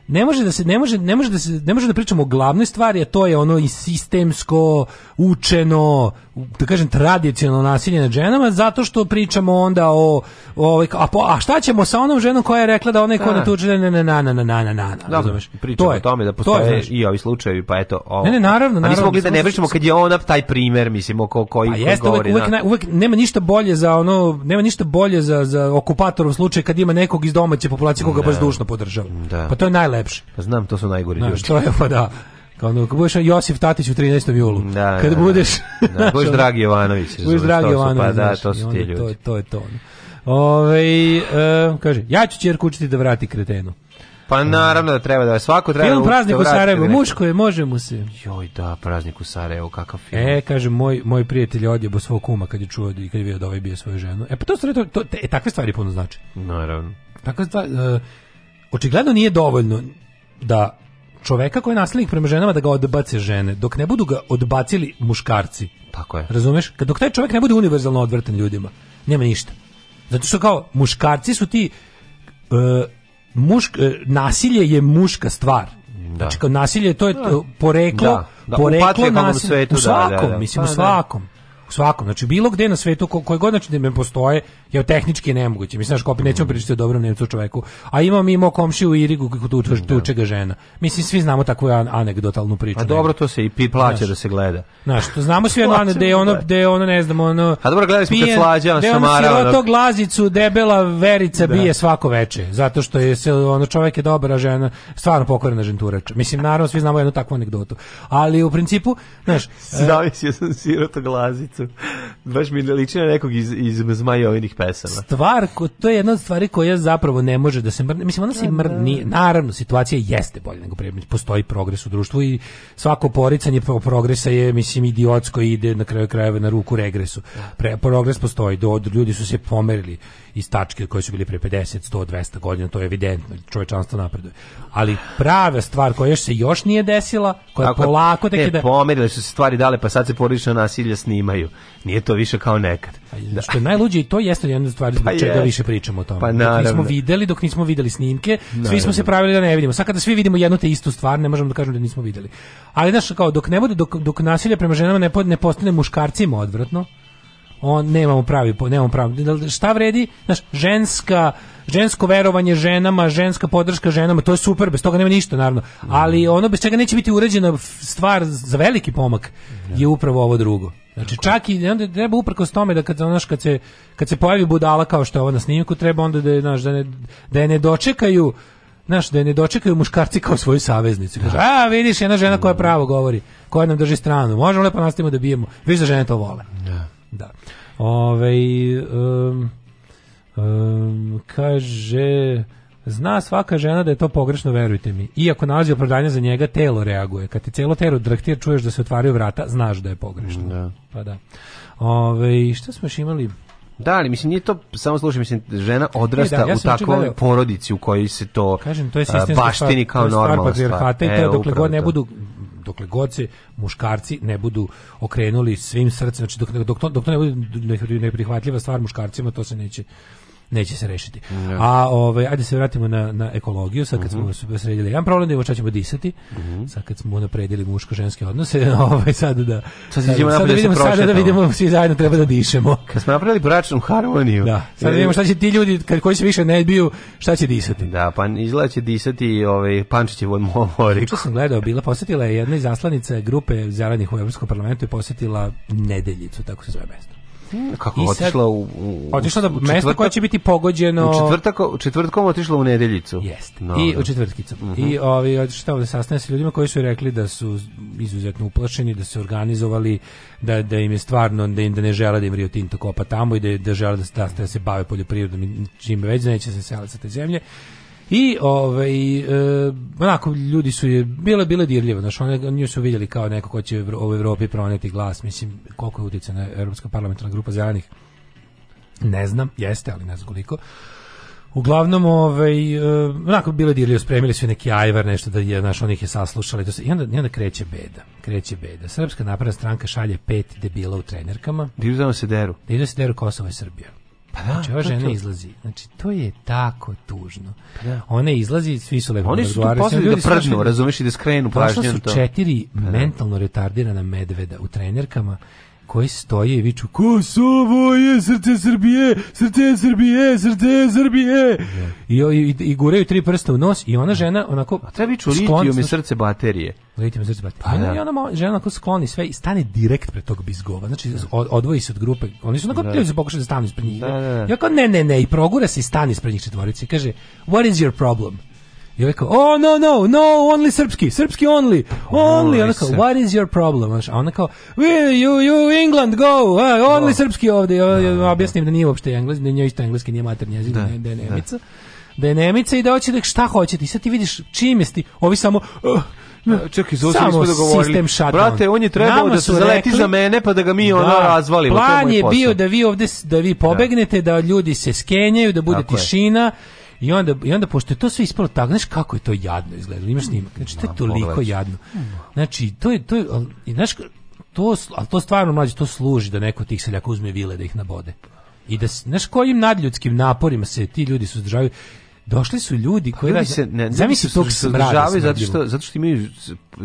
Speaker 11: ne može da se ne može ne može da se ne može da pričamo o glavnoj stvari, a to je ono i sistemsko učeno, da kažem tradicionalno nasilje nad ženama zato što pričamo onda o, ovaj a, po, a šta ćemo sa onom ženom koja je rekla da ona ko ne tuče ne ne na na na na na na na razumeš
Speaker 12: pričamo o tome da postoje je, i ovi slučajevi pa eto ovo.
Speaker 11: Ne ne naravno naravno. A nismo mogli da
Speaker 12: ne pričamo kad je ona taj primer mislimo oko koji pa jeste,
Speaker 11: govori. Uvek, uvek, uvek nema ništa bolje za ono nema ništa bolje za za okupatorov slučaj kad ima nekog iz domaće populacije koga baš dušno podržava. Pa to je najlepše lepše. Pa
Speaker 12: znam, to su najgori ljudi.
Speaker 11: Što je, pa da. Kao ono, kad budeš Josif Tatić u 13. julu. Da, da, kad da, da. budeš... Da,
Speaker 12: budeš
Speaker 11: Dragi
Speaker 12: Jovanović.
Speaker 11: Budeš Dragi Jovanović. Pa da, to su pa da, ti ljudi. To, to je to. Ove, uh, e, kaže, ja ću čerku učiti da vrati kretenu.
Speaker 12: Pa naravno da treba da svako treba. Film
Speaker 11: praznik u Sarajevu, muško je, može mu se.
Speaker 12: Joj da, praznik u Sarajevu, kakav film.
Speaker 11: E, kaže moj moj prijatelj odjebo svog kuma kad je čuo i kad je video da ovaj bije svoju ženu. E pa to stvari to, to te, e, takve stvari puno znači. Naravno. Takve stvari, uh, e, očigledno nije dovoljno da čoveka koji je nasilnik prema ženama da ga odbace žene, dok ne budu ga odbacili muškarci.
Speaker 12: Tako je.
Speaker 11: Razumeš? Kad dok taj čovjek ne bude univerzalno odvrtan ljudima, nema ništa. Zato što kao muškarci su ti e, mušk, uh, e, nasilje je muška stvar. Da. Znači kao nasilje to je da. poreklo, da. da. poreklo nasilje. Svetu, u da, da, svakom, da, da, mislim, u pa, da. svakom. U svakom, znači bilo gde na svetu koje god načine postoje je tehnički nemoguće. Mislim, znaš, kopi, nećemo mm. pričati o dobrom Nemcu čoveku. A ima mi imao komši Irigu kako tu, da. tuče ga žena. Mislim, svi znamo takvu anegdotalnu priču.
Speaker 12: A dobro, to se i pi plaća znaš, da se gleda.
Speaker 11: Znaš, znamo svi ono, da je ono, da je ono, ne znam, ono...
Speaker 12: A dobro, gledali smo kad slađa, samara...
Speaker 11: Da je ono to glazicu, debela verica da. bije svako veče. Zato što je se, ono, čovek je dobra žena, stvarno pokorena ženturača. Mislim, naravno, svi znamo jednu takvu anegdotu. Ali, u principu, znaš... Zavisio
Speaker 12: sam siroto glazicu. Baš mi liči na nekog iz, iz
Speaker 11: Zmajovinih pesama. Stvar, ko, to je jedna od stvari koja zapravo ne može da se mrne. Mislim, ona se da, da. mrdni. Naravno, situacija jeste bolja nego pre. Postoji progres u društvu i svako poricanje progresa je, mislim, idiotsko i ide na kraju krajeva na ruku regresu. Pre, progres postoji, do, ljudi su se pomerili iz tačke koje su bili pre 50, 100, 200 godina, to je evidentno, čovečanstvo napreduje. Ali prava stvar koja još se još nije desila, koja Ako, polako tek e,
Speaker 12: da... Pomerili su se stvari dale, pa sad se porodično nasilje snimaju. Nije to više kao nekad.
Speaker 11: Da. Što je najluđe i to jeste jedna stvar pa zbog pa čega jest. više pričamo o tome. Pa dok nismo videli, dok nismo videli snimke, naravno. svi smo se pravili da ne vidimo. Sad kada svi vidimo jednu te istu stvar, ne možemo da kažemo da nismo videli. Ali znaš, kao, dok ne bude, dok, dok nasilje prema ženama ne, ne postane muškarcima odvratno, on nemamo pravi nemamo pravi da, da, šta vredi znaš ženska žensko verovanje ženama ženska podrška ženama to je super bez toga nema ništa naravno ali ono bez čega neće biti uređena stvar za veliki pomak je upravo ovo drugo Znači čak i onda treba uprkos tome da kad znaš kad se kad se pojavi budala kao što je ovo na snimku treba onda da znaš da ne da je ne dočekaju znaš, da je ne dočekaju muškarci kao svoju saveznicu. Kaže, da. a vidiš, jedna žena koja pravo govori, koja nam drži stranu, možemo lepo nastavimo da bijemo. Viš
Speaker 12: da
Speaker 11: žene to vole.
Speaker 12: Da.
Speaker 11: da. Ove, um, um, kaže... Zna svaka žena da je to pogrešno, verujte mi. Iako nalazi opravdanje za njega, telo reaguje. Kad ti celo telo drhtir, čuješ da se otvaraju vrata, znaš da je pogrešno.
Speaker 12: Da.
Speaker 11: Pa da. Ove, šta smo još imali?
Speaker 12: Da, ali mislim nije to samo slušaj, mislim žena odrasta e, da, ja u takvoj porodici u kojoj se to kažem to je a,
Speaker 11: baštini kao to stvar, stvar. Pa, e, dokle god ne to. budu dokle god se muškarci ne budu okrenuli svim srcem, znači dok, dok, dok to ne bude neprihvatljiva stvar muškarcima, to se neće neće se rešiti. Ja. Da. A ovaj ajde se vratimo na, na ekologiju, sad kad uh -huh. smo mhm. sredili jedan problem, da ćemo disati. Uh mhm. -huh. Sad kad smo napredili muško ženske odnose,
Speaker 12: ovaj sad da sad, sad, da sad, sad da, da vidimo sad da vidimo svi zajedno treba da dišemo. Kad smo napravili bračnu harmoniju. Da.
Speaker 11: Sad vidimo šta će ti ljudi kad koji se više ne biju, šta će disati.
Speaker 12: Da, pa izgleda će disati ovaj Pančićevo moriku. Što
Speaker 11: sam gledao, bila posetila je jedna iz zaslanica grupe zelenih u Evropskom parlamentu i posetila Nedeljicu, tako se zove mesto.
Speaker 12: Hmm, kako I sad,
Speaker 11: otišla u, u otišla da mesto koje će biti pogođeno
Speaker 12: u četvrtak u četvrtkom otišla u nedeljicu.
Speaker 11: Jeste. No, I u četvrtkicu. Uh mhm. -huh. I ovi otišla ovde sastaje se ljudima koji su rekli da su izuzetno uplašeni, da se organizovali da da im je stvarno da im da ne žele da im Rio Tinto kopa tamo i da da žele da, da, da se bave poljoprivredom i čim već da neće se seliti sa te zemlje I ovaj e, onako ljudi su je bile bile dirljive, znači oni nju su vidjeli kao neko ko će u Evropi proneti glas, mislim koliko je utjecaj na Evropska parlamentarna grupa zelenih. Ne znam, jeste, ali ne znam koliko. Uglavnom, ovaj, e, onako bile dirljivo, spremili su neki ajvar, nešto da je, naš onih je saslušali. To se, i, onda, I onda kreće beda, kreće beda. Srpska napredna stranka šalje pet debila u trenerkama.
Speaker 12: Divzamo se deru.
Speaker 11: Divzamo se deru Kosova i Srbija. Pa da, znači, ova žena to... izlazi. Znači, to je tako tužno. Pa da. Ona izlazi, svi su lepo
Speaker 12: Oni su tu posljedili da prdnu, razumiješ, i da skrenu pažnju. Prošla
Speaker 11: su četiri pa da. mentalno retardirana medveda u trenerkama koji stoje i viču Kosovo je srce Srbije, srce Srbije, srce Srbije. I, i, i guraju tri prsta u nos i ona žena onako A
Speaker 12: treba viču litiju mi srce baterije.
Speaker 11: Litiju mi srce baterije. Pa, pa, da. I ona žena onako skloni sve i stane direkt pred tog bizgova. Znači da. od, odvoji se od grupe. Oni su onako da. ljudi se pokušaju da stanu ispred njih. Da, da, da. Ja kao ne, ne, ne. I progura se i stani ispred njih četvorici. Kaže, what is your problem? I ovaj kao, oh no, no, no, only srpski, srpski only, only. Ona kao, what is your problem? A ona kao, we, you, you, England, go, uh, only no. Da. srpski ovde. Ja, ja, da, da, objasnim da nije uopšte engleski, da nije isto engleski, nije maternji jezik, da, da, da je nemica. Da. da je nemica i da hoće da šta hoćete. I sad ti vidiš čim jesti, ovi samo... Uh, uh Čekaj, za smo dogovorili.
Speaker 12: Brate, on je trebao da se zaleti rekli, za mene pa da ga mi da, ono razvalimo. Plan je
Speaker 11: bio da vi ovde da vi pobegnete, da, da ljudi se skenjaju, da bude Tako tišina, je. I onda, i onda pošto je to sve ispalo tako, znaš kako je to jadno izgledalo, imaš snimak, znači to je toliko jadno. Mm. Znači, to je, to je, znaš, to, ali to stvarno mlađe, to služi da neko tih seljaka uzme vile da ih nabode. I da, znaš, kojim nadljudskim naporima se ti ljudi suzdržavaju, došli su ljudi pa koji pa,
Speaker 12: se ne, zamisli tog zato što zato što imaju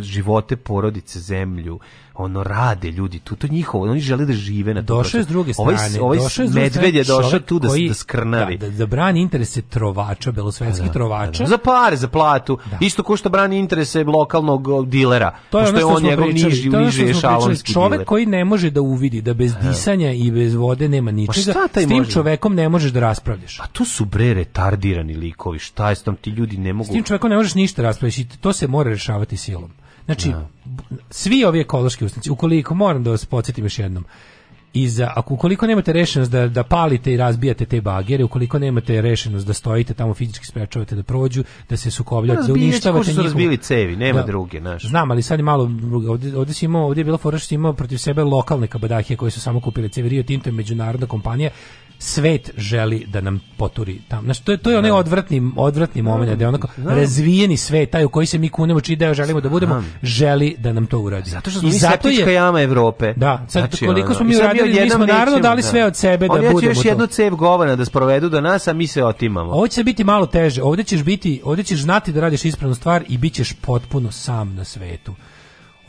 Speaker 12: živote porodice zemlju ono rade ljudi tu to njihovo oni žele da žive na
Speaker 11: došao s druge strane ovaj, ovaj
Speaker 12: medved je došao tu da, koji, da skrnavi
Speaker 11: da, da, da, brani interese trovača belosvetskih da, da, da, da. trovača
Speaker 12: za pare za platu isto ko što brani interese lokalnog dilera to je ono što, je on njegov pričali, niži niži šalonski
Speaker 11: čovjek koji ne može da uvidi da bez disanja i bez vode nema pa ničega s tim može? čovekom ne možeš da raspravljaš
Speaker 12: a tu su bre retardirani likovi šta je s tom ti ljudi ne mogu
Speaker 11: s tim čovekom ne možeš ništa raspravljati to se mora rešavati silom Znači, ja. Da. svi ovi ekološki ustanci, ukoliko, moram da vas podsjetim još jednom, iza, ako ukoliko nemate rešenost da, da palite i razbijate te bagere, ukoliko nemate rešenost da stojite tamo fizički sprečavate da prođu, da se sukobljate, da uništavate njih.
Speaker 12: razbili cevi, nema da, druge, naš.
Speaker 11: Znam, ali sad je malo ovde, ovde, si imao, ovde je bilo fora što imao protiv sebe lokalne kabadahije koje su samo kupile cevi Rio Tinto je međunarodna kompanija svet želi da nam poturi tamo. Znači, to je, to je onaj da. odvratni, odvratni da, moment, da je onako Znam. razvijeni svet, taj u koji se mi kunemo, čiji deo želimo da budemo, Znam. želi da nam to uradi.
Speaker 12: Zato što smo I mi zato je, jama Evrope.
Speaker 11: Da, sad znači, koliko ono, smo mi uradili, mi smo naravno nećemo, dali da. sve od sebe da budemo to. Oni
Speaker 12: još jednu cev govana da sprovedu do nas, a mi se otimamo.
Speaker 11: Ovo
Speaker 12: će
Speaker 11: biti malo teže, Ovde ćeš biti, ovdje ćeš znati da radiš ispravnu stvar i bit ćeš potpuno sam na svetu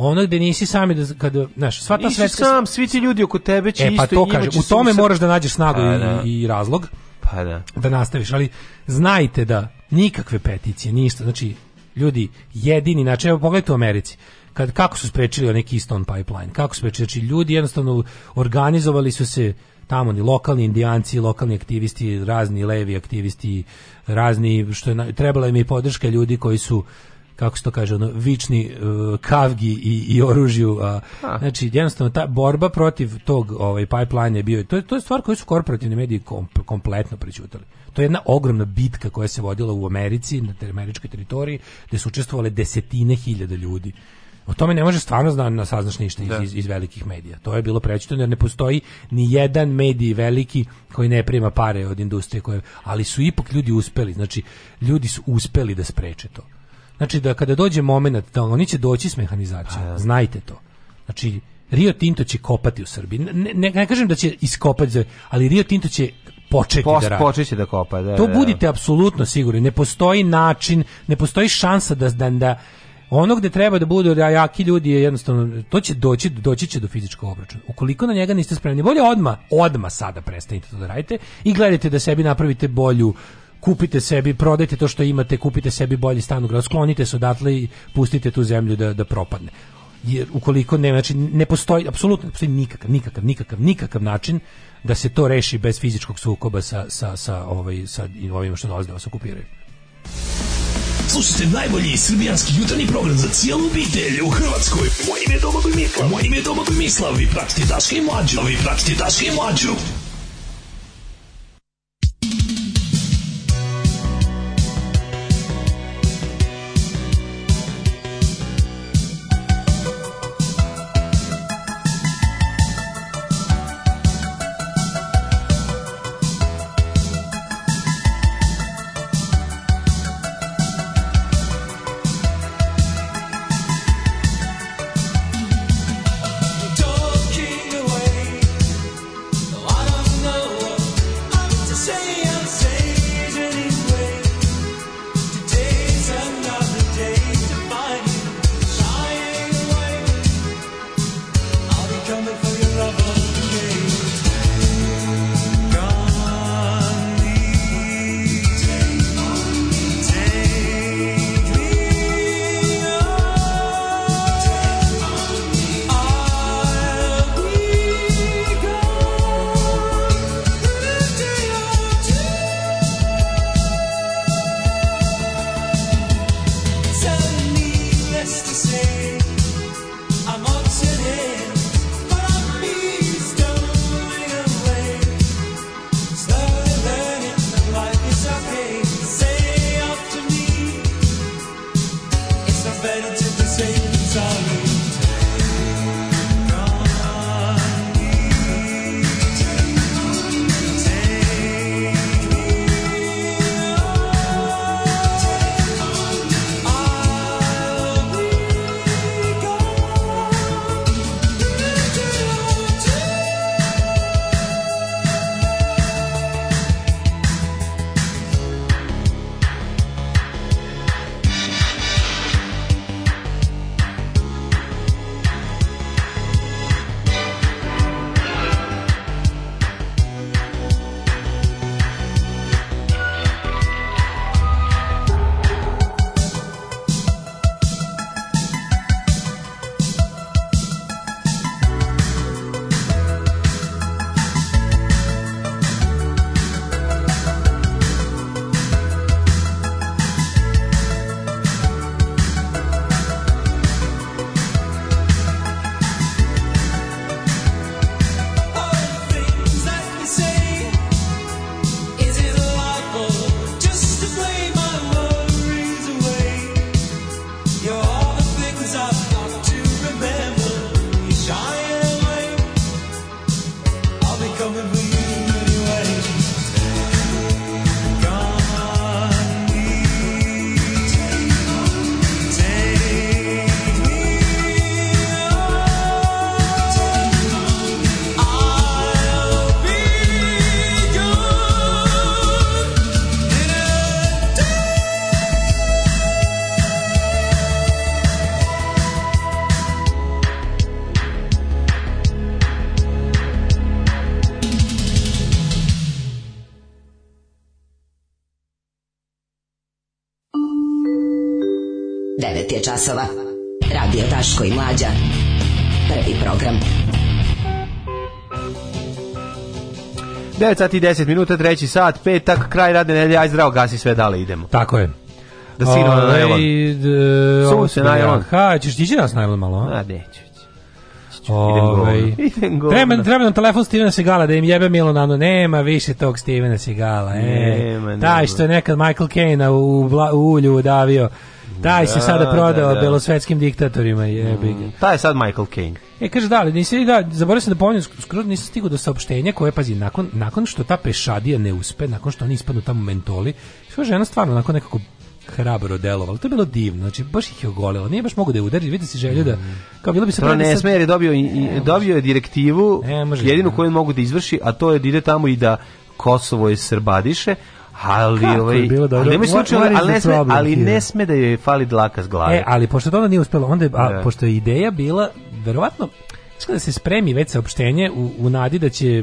Speaker 11: ono gde nisi sami da kad znaš sva
Speaker 12: ta svetska sam svi ti ljudi oko tebe će e, pa isto to kaže,
Speaker 11: u tome moraš da nađeš snagu pa, i, da. i razlog pa da da nastaviš ali znajte da nikakve peticije ništa znači ljudi jedini znači evo pogledajte u Americi kad kako su sprečili onaj Keystone pipeline kako su sprečili znači ljudi jednostavno organizovali su se tamo ni lokalni indijanci, lokalni aktivisti, razni levi aktivisti, razni što je trebala im je podrška ljudi koji su kako se to kaže, ono, vični uh, kavgi i, i oružju. A, znači, jednostavno, ta borba protiv tog ovaj, pipeline je bio, to je, to je stvar koju su korporativni mediji kom, kompletno prećutali. To je jedna ogromna bitka koja se vodila u Americi, na ter, američkoj teritoriji, gde su učestvovale desetine hiljada ljudi. O tome ne može stvarno zna, na da saznaš ništa iz, da. iz, iz, velikih medija. To je bilo prećutno jer ne postoji ni jedan medij veliki koji ne prima pare od industrije koje, ali su ipak ljudi uspeli, znači ljudi su uspeli da spreče to. Znači da kada dođe momenat da oni će doći s mehanizacijom. A, pa, znajte to. Znači Rio Tinto će kopati u Srbiji. Ne, ne, ne kažem da će iskopati, ali Rio Tinto će početi Post,
Speaker 12: da
Speaker 11: radi. Počeće
Speaker 12: da kopa, da.
Speaker 11: To da, budite da. apsolutno sigurni. Ne postoji način, ne postoji šansa da da, da ono gde treba da budu da jaki ljudi je jednostavno to će doći doći će do fizičkog obračuna. Ukoliko na njega niste spremni, bolje odma, odma sada prestanite to da radite i gledajte da sebi napravite bolju kupite sebi, prodajte to što imate, kupite sebi bolji stan u gradu, sklonite se odatle i pustite tu zemlju da, da propadne. Jer ukoliko ne, znači ne postoji, apsolutno ne postoji nikakav, nikakav, nikakav, nikakav način da se to reši bez fizičkog sukoba sa, sa, sa, ovaj, sa ovim što dolaze da vas okupiraju.
Speaker 13: Slušajte najbolji srbijanski jutarnji program za cijelu obitelj u Hrvatskoj. Moje ime je Domagoj Mislav. Moje ime je Domagoj Mislav. Vi pratite Daška i Mlađu. Vi pratite Daška i Mlađu.
Speaker 11: je časova. Radio Taško i Mlađa. Prvi program. 9 sati 10 minuta, treći sat, petak, kraj radne nedelje, aj zdravo, gasi sve dale, idemo.
Speaker 12: Tako je.
Speaker 11: Da si na ovaj,
Speaker 12: najlon. Samo se najlon.
Speaker 11: Ha, ćeš ti nas najlon malo,
Speaker 12: a? A, neću.
Speaker 11: Ove, ovaj, idem govno. Treba, treba nam telefon Stevena Sigala da im jebe Milo Nano. Nema više tog Stevena Sigala. E, nema, nema. Taj što je nekad Michael Caine u, u ulju davio. Taj se da, sada da, prodao da. belosvetskim diktatorima, jebi ga. Mm, taj
Speaker 12: je sad Michael King.
Speaker 11: E kaže da, ali nisi da zaboravio sam da pomenem skroz nisam stigao do saopštenja koje pazi nakon nakon što ta pešadija ne uspe, nakon što oni ispadnu tamo mentoli, što žena stvarno nakon nekako hrabro delovalo. To je bilo divno. Znači baš ih je ogolelo. Nije baš mogu da je udari, vidi se želju da mm.
Speaker 12: kao bilo bi se To ne smije, je dobio i, ne, dobio je direktivu, ne, može, jedinu ne. koju mogu da izvrši, a to je da ide tamo i da Kosovo je srbadiše, Ali ovaj bilo dobro. Ali, ali, ali ne sme, ali ne sme da joj fali dlaka s glave. E,
Speaker 11: ali pošto to onda nije uspelo, onda je, a, da. pošto je ideja bila verovatno da se spremi već saopštenje u, u nadi da će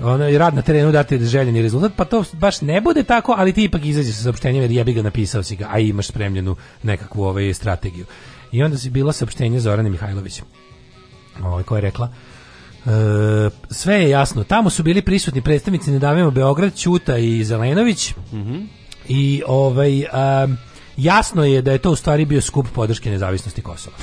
Speaker 11: ono, rad na terenu dati željeni rezultat, pa to baš ne bude tako, ali ti ipak izađeš sa saopštenjem jer jebi ga napisao si ga, a imaš spremljenu nekakvu ovaj, strategiju. I onda si bila saopštenje Zorane Mihajlović, ovaj, koja je rekla, E, sve je jasno. Tamo su bili prisutni predstavnici Nedavimo Beograd, Ćuta i Zelenović. Mm -hmm. I ovaj, jasno je da je to u stvari bio skup podrške nezavisnosti Kosova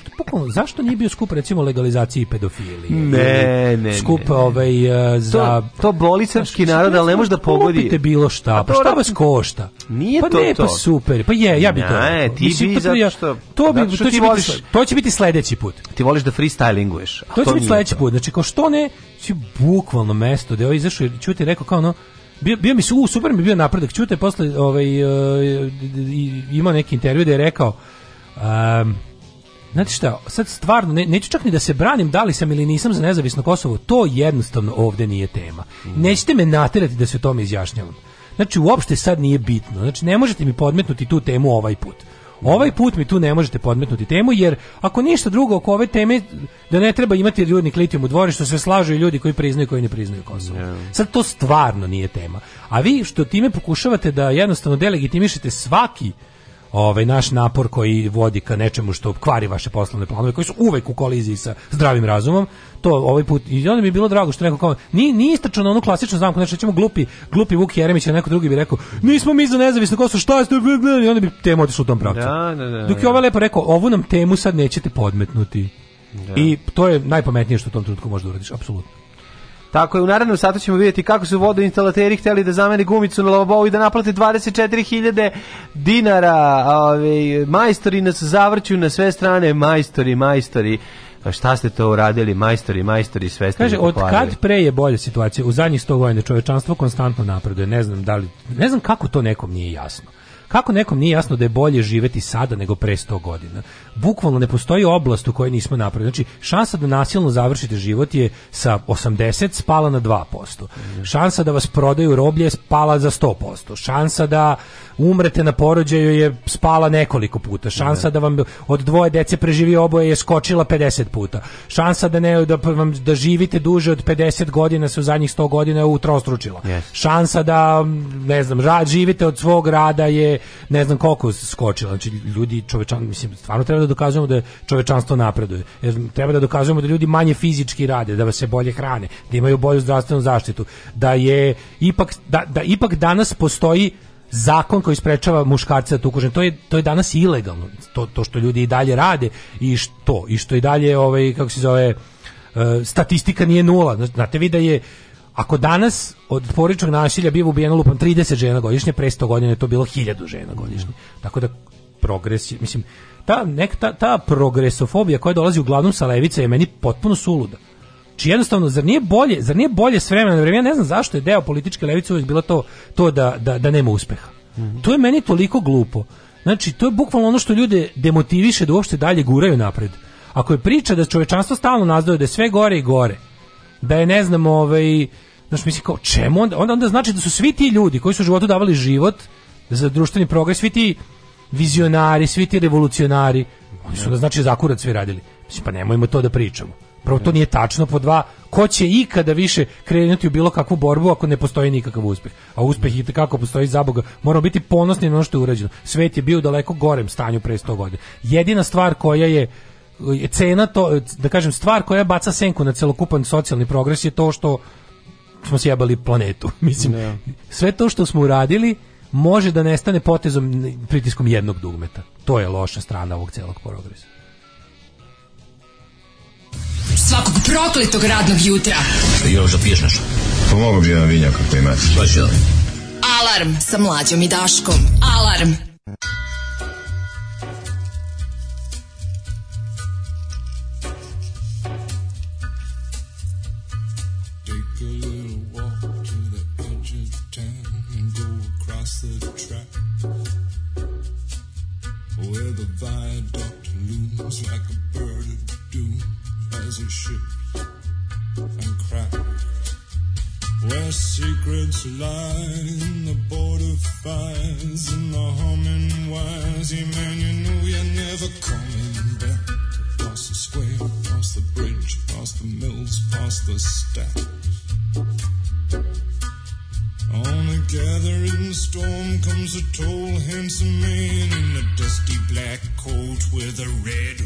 Speaker 11: što, pokom, zašto nije bio skup recimo legalizaciji pedofilije?
Speaker 12: Ne, ne,
Speaker 11: skup ne, ne. ovaj
Speaker 12: uh, za to, to boli srpski narod, al ne može da pogodi.
Speaker 11: bilo šta, pa, pa šta vas košta?
Speaker 12: Nije
Speaker 11: pa
Speaker 12: to
Speaker 11: ne,
Speaker 12: pa
Speaker 11: to. Pa super. Pa je, ja bih to. Ne, ti Mislim, bi to, zato to bi zato što to će voliš, biti to će biti sledeći put.
Speaker 12: Ti voliš da freestylinguješ.
Speaker 11: To, to će biti sledeći put. Znači kao što ne, će bukvalno mesto gde je ovaj izašao i čuti rekao kao ono bio, bio mi su, u, super mi bio napredak čute posle ovaj, uh, eh, ima neki intervju da je rekao um, Znate šta, sad stvarno, ne, neću čak ni da se branim da li sam ili nisam za nezavisno Kosovo, to jednostavno ovde nije tema. Mm. Nećete me naterati da se o tome izjašnjavam. Znači, uopšte sad nije bitno. Znači, ne možete mi podmetnuti tu temu ovaj put. Mhm. Ovaj put mi tu ne možete podmetnuti temu, jer ako ništa drugo oko ove teme, da ne treba imati rudnik litijum u dvorištu, se slažu i ljudi koji priznaju i koji ne priznaju Kosovo. Yeah. Sad to stvarno nije tema. A vi što time pokušavate da jednostavno delegitimišete svaki ovaj naš napor koji vodi ka nečemu što kvari vaše poslovne planove koji su uvek u koliziji sa zdravim razumom to ovaj put i onda mi je bilo drago što neko kao ni ni istračno na onu klasičnu zamku znači ćemo glupi glupi Vuk Jeremić ili neko drugi bi rekao nismo mi za nezavisno Kosovo šta vi gledali onda bi temu otišla u tom pravcu da, da, da, dok je da. ovaj lepo rekao ovu nam temu sad nećete podmetnuti da. i to je najpametnije što u tom trenutku možeš da uradiš apsolutno
Speaker 12: Tako je, u narednom satu ćemo vidjeti kako su vodoinstalateri hteli da zameni gumicu na lavabou i da naplate 24.000 dinara. Ove, majstori nas zavrću na sve strane, majstori, majstori. Pa šta ste to uradili, majstori, majstori, sve ste
Speaker 11: Kaže, od kad pre je bolja situacija? U zadnjih 100 godina čovečanstvo konstantno napreduje. Ne znam, da li, ne znam kako to nekom nije jasno. Kako nekom nije jasno da je bolje živeti sada nego pre 100 godina? bukvalno ne postoji oblast u kojoj nismo napravili. Znači, šansa da nasilno završite život je sa 80 spala na 2%. Šansa da vas prodaju roblje je spala za 100%. Šansa da umrete na porođaju je spala nekoliko puta. Šansa da vam od dvoje dece preživi oboje je skočila 50 puta. Šansa da ne da vam da živite duže od 50 godina se u zadnjih 100 godina je utrostručila. Yes. Šansa da ne znam, živite od svog rada je ne znam koliko skočila. Znači ljudi čovečan mislim stvarno treba da Da dokazujemo da čovečanstvo napreduje. Jer treba da dokazujemo da ljudi manje fizički rade, da se bolje hrane, da imaju bolju zdravstvenu zaštitu, da je ipak da, da ipak danas postoji zakon koji sprečava muškarce da tukužen. To je, to je danas ilegalno. To, to što ljudi i dalje rade i što i što i dalje ovaj kako se zove e, statistika nije nula. Znate vi da je ako danas od poričnog nasilja biva ubijeno lupam 30 žena godišnje, pre 100 godina je to bilo 1000 žena godišnje. Tako da progres, mislim, ta, nek, ta, ta progresofobija koja dolazi uglavnom sa levice je meni potpuno suluda. Či jednostavno, zar nije bolje, zar nije bolje s vremena na vremena, ja ne znam zašto je deo političke levice uvijek bilo to, to da, da, da nema uspeha. Mm -hmm. To je meni toliko glupo. Znači, to je bukvalno ono što ljude demotiviše da uopšte dalje guraju napred. Ako je priča da čovečanstvo stalno nazdaju da sve gore i gore, da je, ne znam, ovaj, znači, mislim, kao, čemu onda? onda? Onda znači da su svi ti ljudi koji su u životu davali život za društveni progres, svi ti vizionari, svi ti revolucionari, oni su da znači zakurac svi radili. Mislim, pa nemojmo to da pričamo. Prvo, to nije tačno, po dva, ko će ikada više krenuti u bilo kakvu borbu ako ne postoji nikakav uspeh. A uspeh i kako postoji za Boga, moramo biti ponosni na ono što je urađeno. Svet je bio u daleko gorem stanju pre 100 godina. Jedina stvar koja je cena to, da kažem, stvar koja baca senku na celokupan socijalni progres je to što smo sjebali planetu. Mislim, da. sve to što smo uradili može da nestane potezom pritiskom jednog dugmeta. To je loša strana ovog celog progresa.
Speaker 13: Svakog prokletog radnog jutra.
Speaker 14: Još da piješ nešto? Pomogu pa bi jedan vinjak ako imate.
Speaker 15: Pa
Speaker 13: Alarm sa mlađom i daškom. Alarm. where the viaduct looms like a bird of doom as it ships and cracks. Where secrets lie in the border fires and the humming wires. Yeah, man, you know you're never coming back. Past the square, past the bridge, past the mills, past the stacks. On a gathering storm comes a tall, handsome man in a dust black coat with a red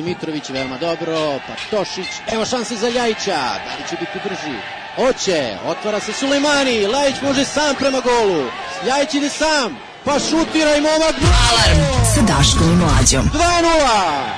Speaker 13: Vuče Mitrović, veoma dobro, Patošić, evo šanse za Ljajića, da li će biti brži? Oće, otvara se Sulejmani, Ljajić može sam prema golu, Ljajić ide sam, pa šutira i momak. Alarm sa Daškom i Mlađom. 2 -0.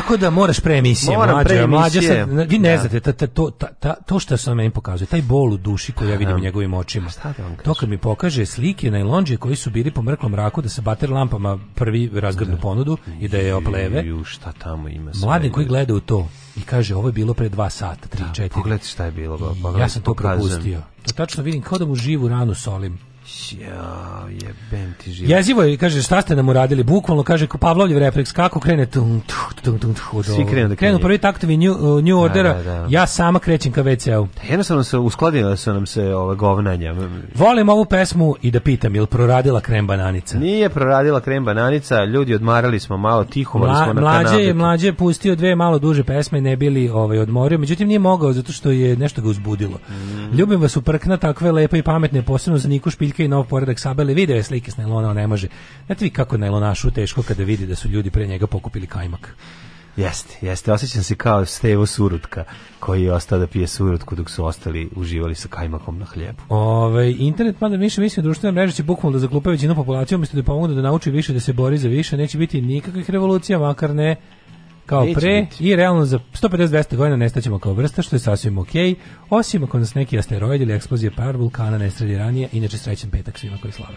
Speaker 11: Tako da moraš pre emisije, Moram mlađa, pre mlađa sad, vi ne da. znate, ta, ta, to, ta, to što sam meni pokazuje, taj bol u duši koji ja vidim u da. njegovim očima, šta da to kad mi pokaže slike na ilonđe koji su bili po mrklom raku da se bater lampama prvi razgrdnu da. ponudu i da je opleve. Ju,
Speaker 12: šta tamo
Speaker 11: ima Mladen koji gleda u to i kaže, ovo je bilo pre dva sata, tri, da, četiri.
Speaker 12: Pogledaj šta je bilo. Pogledaj, ja sam
Speaker 11: to
Speaker 12: propustio.
Speaker 11: To tačno vidim kao da mu živu ranu solim. Ja, jebem ti život. Jezivo je, kaže, šta ste nam uradili? Bukvalno, kaže, Pavlovljiv refleks, kako krene? Tum, tum, tum, Svi krenu uh, da krenu. prvi taktovi New, new Ordera, da, da, da. ja sama krećem ka WC-u. Da,
Speaker 12: jednostavno se uskladila su nam se ove govnanja.
Speaker 11: Volim ovu pesmu i da pitam, jel proradila krem bananica?
Speaker 12: Nije proradila krem bananica, ljudi odmarali smo malo, tiho Mla, smo na mlađe, je,
Speaker 11: da mlađe je pustio dve malo duže pesme, ne bili ovaj, odmorio, međutim nije mogao zato što je nešto ga uzbudilo. Mm. Ljubim vas u prkna takve lepe i pametne, posebno za Niku Špiljke Marke i nov poredak sabele, vide je slike s najlona, on ne može. Znate vi kako nailonašu teško kada vidi da su ljudi pre njega pokupili kajmak.
Speaker 12: Jeste, jeste. Osjećam se kao Stevo Surutka, koji je ostao da pije Surutku dok su ostali uživali sa kajmakom na hljebu.
Speaker 11: Ove, internet mada više mislim društvena mreža će bukvalno da zaklupa većinu populaciju, umjesto da pomogu da nauči više da se bori za više, neće biti nikakvih revolucija, makar ne kao Neće pre biti. i realno za 150-200 godina nestaćemo kao vrsta, što je sasvim ok, osim ako nas neki asteroid ili eksplozija par vulkana ne sredi ranije, inače srećen petak svima koji slave.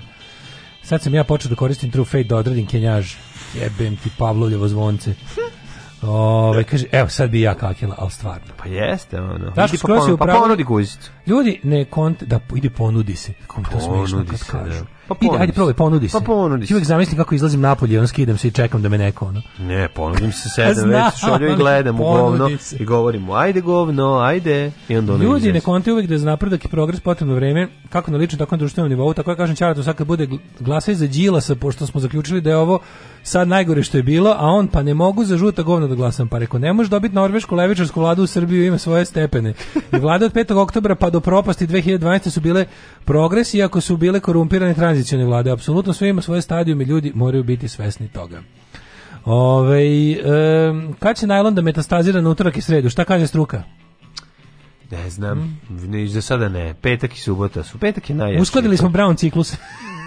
Speaker 11: Sad sam ja počeo da koristim True Fate da odradim kenjaž. Jebem ti Pavlovljevo zvonce. Ove, ovaj, kaže, evo sad bi ja kakila, ali stvarno.
Speaker 12: Pa
Speaker 11: jeste, ono. Daško pa
Speaker 12: skroz je upravo. Pa ponudi guzicu.
Speaker 11: Ljudi ne kont da idi ponudi se. Kom to smiješno kad kažu. Da. Pa ponudim. Ajde, probaj, ponudi pa
Speaker 12: se. Pa ponudi
Speaker 11: se. Uvijek zamislim kako izlazim napolje, on skidam se i čekam da me neko ono.
Speaker 12: Ne, ponudim se sedem već, šolju i gledam u govno se. i govorim mu, ajde govno, ajde. I
Speaker 11: onda ono Ljudi ne konte uvijek da je napredak i progres potrebno vreme, kako na ličnom, tako na društvenom nivou, tako ja kažem Čaratu, sad kad bude glasaj za Đilasa, pošto smo zaključili da je ovo sad najgore što je bilo, a on pa ne mogu za žuta govna da glasam, pa rekao ne možeš dobiti norvešku levičarsku vladu u Srbiju, ima svoje stepene. I vlada od 5. oktobra pa do propasti 2012. su bile progres, iako su bile korumpirane tranzicione vlade. Apsolutno sve ima svoje stadijume, ljudi moraju biti svesni toga. Ove, um, kad će najlon da metastazira na utorak i sredu? Šta kaže struka?
Speaker 12: Ne znam, mm. za sada ne. Petak i subota su. Petak je najjači.
Speaker 11: Uskladili smo Brown ciklus.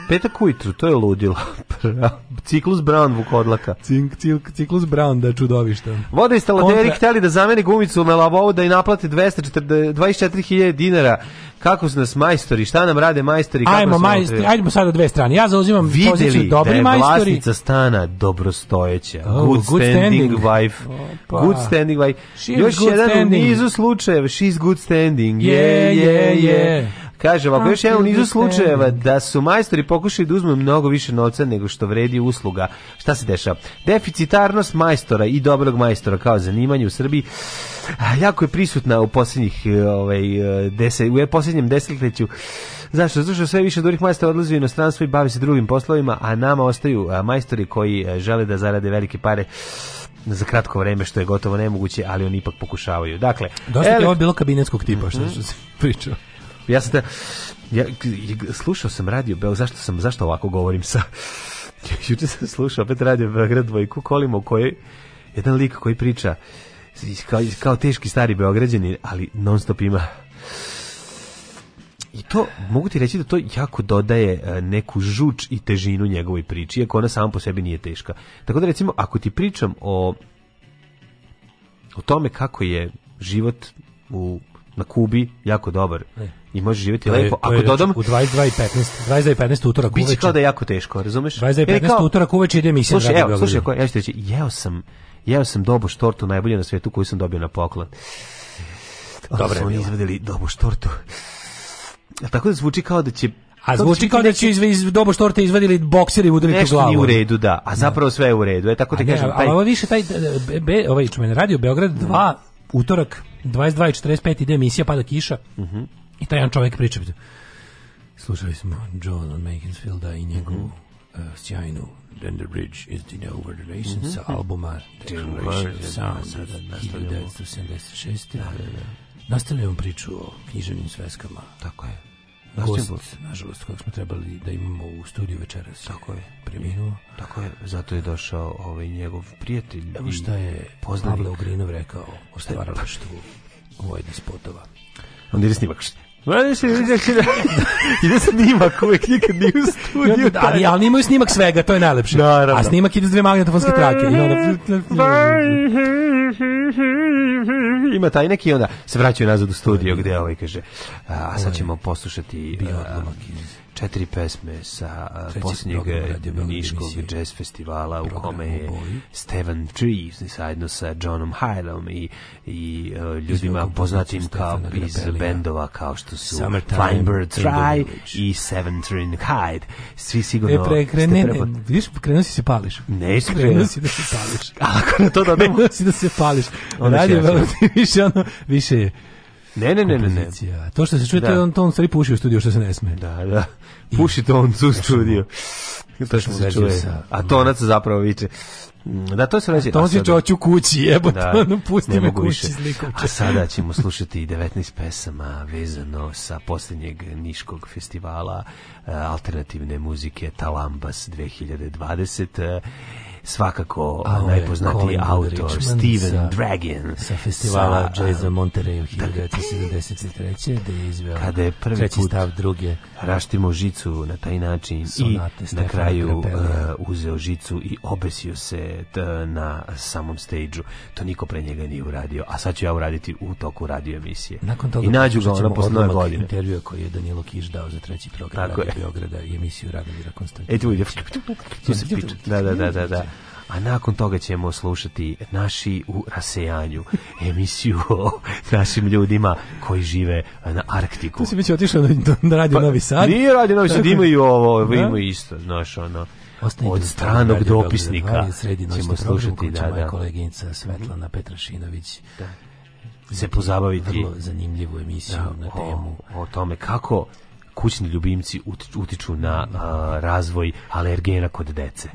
Speaker 12: Petak ujutru, to je ludilo. ciklus Brown vukodlaka.
Speaker 11: Cink, cink, ciklus Brown da čudovišta.
Speaker 12: Voda instalateri Kontra... hteli da zameni gumicu na lavovu da i naplate 24.000 dinara. Kako su nas majstori? Šta nam rade majstori? Kako
Speaker 11: ajmo, majstori, ajmo sada dve strane. Ja zauzimam Videli poziciju da dobri da je majstori.
Speaker 12: vlasnica stana dobrostojeća. Oh, good, good standing, standing. wife. Opa. Good standing wife. She's Još good jedan standing. u nizu slučajeva. She's good standing. Yeah, yeah, yeah. yeah. Kaže, ovako još jedan u nizu slučajeva da su majstori pokušali da uzmu mnogo više novca nego što vredi usluga. Šta se dešava? Deficitarnost majstora i dobrog majstora kao zanimanje u Srbiji jako je prisutna u posljednjih e, ovaj, e, deset, u posljednjem desetljeću. Zašto? Zato što sve više dobrih majstora odlazi u inostranstvo i bavi se drugim poslovima, a nama ostaju e, majstori koji žele da zarade velike pare za kratko vreme što je gotovo nemoguće, ali oni ipak pokušavaju. Dakle,
Speaker 11: dosta je ovo bilo kabinetskog tipa što mm -hmm. se pričao.
Speaker 12: Ja sam te, ja, slušao sam radio Beograd, zašto sam, zašto ovako govorim sa... Juče sam slušao opet radio Beograd dvojku kolimo u kojoj jedan lik koji priča kao, kao teški stari Beograđani, ali non stop ima i to mogu ti reći da to jako dodaje e, neku žuč i težinu njegovoj priči, iako ona sama po sebi nije teška. Tako da recimo, ako ti pričam o o tome kako je život u na Kubi jako dobar. E i može živjeti je, lepo. To je, Ako dodam
Speaker 11: znači, u 22.15, 22.15 utorak
Speaker 12: uveče. Biće kao da je jako teško, razumeš?
Speaker 11: 22.15 utorak uveče ide emisija.
Speaker 12: Slušaj, evo, slušaj, ko, ja ću reći, jeo sam, jeo sam doboš tortu najbolje na svetu koju sam dobio na poklon. Dobro, Oni izvedeli doboš tortu. A tako da zvuči kao da će
Speaker 11: A zvuči kao da, da će iz, iz dobo štorte izvadili bokseri i udarili
Speaker 12: tu
Speaker 11: glavu. Nešto
Speaker 12: nije u redu, da. A da. zapravo sve je u redu. E, tako ti kažem. Taj...
Speaker 11: Ali ovo više taj, e, be, be, ovaj, čumen, radio Beograd 2, utorak, 22.45 ide emisija, pada kiša. Mhm. Mm I taj jedan čovjek priča,
Speaker 12: slušali smo John Makinsfielda i njegovu mm -hmm. uh, sjajnu Then the Bridge is the New the Nation mm -hmm. sa albuma
Speaker 11: Generation
Speaker 12: Sound 1976. Da, da, da, da. Nastavljamo priču o književnim sveskama.
Speaker 11: Tako je.
Speaker 12: Gost, nažalost, kojeg smo trebali da imamo u studiju večeras.
Speaker 11: Tako je.
Speaker 12: Preminuo.
Speaker 11: Tako je,
Speaker 12: zato je došao ovaj njegov prijatelj.
Speaker 11: Evo šta je poznanik. Pavle Ogrinov rekao o stvaralaštvu Vojni spotova.
Speaker 12: Onda
Speaker 11: je
Speaker 12: snimak se. ide snimak uvek, nikad nije u studiju.
Speaker 11: Da, ali,
Speaker 12: ali
Speaker 11: imaju snimak svega, to je najlepše. Naravno. A snimak ide s dve magnetofonske trake. I
Speaker 12: onda... Ima taj neki onda se vraćaju nazad u studio gde ovaj kaže, a sad ćemo poslušati... Bio odlomak četiri pesme sa uh, posljednjeg Niškog jazz festivala u kome je Steven Treves zajedno sa Johnom Hylom i, i uh, ljudima poznatim kao iz bendova kao što su Flying Bird Try i Seven Trin Hide. Svi sigurno...
Speaker 11: E, prekrene, ste prema... vidiš, krenuo si se pališ.
Speaker 12: Ne,
Speaker 11: krenuo si da se pališ.
Speaker 12: Da Ako na to
Speaker 11: da Krenuo
Speaker 12: si
Speaker 11: da se pališ. Radi, više, ono, više je
Speaker 12: Ne, ne, ne, ne, ne.
Speaker 11: To što se čuje, da. on to on stvari puši u studiju, što se ne sme.
Speaker 12: Da, da. Puši to on u studiju. To što se čuje. Sa... A tonac zapravo viče. Da, to se reći.
Speaker 11: To se čoću kući, jebote, da, no, pusti me kući slikom.
Speaker 12: A sada ćemo slušati 19 pesama vezano sa posljednjeg Niškog festivala eh, alternativne muzike Talambas 2020 svakako Aue, najpoznatiji autor Richman Steven Dragon
Speaker 11: sa festivala sa, Jazza Monterey 1973.
Speaker 12: Da, je izveo kada je prvi put stav druge raštimo žicu na taj način i na kraju uh, uzeo žicu i obesio se t, na samom stage-u. To niko pre njega nije uradio, a sad ću ja uraditi u toku radio emisije. Nakon toga I nađu ga ono posle nove godine.
Speaker 11: Intervju koji je Danilo Kiš dao za treći program Tako Radio Beograda i emisiju Radomira Konstantina.
Speaker 12: E tu ide. Tu se piče. Da, da, da, da. da a nakon toga ćemo slušati naši u rasejanju emisiju o našim ljudima koji žive na Arktiku.
Speaker 11: Tu si već otišao da, da radi pa, Novi Sad.
Speaker 12: Nije radi Novi Sad, imaju i da. ovo,
Speaker 11: da.
Speaker 12: imaju isto, znaš, ono. Ostanite od da stranog dopisnika ćemo slušati da, da.
Speaker 11: koleginica Svetlana Petrašinović da.
Speaker 12: se pozabaviti vrlo
Speaker 11: zanimljivu emisiju da, na o, temu
Speaker 12: o tome kako kućni ljubimci utiču na a, razvoj alergena kod dece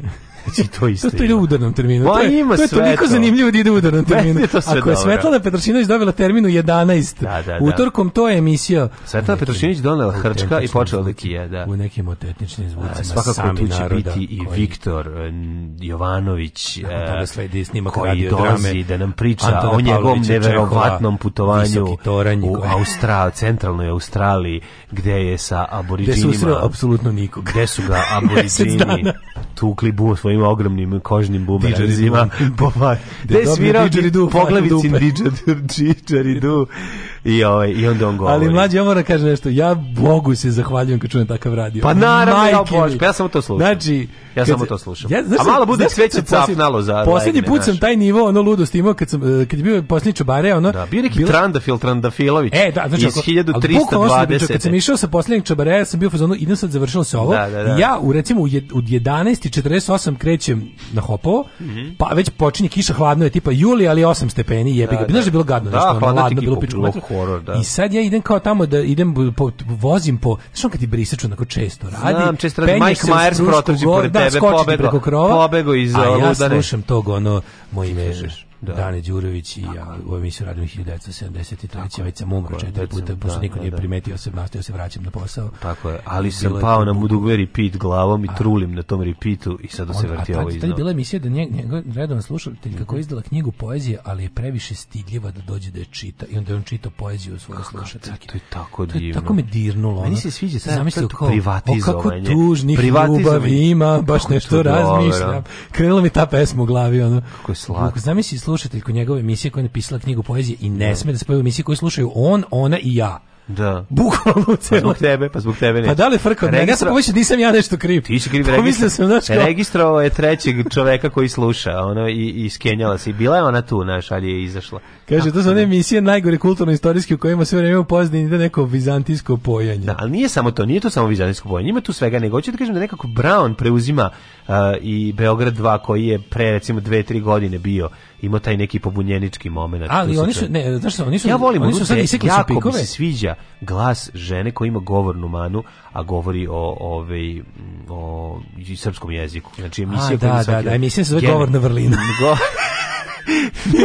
Speaker 11: Znači, to isto. to, to u udarnom terminu. Ma, to je, ima to je toliko to. zanimljivo da ide u udarnom terminu. to sve Ako je Svetlana Petrošinović dobila termin u 11, da, da, da. utorkom to je emisija.
Speaker 12: Svetlana Petrošinović donela hrčka i počela
Speaker 11: da kije, da. U nekim otetničnim zvucima. Svakako tu će biti
Speaker 12: i koji... Viktor e, Jovanović,
Speaker 11: da, sledi snimak koji dolazi
Speaker 12: da nam priča Antona o njegovom neverovatnom putovanju u Australiji, centralnoj Australiji, gde je sa aboriđinima. Gde su
Speaker 11: apsolutno nikog.
Speaker 12: Gde su ga aboriđini tukli bus svojim ogromnim kožnim bumerazima. Znači da Gde je svirao poglavicin džidžaridu? I, ovaj, I onda on govori.
Speaker 11: Ali mlađi, ja moram da kažem nešto, ja Bogu se zahvaljujem kad čujem takav radio.
Speaker 12: Pa naravno, ja Bož, pa ja samo to slušam. Znači, ja samo to slušam. Ja, znaš, A malo bude sveće capnalo za... Poslednji
Speaker 11: put sam taj nivo, ono ludost imao, kad, sam, eh, kad je bio posljednji čobare, ono... Da,
Speaker 12: bio neki bilo... Trandafil, Trandafilović. E, da, znači, iz ako, 1320.
Speaker 11: Kad sam išao sa poslednjim čobare, ja sam bio fazonu, idem sad, završilo se ovo. Da, da, da. Ja, u, recimo, u 11.48 krećem na hopo. mm -hmm. pa već počinje kiša, hladno je, tipa juli, ali 8 stepeni, jebi ga. Da, znaš da je da. bilo gadno nešto, ono, hladno, bilo pičko horor, da. I sad ja idem kao tamo da idem po, vozim po, znaš on kad ti brisač onako često radi. Znam, često radi Mike Myers protođi pored da, tebe, da, pobego, pobego
Speaker 12: iz a
Speaker 11: ja slušam tog ono, moj ime da. Dane Đurović i ja u emisiju radim 1973. Već sam umro četiri puta, pošto da, niko da, nije da. primetio sam nastavio se vraćam na posao.
Speaker 12: Tako je, ali sam pao na mudugve repeat glavom i a, trulim na tom repeatu i sad da se vrti ovo
Speaker 11: iznova. Tad je bila emisija da njeg, njegov redovan slušatelj kako mhm. je izdala knjigu poezije, ali je previše stidljiva da dođe da je čita i onda je on čitao poeziju u svojoj slušateljki. To je tako divno. tako me dirnulo. Meni se sviđa sad zamislio kao privatizovanje. kako tužnih ljubav ima, baš nešto razmišljam. Krenula mi ta pesma u glavi. Ono. Kako je slatko. Zamisli slušateljku njegove emisije koja je napisala knjigu poezije i ne sme da se pojavi u emisiji koju slušaju on, ona i ja.
Speaker 12: Da. Bukvalno pa celo. Pa zbog tebe, pa zbog tebe ne.
Speaker 11: Pa da li frka od mene? Ja sam pomislio, da nisam ja nešto kriv.
Speaker 12: Ti si kriv registra. sam, znaš kao... Registrovao je trećeg čoveka koji sluša, ono, i, i skenjala se. I bila je ona tu, naš, ali je izašla.
Speaker 11: Kaže, to su one da. emisije najgore kulturno-istorijske u kojima sve vreme u pozdini ide neko vizantijsko pojanje. Da, ali
Speaker 12: nije samo to, nije to samo vizantijsko pojanje, ima tu svega, nego hoću da kažem da nekako Brown preuzima uh, i Beograd 2 koji je pre recimo 2-3 godine bio ima taj neki pobunjenički moment. Ali
Speaker 11: oni su ne, znaš što, oni
Speaker 12: su Ja
Speaker 11: volim oni su sad isekli jako
Speaker 12: pikove. Mi se sviđa glas žene koja ima govornu manu, a govori o ove, ovaj, o, o, srpskom jeziku. Znači
Speaker 11: emisija a, da, da, da, da, emisija se zove govorna vrlina.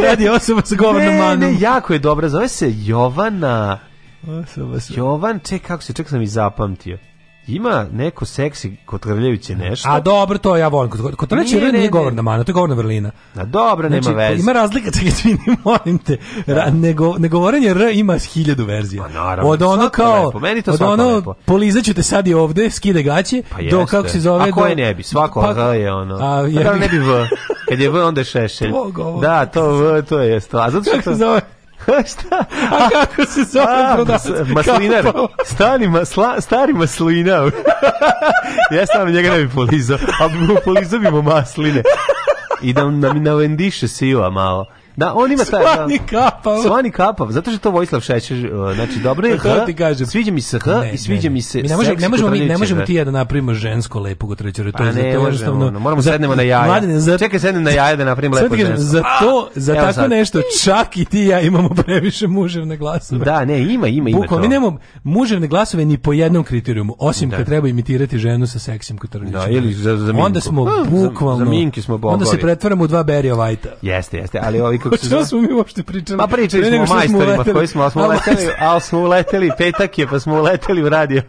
Speaker 11: radi osoba sa govornom manom. Ne,
Speaker 12: ne, jako je dobra, zove se Jovana... Osoba sa... Jovan, ček, kako se, ček sam i zapamtio. Ima neko seksi kotrljajuće nešto.
Speaker 11: A dobro, to ja volim. Kotrljajuće vrlina nije govor na manu, to je govor na vrlina.
Speaker 12: A dobro, nema znači, veze.
Speaker 11: Ima razlika, čekaj, izvini, molim te. Ra, da. nego, negovorenje R ima hiljadu verzija. Pa
Speaker 12: naravno. Od ono kao,
Speaker 11: lepo. Meni to
Speaker 12: od
Speaker 11: ono, lepo. polizaću te sad i ovde, skide gaće, pa do kako se zove...
Speaker 12: A koje ne bi, svako pa, H je ono. A, ja, pa da ne bi V. Kad je V, onda je šešelj. Da, to V, to je to. A zato što... Kako se zove?
Speaker 11: Šta? A kako se zove A, prodavac?
Speaker 12: Maslinar. Stari, masla, stari maslina. ja sam njega ne bi polizao, a bi polizao bi mu masline. I da nam navendiše siva malo. Da, on ima
Speaker 11: taj... Svani da. kapav.
Speaker 12: Svani kapav, zato što to Vojislav Šećer. znači dobro je H, sviđa mi se H ne, i sviđa ne, mi se mi
Speaker 11: ne
Speaker 12: možemo,
Speaker 11: ne
Speaker 12: možemo,
Speaker 11: mi, ne možemo da. ti jedan napravimo žensko lepo gotrečere, to je
Speaker 12: pa
Speaker 11: to jednostavno... Ono,
Speaker 12: moramo sednemo na jaja. Mladine, za... Čekaj, sednem na jaja da napravim lepo žensko.
Speaker 11: Za to, za Evo tako sad. nešto, čak i ti ja imamo previše muževne glasove.
Speaker 12: Da, ne, ima, ima, ima Bukla, to.
Speaker 11: mi nemamo muževne glasove ni po jednom kriterijumu, osim da. kad treba imitirati ženu sa seksijem kotrljićem. Da, ili za, za Onda smo bukvalno... Za, minki smo bogori. Onda se pretvaramo u dva Barry Whitea.
Speaker 12: Jeste, jeste, ali ovi
Speaker 11: kako se zove. smo mi uopšte pričali?
Speaker 12: Pa pričali smo o majstorima smo koji smo, smo uleteli, ali smo uleteli, petak je, pa smo uleteli u radio,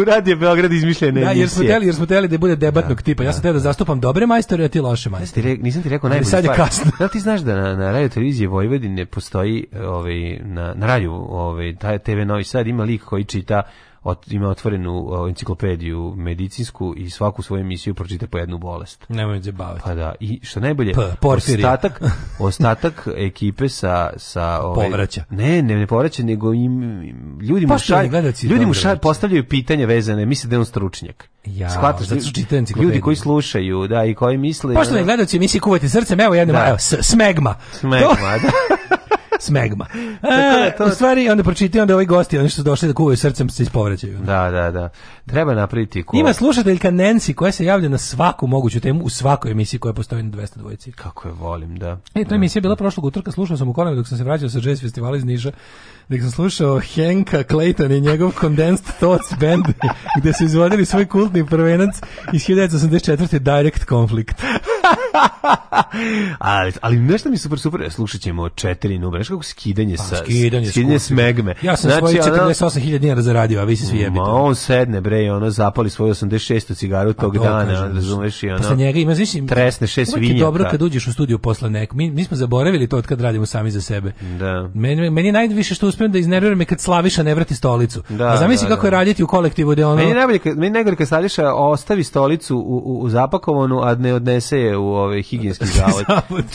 Speaker 12: u radio Beograd izmišljene
Speaker 11: da, jer smo
Speaker 12: teli,
Speaker 11: jer smo teli da bude debatnog da, tipa. Ja da. sam teo da zastupam dobre majstore, a ti loše majstore.
Speaker 12: Ti nisam ti rekao najbolje stvari.
Speaker 11: Sad je kasno.
Speaker 12: Da ti znaš da na, na radio televizije Vojvodine postoji, ovaj, na, na radio ovaj, TV Novi Sad ima lik koji čita ot, ima otvorenu enciklopediju medicinsku i svaku svoju emisiju pročita po jednu bolest.
Speaker 11: Nemoj se
Speaker 12: baviti. Pa da, i što najbolje, P, ostatak, ostatak ekipe sa... sa
Speaker 11: ovaj, povraća.
Speaker 12: Ne, ne, ne povraća, nego im, im ljudi mu, pa šalj, ljudi mu šalj, postavljaju pitanja vezane, misle da je on stručnjak. Ja, Shvataš, zato čita Ljudi koji slušaju, da, i koji misle...
Speaker 11: Poštovani
Speaker 12: pa
Speaker 11: da- gledaoci, misli si kuvajte srcem, evo jedno, da. evo, smegma.
Speaker 12: Smegma, da.
Speaker 11: Smegma. Da, e, to... U stvari, onda pročiti, onda ovi gosti, oni što su došli da kuvaju srcem, se ispovraćaju.
Speaker 12: Da, da, da. Treba napraviti
Speaker 11: ko... Ima slušateljka Nancy koja se javlja na svaku moguću temu u svakoj emisiji koja postoji na 200 dvojici.
Speaker 12: Kako je volim, da.
Speaker 11: E, to da. emisija je bila prošlog utorka, slušao sam u kolima dok sam se vraćao sa jazz festivala iz Niša, dok sam slušao Henka Clayton i njegov Condensed Thoughts band, gde su izvodili svoj kultni prvenac iz 1984. Direct Conflict.
Speaker 12: ali, ali nešto mi super super, slušat ćemo četiri numere, nešto kako skidanje, pa, sa, skidanje, skidanje s megme.
Speaker 11: Ja sam znači, svoji 48.000 dinara zaradio, a vi se svi jebite.
Speaker 12: Ma on sedne bre i ono zapali svoju 86. cigaru pa tog dana,
Speaker 11: razumeš i pa ono. Posle njega ima, znaš, tresne šest vinjaka. dobro kad uđeš u studiju posle nek, mi, mi smo zaboravili to od kad radimo sami za sebe.
Speaker 12: Da.
Speaker 11: Meni, meni najviše što uspijem da iznerviram je kad Slaviša ne vrati stolicu. Da, a zamisli da, kako da. je raditi u kolektivu gde ono...
Speaker 12: Meni najbolje, meni najgore kad Slaviša ostavi stolicu u, u, u zapakovanu, a ne odnese je u ovaj higijenski zavod.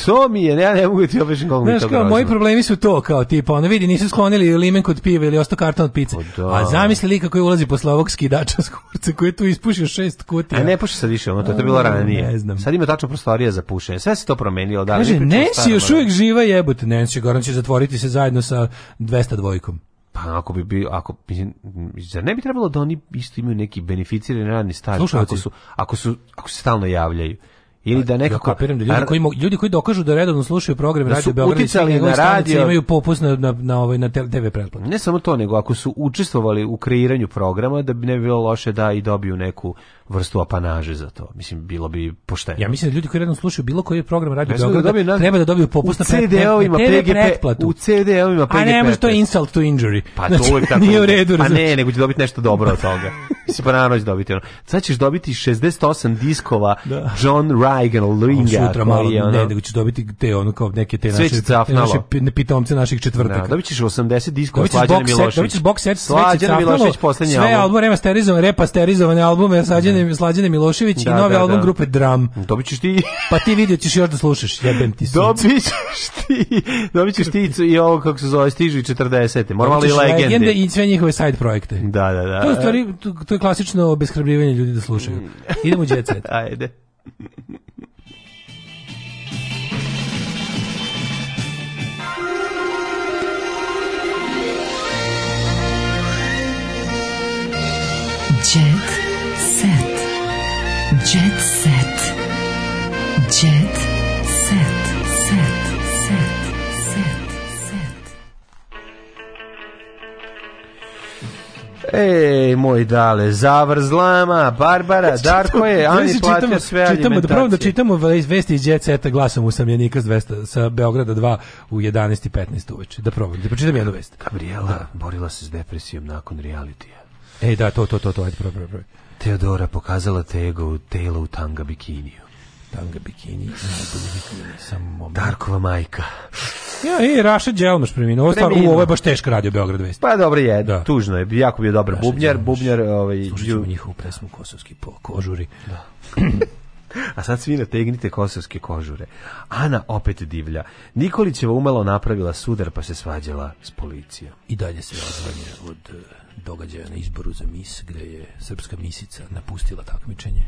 Speaker 12: to mi je, ja ne mogu da ti objasniti kako mi to kao,
Speaker 11: moji problemi su to, kao tipa, ono vidi, nisu sklonili limen kod piva ili osto karton od pice. Pa da. A zamisli lika koji ulazi posle ovog skidača s kurce, koji je tu ispušio šest kutija. A
Speaker 12: ne puši sad više, ono, to je bilo ranije. Ne znam. Sad ima tačno prostorija za pušenje. Sve se to promenilo. Da,
Speaker 11: Kaže,
Speaker 12: Nancy
Speaker 11: još uvijek živa jebote. Nancy, Goran će zatvoriti se zajedno sa 200 dvojkom.
Speaker 12: Pa ako bi bio, ako zar ne bi trebalo da oni isto imaju neki beneficirani radni staž ako su, ako su ako se stalno javljaju ili da nekako ja kapiram
Speaker 11: da ljudi koji ljudi koji dokažu da redovno slušaju program da Radio Beograd uticali na radio imaju popust na na, na ovaj na TV pretplatu.
Speaker 12: Ne samo to, nego ako su učestvovali u kreiranju programa da bi ne bilo loše da i dobiju neku vrstu apanaže za to. Mislim, bilo bi pošteno.
Speaker 11: Ja mislim da ljudi koji redno slušaju bilo koji program radi Beograda da treba da dobiju popust na CD-ovima PGP pretplatu. U CD-ovima PGP. A ne može to insult to injury. Pa to znači, uvek tako. Nije u redu.
Speaker 12: Pa ne, znači. nego će dobiti nešto dobro od toga. Mislim, pa naravno će dobiti ono. Sad ćeš dobiti 68 diskova da. John Reagan Linga. Sutra
Speaker 11: malo, ono, ne, nego ćeš dobiti te, ono, kao neke te
Speaker 12: naše, te
Speaker 11: naše pitomce naših četvrtaka. Da,
Speaker 12: dobit ćeš 80 diskova
Speaker 11: Slađana Milošić. Dobit ćeš box set Slađana Milošević poslednje album. Sve album remasterizovan, repasterizovane albume Slađana Mlađane, Mlađane da. Milošević da, i novi da, album da. grupe Dram.
Speaker 12: Dobit ćeš ti...
Speaker 11: pa ti vidio ćeš još da slušaš, jebem ti
Speaker 12: sunce. Dobit ćeš ti, dobit ćeš ti i ovo kako se zove stižu i 40. Moramo li legende. legende
Speaker 11: i sve njihove side projekte.
Speaker 12: Da, da, da.
Speaker 11: To je, stvari, to, to je klasično obeskrabljivanje ljudi da slušaju. Mm. Idemo u jet
Speaker 12: Ajde. Jet set. Jet set. Set. Set. Set. Ej, moj dale, zavrzlama, Barbara, Darko je, Ani platio sve čitamo,
Speaker 11: da
Speaker 12: Prvo
Speaker 11: da čitamo vesti iz Jet Seta glasom usamljenika 200, sa Beograda 2 u 11.15 uveče. Da probam, da pročitam jednu vest.
Speaker 12: Gabriela borila se s depresijom nakon realitija.
Speaker 11: Ej, da, to, to, to, to, ajde, probaj, probaj.
Speaker 12: Teodora pokazala tego, telo u tanga bikiniju.
Speaker 11: Tanga bikini, najbolji bikini, samo moment.
Speaker 12: Darkova majka.
Speaker 11: Ja, i Raša Đelmaš preminuo. Ovo, stvar, u, ovo je baš teško radio Beograd Vest.
Speaker 12: Pa dobro je, da. tužno je. Jako bio dobar Raša bubnjar. Đelmaš. Bubnjar, ovaj,
Speaker 11: Slušat ćemo njihovu pesmu Kosovski po kožuri.
Speaker 12: Da. A sad svi nategnite kosovske kožure. Ana opet divlja. Nikolićeva umalo napravila sudar pa se svađala s policijom.
Speaker 11: I dalje se razvanje od događaja na izboru za mis, gde je srpska misica napustila takmičenje.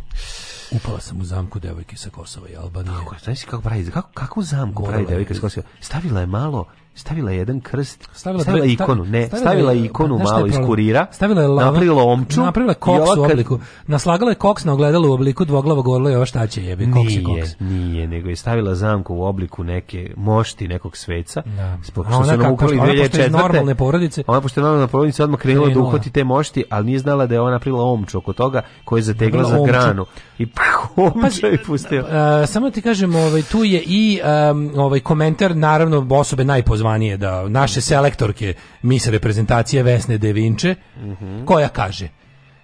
Speaker 11: Upala sam u zamku devojke sa Kosova i Albanije.
Speaker 12: Kako, znaš kako pravi, kako, kako u zamku Morala pravi devojka sa Kosova? Stavila je malo stavila je jedan krst, stavila, stavila bre, ikonu, ne, stavila, stavila je, pa ikonu pa, malo iskurira stavila je lava, napravila omču,
Speaker 11: napravila koks u obliku, naslagala je koks na ogledalo u obliku dvoglavog orla i ovo šta će jebe, koks nije, koks.
Speaker 12: Nije, nego je stavila zamku u obliku neke mošti nekog sveca, da. pošto su nam ukrali 2004. Ona normalne
Speaker 11: porodice.
Speaker 12: Ona pošto je normalna porodica odmah krenula da uhvati te mošti, ali nije znala da je ona napravila omču oko toga koja je zategla za granu i pa i pustio. Uh,
Speaker 11: samo ti kažem, ovaj, tu je i um, ovaj komentar, naravno, osobe najpozvanije, da naše selektorke misa reprezentacije Vesne Devinče, uh mhm. -huh. koja kaže,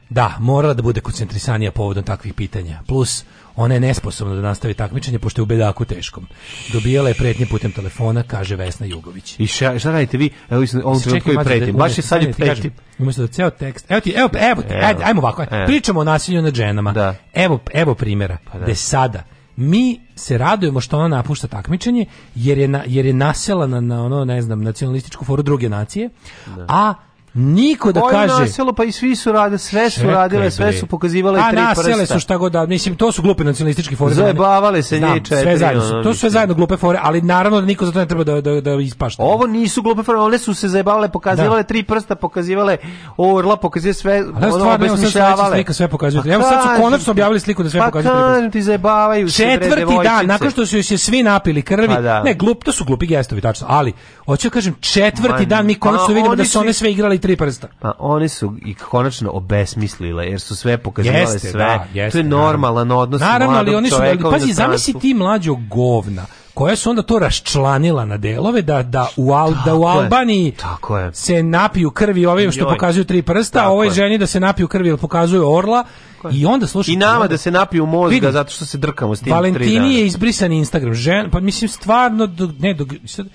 Speaker 11: da, morala da bude koncentrisanija povodom takvih pitanja. Plus, Ona je nesposobna da nastavi takmičenje pošto je u bedaku teškom. Dobijala je pretnje putem telefona, kaže Vesna Jugović.
Speaker 12: I šta, šta radite vi? Evo mislim, ovom trenutku i pretim. Da- Baš je sad je da- da- pretim.
Speaker 11: Umesto da ceo tekst. Evo ti, evo, evo, evo. Ajde, ajmo ovako. Evo. Pričamo o nasilju nad ženama. Da. Evo, evo primjera. Pa da. sada mi se radujemo što ona napušta takmičenje jer je na, jer je nasela na, na ono ne znam nacionalističku foru druge nacije da. a Niko da kaže. Ovo naselo,
Speaker 12: pa i svi su radile, sve su radile, sve su pokazivale tri prsta. A nasele
Speaker 11: su šta god da, mislim, to su glupe nacionalistički fore.
Speaker 12: Zajebavale se
Speaker 11: nje četiri. Sve zajedno, ono, to su sve zajedno glupe fore, ali naravno da niko za to ne treba da, da, da ispašta.
Speaker 12: Ovo nisu glupe fore, one su se zajebavale, pokazivale
Speaker 11: da.
Speaker 12: tri prsta, pokazivale orla, pokazivale
Speaker 11: sve, da, ono stvarno, obesmišljavale. Slika
Speaker 12: sve
Speaker 11: pokazuju. evo sad su pa konačno objavili sliku da sve
Speaker 12: pokazuju. Pa kažem ti zajebavaju se
Speaker 11: Četvrti dan, nakon što su se svi napili krvi, pa da. ne, glup, to su glupi gestovi, tačno, ali, hoću da kažem, četvrti dan mi konačno vidimo da su one sve igrale tri prsta.
Speaker 12: Pa oni su i konačno obesmislile, jer su sve pokazivale jeste, sve. Da, jeste, to je normalan naravno. odnos Naravno, ali oni
Speaker 11: su, da- pazi, zamisli ti mlađo govna koja su onda to raščlanila na delove da da u Al, da u Albaniji je, tako je. se napiju krvi ovim što Joj. pokazuju tri prsta, tako a ovoj ženi da se napiju krvi jer pokazuju orla i onda slušaj.
Speaker 12: I nama da se napiju mozga vidi, zato što se drkamo s tim Valentini tri dana. je
Speaker 11: izbrisan Instagram. Žen, pa mislim stvarno ne do, sad,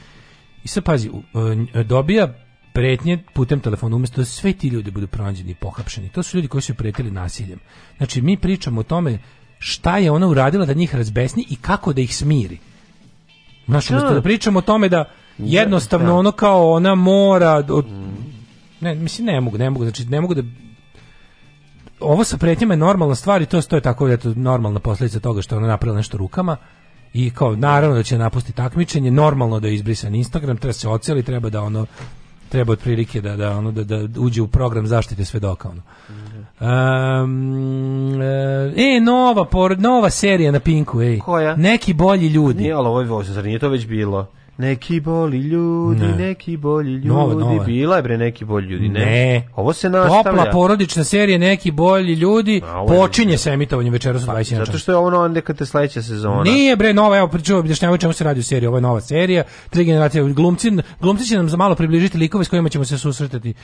Speaker 11: i sad pazi, e, e, dobija pretnje putem telefona umesto da sve ti ljudi budu pronađeni i pohapšeni. To su ljudi koji su pretili nasiljem. Znači mi pričamo o tome šta je ona uradila da njih razbesni i kako da ih smiri. Znači, umjesto da pričamo o tome da, da jednostavno da. ono kao ona mora od... Mhm. ne, mislim ne mogu, ne mogu, znači ne mogu da ovo sa pretnjama je normalna stvar i to, to je tako eto, normalna posledica toga što ona napravila nešto rukama i kao naravno da će napustiti takmičenje, normalno da je izbrisan Instagram, treba se oceli, treba da ono treba otprilike da da ono da da uđe u program zaštite svedoka ono. Um, e, nova, por, nova serija na Pinku, ej. Koja? Neki bolji ljudi.
Speaker 12: Nije, ali ovo je, zar nije to već bilo? Neki boli ljudi, ne. neki bolji ljudi. Nova, nova. Bila je bre neki bolji ljudi, ne. ne. Ovo se nastavlja. Topla
Speaker 11: porodična serija neki bolji ljudi A, počinje sa emitovanjem večeras u 21. Pa, zato
Speaker 12: što je ovo onda neka te sledeća sezona.
Speaker 11: Nije bre nova, evo pričao objašnjavao čemu se radi u seriji, ovo je nova serija, tri generacije glumci, glumci će nam za malo približiti likove s kojima ćemo se susretati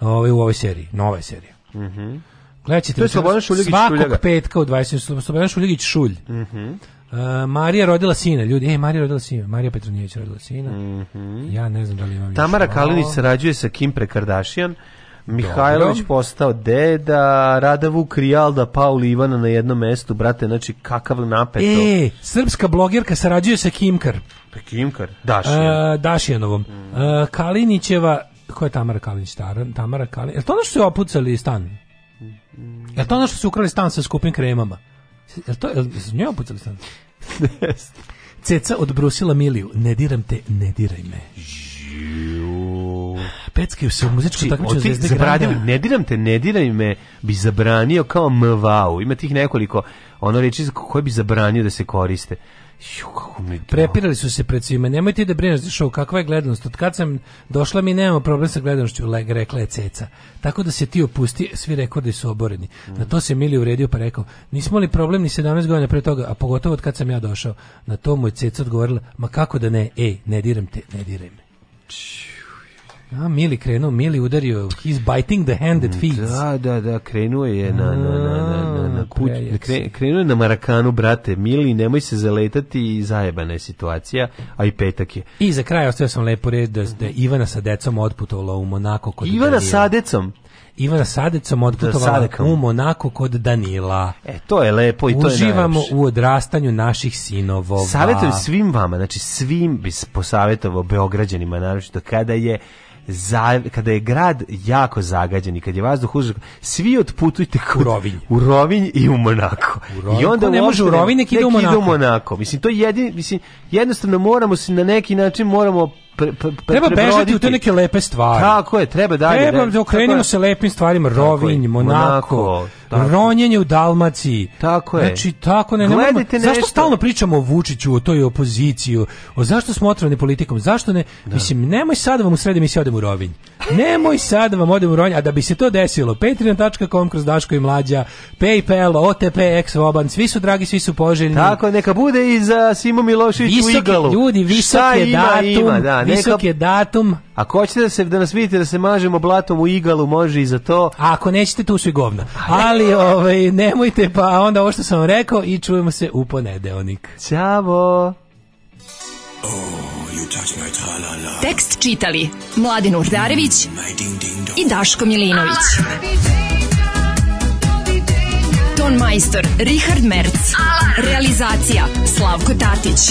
Speaker 11: ovaj, u ovoj seriji, nova serija. Mhm. Mm
Speaker 12: Gledaćete, to je
Speaker 11: Slobodan Šuljegić Svakog petka u 20. Slobodan Šuljegić Šulj. Mhm. Mm Eh, Marija rodila sina, ljudi. Ej, Marija rodila sina. Marija Petronijević rodila sina. Mm -hmm. Ja ne znam da li imam
Speaker 12: Tamara Kalinić sarađuje sa Kim Prekardašijan. Mihajlović Dobro. postao deda, Rada Vuk Rijalda, Pauli Ivana na jednom mestu, brate, znači kakav napeto.
Speaker 11: E, srpska blogerka sarađuje sa Kimkar.
Speaker 12: E, Kimkar? Dašijan.
Speaker 11: Uh, Dašijanovom. Mm. Uh, Kalinićeva, ko je Tamara Kalinić? Tamara Kalinić. Je to ono što su opucali stan? Mm, mm. Je to ono što su ukrali stan sa skupim kremama? Jel to, jel, su njoj opucali sam? Ceca odbrusila Miliju, ne diram
Speaker 12: te,
Speaker 11: ne diraj
Speaker 12: me.
Speaker 11: Peckaju se u muzičku znači, takmičenju Zvezde
Speaker 12: zabradio, Ne diram te, ne diraj me, bi zabranio kao mvau. Ima tih nekoliko ono reči koje bi zabranio da se koriste.
Speaker 11: Prepirali su se pred svima. Nemojte da brineš za show, kakva je gledanost. Od kad sam došla mi nemamo problem sa gledanošću, leg, rekla je ceca. Tako da se ti opusti, svi rekordi su oboreni. Mm. Na to se Mili uredio pa rekao, nismo li problem ni 17 godina pre toga, a pogotovo od kad sam ja došao. Na to mu je ceca odgovorila, ma kako da ne, ej, ne diram te, ne diraj me. A, Mili krenuo, Mili udario, he's biting the hand that feeds.
Speaker 12: Da, da, da, krenuo je na, na, na, na, na, kuć, krenuo je na Marakanu, brate, Mili, nemoj se zaletati zajebana je situacija, a i petak je.
Speaker 11: I za kraj ostavio sam lepo reći da, da Ivana sa decom otputovala u Monako kod
Speaker 12: Ivana Danila. sa decom?
Speaker 11: Ivana Sadecom otputovala da, u Monako kod Danila.
Speaker 12: E, to je lepo i Uživamo to je
Speaker 11: Uživamo u odrastanju naših sinova.
Speaker 12: Savetujem svim vama, znači svim bi posavjetovao Beograđanima, naravno, kada je za, kada je grad jako zagađen i kad je vazduh užak, svi otputujte kod,
Speaker 11: u Rovinj.
Speaker 12: U Rovinj i u Monako. U I onda
Speaker 11: ne može u Rovinj, nek
Speaker 12: ide u
Speaker 11: Monako. Ide u
Speaker 12: Monako. Mislim, to je jedin, mislim, jednostavno moramo se na neki način moramo
Speaker 11: treba
Speaker 12: bežati u te
Speaker 11: neke lepe stvari.
Speaker 12: Tako je, treba dalje.
Speaker 11: Treba
Speaker 12: da
Speaker 11: okrenimo se lepim stvarima, Rovinj, Monako, Monako ronjenje u Dalmaciji. Tako je. Znači, tako ne,
Speaker 12: nemamo,
Speaker 11: nešto. Zašto stalno pričamo o Vučiću, o toj opoziciji, o, zašto smo otrovani politikom, zašto ne, da. mislim, nemoj sad da vam u sredi mi se odem u Rovinj. nemoj sad da vam odem u Rovinj, a da bi se to desilo, patreon.com kroz Daško i Mlađa, Paypal, OTP, Exoban, svi su dragi, svi su poželjni.
Speaker 12: Tako, neka bude i za Simo Milošević u Igalu.
Speaker 11: Ljudi, visok Šta je datum, da, Visok je datum.
Speaker 12: Ako hoćete da, se, da nas vidite da se mažemo blatom u igalu, može i za to. A
Speaker 11: ako nećete, tu sve govna. Ali ovaj, nemojte, pa onda ovo što sam vam rekao i čujemo se u ponedeonik.
Speaker 12: Ćavo! Oh, Tekst čitali Mladin Urdarević i Daško Milinović. Ton majstor Richard Merc. Realizacija Slavko Tatić